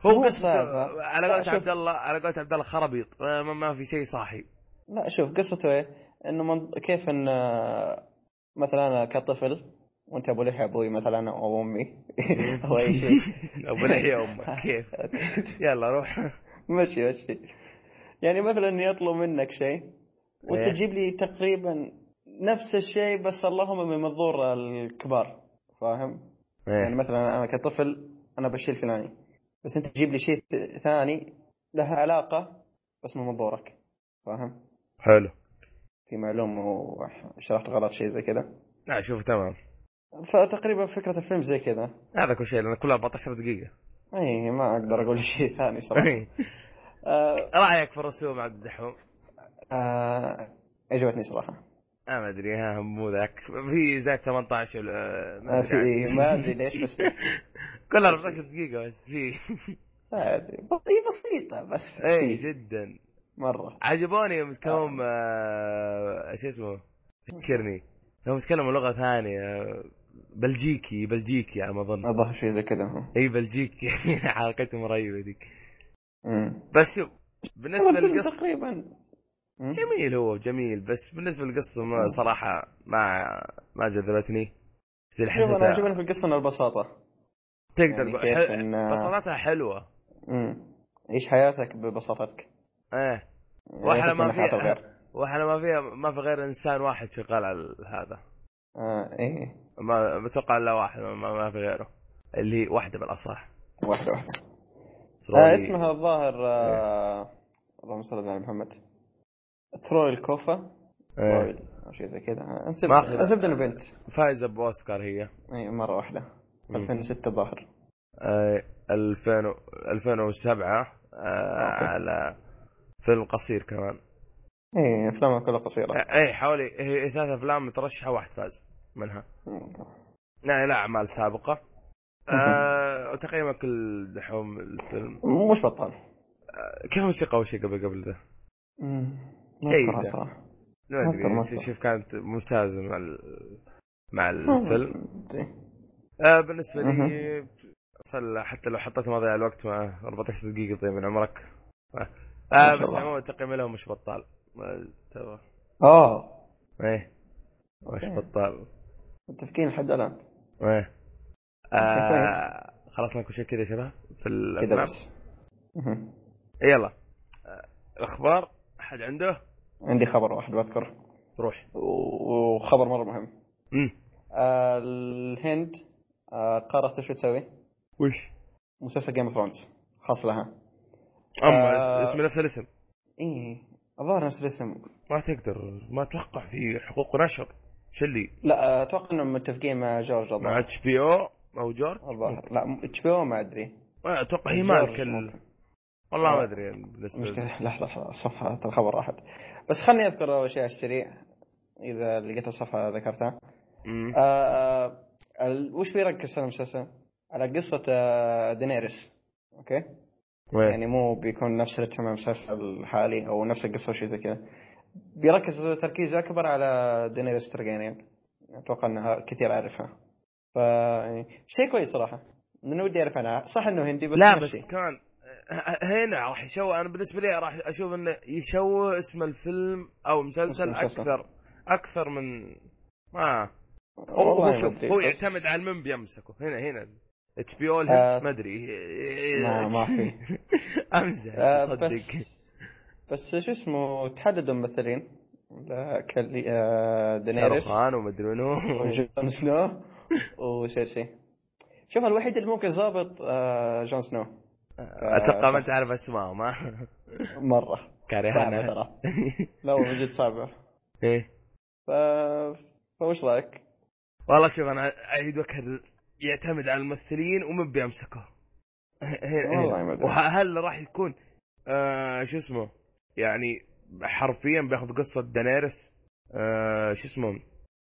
هو صعبة. على قولة. عبد الله على قولة عبد الله خرابيط ما, ما- ما في شيء صاحي. لا شوف قصته إيه؟ إنه من... كيف إن آه، مثلا أنا كطفل وأنت أبو لحية أبوي مثلا أو أمي. أو أي شيء. أبو لحية أمك. كيف؟ يلا روح. مشي مشي. يعني مثلا يطلب منك شيء وانت إيه. تجيب لي تقريبا نفس الشيء بس اللهم من منظور الكبار فاهم؟ يعني إيه. مثلا أنا كطفل أنا بالشيء الفلاني بس أنت تجيب لي شيء ثاني له علاقة بس من منظورك فاهم؟ حلو في معلومة وشرحت غلط شيء زي كذا لا شوف تمام فتقريبا فكرة الفيلم زي كذا هذا كل شيء لأن كله 14 دقيقة اي ما أقدر أقول شيء ثاني صراحة آه رأيك في الرسوم عبد الدحوم؟ آه عجبتني صراحة. آه ما أدري ها مو ذاك. في زاك 18 آه، ما آه في. إيه ما أدري ليش بس كلها 14 دقيقة بس في. ما هي بسيطة بس اي جدا. مرة. عجبوني يوم توم آه، شو اسمه فكرني. يوم تكلموا لغة ثانية بلجيكي بلجيكي على ما أظن. الظاهر شيء زي كذا. إي بلجيكي. حركتهم رهيبة ذيك. بس شوف بالنسبة الفيلم للقصة تقريبا. جميل هو جميل. بس بالنسبة للقصة ما صراحة ما ما جذبتني. زي شوف أنا الحدث عجبني في القصة البساطة. تقدر يعني تقول كيف ح- إن- بصماتها حلوة. امم عيش حياتك ببساطتك؟ إيه. لا وإحنا ما فيها. وإحنا ما فيها ما في غير إنسان واحد شغال على هذا. آه إيه. ما بتوقع إلا واحد ما, ما في غيره. اللي واحدة بالأصح. واحدة واحدة. آه اسمها الظاهر آه اللهم صل على محمد. Torill Kove إيه. تروي أو شيء زي كذا. انسب ماخذ- انسب إنه بنت. فايزة بأوسكار هي. اي مرة واحدة. مم. 2006 الظاهر. آه 2000 و- 2007 آه. على فيلم قصير كمان. اي أفلامها كلها قصيرة. اي حوالي هي ثلاث أفلام مترشحه واحد فاز منها. يعني لا أعمال سابقة. آه وتقريبا كل دحوم الفيلم مش بطال آه كيف الموسيقى أول شيء قبل قبل. ما جيدة. أذكرها صراحة ما ما ما ادري. شوف كانت ممتازة مع ال... مع الفيلم. آه بالنسبة مهم. لي صل حتى لو حطيت مضيع الوقت مع 14 دقيقة طيب من عمرك آه, ما آه بس. عموما تقييم لهم مش بطال ترى آه إيه مش. بطال متفقين لحد الآن إيه. آه خلصنا كل شيء كذا يا شباب في كذا الافلام مهم. يلا. آه الأخبار. أحد عنده؟ عندي خبر واحد بذكر. روح. وخبر مرة مهم. امم آه الهند آه قررت إيش تسوي؟ وش؟ مسلسل Game of Thrones خاص لها أما آه. اسم نفس الاسم. إيه الظاهر نفس الاسم. ما تقدر ما أتوقع في حقوق نشر. شو اللي؟ لا أتوقع إنهم متفقين مع جورج مع HBO أو جورج الظاهر لا HBO ما أدري. أتوقع هي مالك ال... والله ما. أدري لحظة صفحة الخبر راحت بس خلني أذكر أول شيء على السريع إذا لقيت الصفحة ذكرتها. مم. آه ال- وش بيركز المسلسل؟ على قصة آه دينيريس. أوكي؟ وين؟ يعني مو بيكون نفس رتم المسلسل الحالي أو نفس القصة أو شيء زي كذا. بيركز تركيز أكبر على دينيريس تارجارين أتوقع إنها كثير اعرفها ف يعني شيء كويس صراحة. من ودي أعرف عنها صح إنه هندي بس لا. بس كان هنا راح يشوه أنا بالنسبة لي راح أشوف إنه يشوه اسم الفيلم أو مسلسل المسلسل. أكثر أكثر من ما. هو شوف هو يعتمد على من بيمسكه. هنا هنا. HBO آه، ما أدري. ما- ما في. أمزح آه، صدق بس بس شو اسمه تحددوا ممثلين لا، كلي آه دينيريس. ادري منو. وجون سنو. وسيرسي شوف الوحيد اللي ممكن ضابط آه جون سنو. أتوقع ما تعرف اسمائهم ها مرة. كارهانا ترى. لا من جد صعبة إيه. ف... فوش رأيك؟ والله شوف أنا أعيد واكرر يعتمد على الممثلين ومن بيمسكه. والله. وهل راح يكون آه شو اسمه يعني حرفيا بياخذ قصة دانيرس آه شو اسمه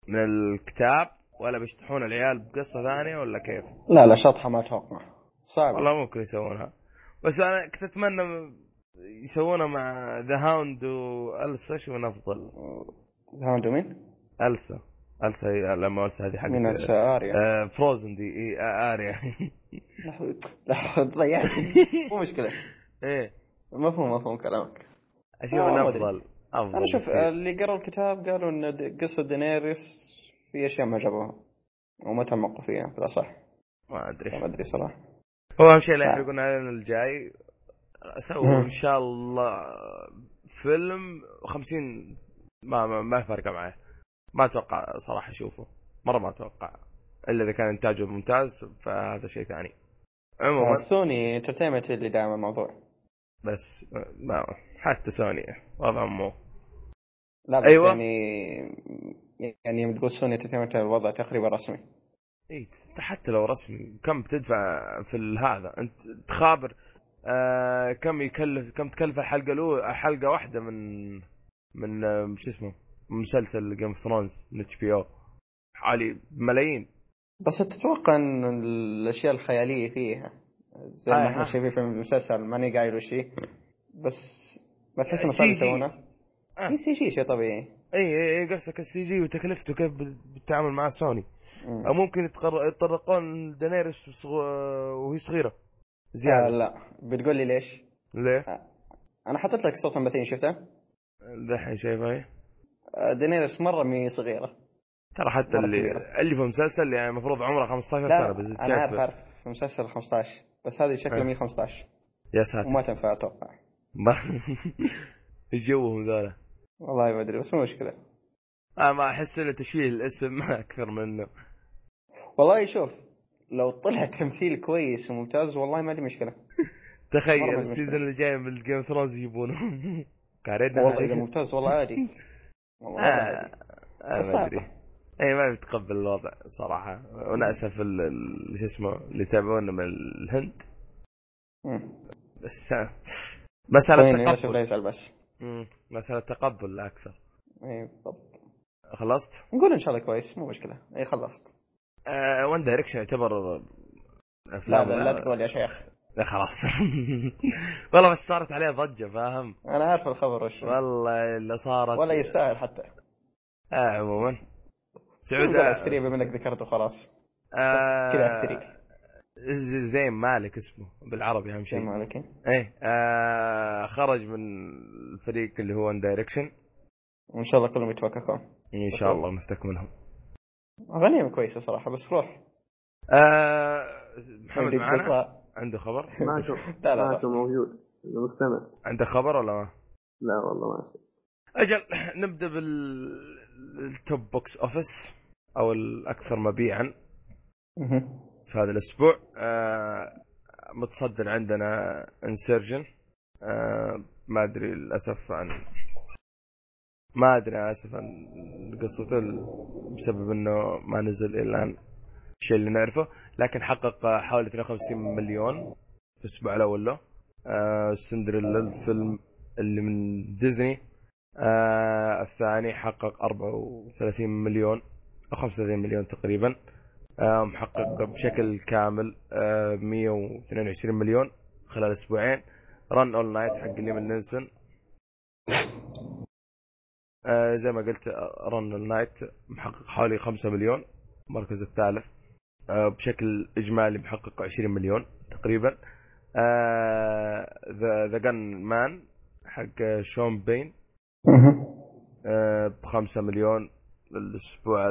من الكتاب ولا بيشطحون العيال بقصة ثانية ولا كيف؟ لا لا شطحة ما أتوقع صعبة. والله ممكن يسوونها. بس أنا كنت أتمنى يسوونها مع The Hound والسا شو من أفضل؟ Hound مين؟ ألسا. ألسا هي- لما ألسا هذه حق من آريا. آه Frozen دي. إيه آه آريا. لا ضيعتني مو مشكلة. إيه. مفهوم مفهوم كلامك. أشوف إنه. أفضل. أفضل أنا شوف. اللي قرأوا الكتاب قالوا إن قصة دينيريس في أشياء ما عجبوها وما تعمقوا فيها بلا صح ما أدري. ما أدري صراحة. هو أهم شيء لا. يحرقون علينا الجاي. سووا مم. إن شاء الله فيلم 50 ما ما, ما فارقه معي ما أتوقع صراحة أشوفه. مرة ما أتوقع إلا إذا كان إنتاجه ممتاز فهذا شيء ثاني. عموما Sony Entertainment اللي داعم الموضوع. بس ما حتى سوني وضعهم مو. لا بس أيوة. يعني يعني يوم تقول Sony Entertainment الوضع تقريبا رسمي. اي حتى لو رسمي كم تدفع في هذا؟ أنت تخابر آه كم يكلف كم تكلف الحلقة الاولى حلقة واحدة من من آه، شو اسمه مسلسل Game of Thrones من HBO حوالي ملايين. بس تتوقع إن الأشياء الخيالية فيها زي آه، ما آه. إحنا شايفين في المسلسل ماني قايل هي بس ما تحس إنه. صار يسوونه؟ آه. CG شيء طبيعي. اي اي اي قصدك ال CG وتكلفته كيف بالتعامل مع سوني مم. أو ممكن يتطرقون دانيرس صغ- وهي صغيرة آه زياده لا بتقول لي ليش؟ ليه؟ أنا حطيت لك صوت الممثلين شفتها؟ دحين شايفه إيه آه، دينيرس مرة مي صغيرة ترى حتى اللي كبيرة. اللي في المسلسل يعني المفروض عمره 15 لا سنة بس أنا عارف عارف في مسلسل 15 بس هذه شكلها إيه. مي 15 يا ساتر وما تنفع أتوقع ما إيش جوهم ذولا والله ما أدري بس مو مشكلة. آه ما أحس انه تشويه الاسم أكثر منه. والله شوف لو طلع تمثيل كويس وممتاز والله ما عندي مشكلة. تخيل ال season اللي جاي من ال Game Thrones يجيبونه. كارينا والله إذا ممتاز والله عادي. والله آه عادي. آه بس ما. أدري. اي ما بيتقبل الوضع صراحة. وناسف شو اسمه اللي يتابعونا من الهند. بس آه، لا تقبل بس. مساله تقبل لا أكثر اي بالضبط. خلصت؟ نقول إن شاء الله كويس مو مشكلة. اي خلصت. آه One Direction يعتبر لا أفلام. لا لا تقول يا شيخ. لا خلاص. والله بس صارت عليه ضجة فاهم؟ أنا عارف الخبر وش. والله اللي صارت. ولا يستاهل حتى. آه عموما. سعود على السريع بما إنك ذكرته خلاص. آه كذا على السريع. زين مالك اسمه بالعربي أهم شيء. شيء مالك إيه. آه خرج من الفريق اللي هو One Direction وإن شاء الله كلهم يتفككون إن شاء الله نفتك منهم. اغانيهم كويسة صراحة بس روح. آه محمد معنا. عنده خبر؟ ما أشوف لا. لا ما موجود. مستمع. عنده خبر ولا ما؟ لا والله ما أشوف أجل نبدأ بال top box office أو الأكثر مبيعا. في هذا الأسبوع. آه متصدر عندنا انسرجن آه ما أدري للأسف عن ما أدري آسف عن قصته بسبب إنه ما نزل إلى الآن الشيء اللي نعرفه. لكن حقق حوالي 52 مليون في الأسبوع الأول له. آه سندريلا الفيلم اللي من ديزني. آه الثاني حقق 34 مليون أو 35 مليون تقريبا. محقق بشكل كامل آه 122 مليون خلال أسبوعين. Run All Night حق ليام نيسون. آه زي ما قلت Run All Night محقق حوالي 5 مليون المركز الثالث. آه بشكل إجمالي محقق 20 مليون تقريبا. The The Gunman حق شون بن. ب 5 مليون الأسبوع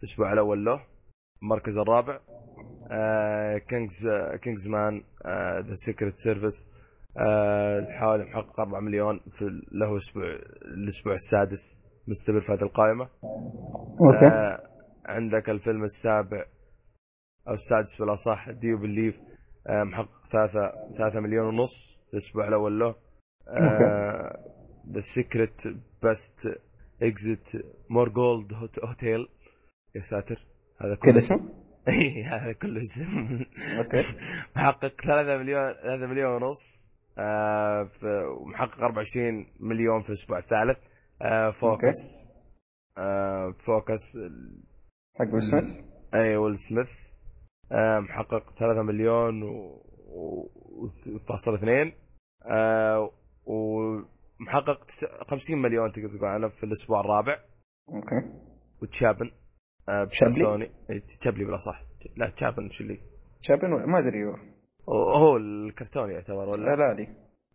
الأسبوع الأول له. المركز الرابع Kings Kingsman The Secret Service حوالي محقق 4 مليون في له أسبوع الأسبوع السادس مستمر في هذه القائمة. أوكي. آه عندك الفيلم السابع أو السادس بالاصح ديو بليف آه محقق 3 3 مليون ونص في الأسبوع الأول له. ذا سيكريت بست اكزيت مور جولد هوتيل يا ساتر. هذا كله اسمه؟ اي هذا كله اسم. أوكي. محقق 3 مليون 3 مليون ونص آه ومحقق 24 مليون في الأسبوع الثالث. آه فوكس. آه فوكس حق ويل سميث؟ اي ويل سميث. محقق 3 مليون و... و... فاصل اثنين. آه ومحقق تس- 50 مليون تقدر تقول عنه في الأسبوع الرابع. أوكي. وتشابن. آه تشابلي؟ بلا صح. لا تشابن شو اللي؟ شابن ولا- ما أدري هو. هو- الكرتون يعتبر ولا؟ لا لا لي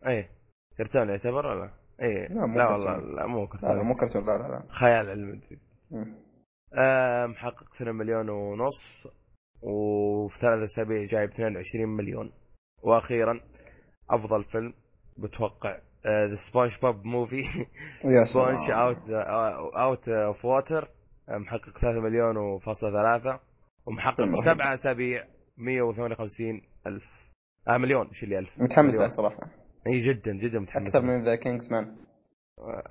إي كرتون يعتبر ولا؟ إي لا، لا كرتون. والله لا مو لا لا كرتون مو كرتون. لا لا لا. خيال علمي. آه محقق 2 مليون ونص وفي ثلاث أسابيع جايب 22 مليون. وأخيرا أفضل فيلم بتوقع The SpongeBob Movie Sponge. Out out of Water محقق 3 مليون وفاصلة ثلاثة ومحقق فيلم رهيب. سبع اسابيع 158 ألف. آه مليون شو اللي ألف. متحمس. له صراحة. إي جدا جدا متحمس. أكثر من The Kingsman.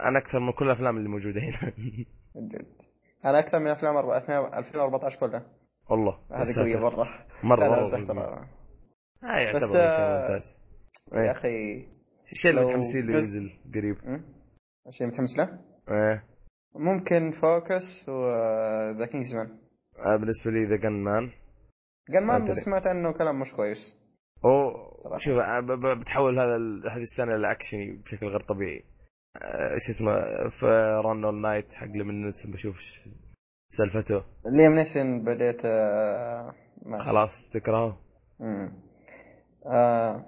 أنا أكثر من كل الأفلام اللي موجودة هنا. أنا أكثر من أفلام أربعة- 2014 كلها. والله. هذه قوية مرة. مرة لا، لا، مره مزح جميل. ترى. هاي بس، يعتبر شيء آه، ممتاز. يا إيه. أخي الشيء اللي متحمسين له ينزل قريب. مم؟ شيء متحمس له؟ إيه. ممكن Focus و The Kingsman آه، بالنسبة لي ذا جن مان قال ما أدري. بس سمعت عنه كلام مش كويس. صراحة. شوف آه، بتحول هذا هذه السنة لاكشني بشكل غير طبيعي. آه، شو اسمه في ران اول نايت حق نلسون بشوف سالفته. ليام نيسون بديت آه، ما خلاص تكرهه. آه،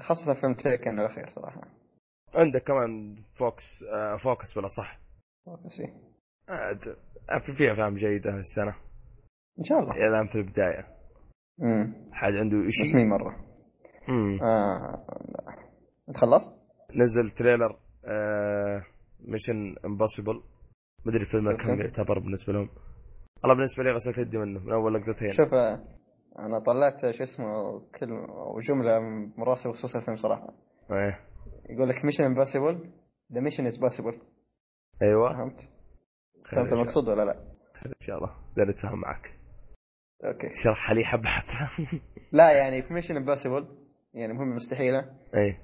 خاصة فيلم تيكن الأخير صراحة. عندك كمان فوكس آه، فوكس ولا صح Focus إيه. آه، د- آه، في في افلام جيده السنة إن شاء الله الان في البداية مم. حد عنده شيء مي مرة مم. آه، لا. أنت خلصت؟ نزل trailer Mission Impossible مدري الفيلم. كم يعتبر بالنسبة لهم والله بالنسبة لي غسلت يدي منه من أول لقطتين شوف آه، أنا طلعت شو اسمه كلمة وجملة من راسي بخصوص الفيلم صراحة إيه يقول لك Mission Impossible the mission is possible أيوه فهمت؟ فهمت المقصود ولا لا؟ إن شاء الله قدرت اتفاهم معك okay شرح لي حبة حبه لا يعني في Mission Impossible يعني مهمة مستحيلة إيه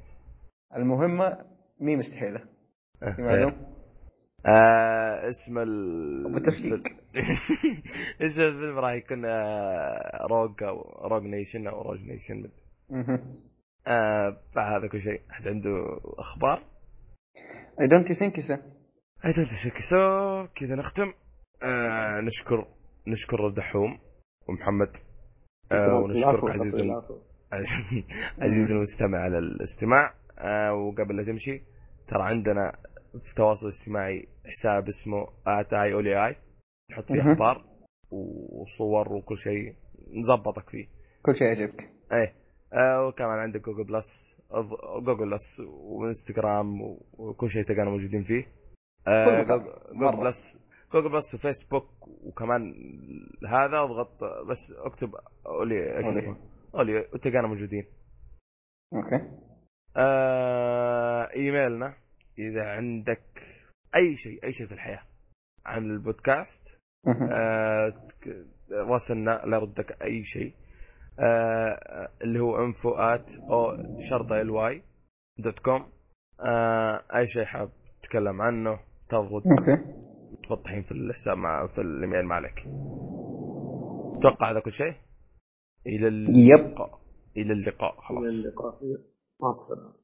المهمة مي مستحيلة آه، في. معلوم؟ آه اسم ال. اسم الفيلم راح يكون آه Rogue أو Rogue Nation أو Rogue Nation. آه بعد هذا كل شيء احد عنده أخبار؟ I don't think so. I don't so كذا نختم. آه نشكر نشكر الدحوم ومحمد. آه ونشكرك عزيزي الم- العفو. عزيزي المستمع على الاستماع. آه وقبل لا تمشي ترى عندنا في التواصل الاجتماعي حساب اسمه اتاي اولي اي نحط فيه. أخبار وصور وكل شيء نظبطك فيه. كل شيء يعجبك. إيه. آه وكمان عندك Google Plus Google Plus وإنستغرام وكل شيء تلقانا موجودين فيه. آه. Google. Plus Google Plus وفيسبوك وكمان هذا اضغط بس اكتب أولي إيش أولي. أولي وتلقانا موجودين okay آه إيميلنا إذا عندك أي شيء أي شيء في الحياة عن البودكاست. آه، راسلنا لردك أي شيء آه، اللي هو انفو ات أو شرطة ال واي دوت كوم آه، أي شيء حاب تتكلم عنه تضغط أوكي. تفتحين في الحساب مع في الإيميل ما عليك أتوقع هذا كل شيء؟ إلى يب. اللقاء. إلى اللقاء إلى خلاص اللقاء مع السلامة.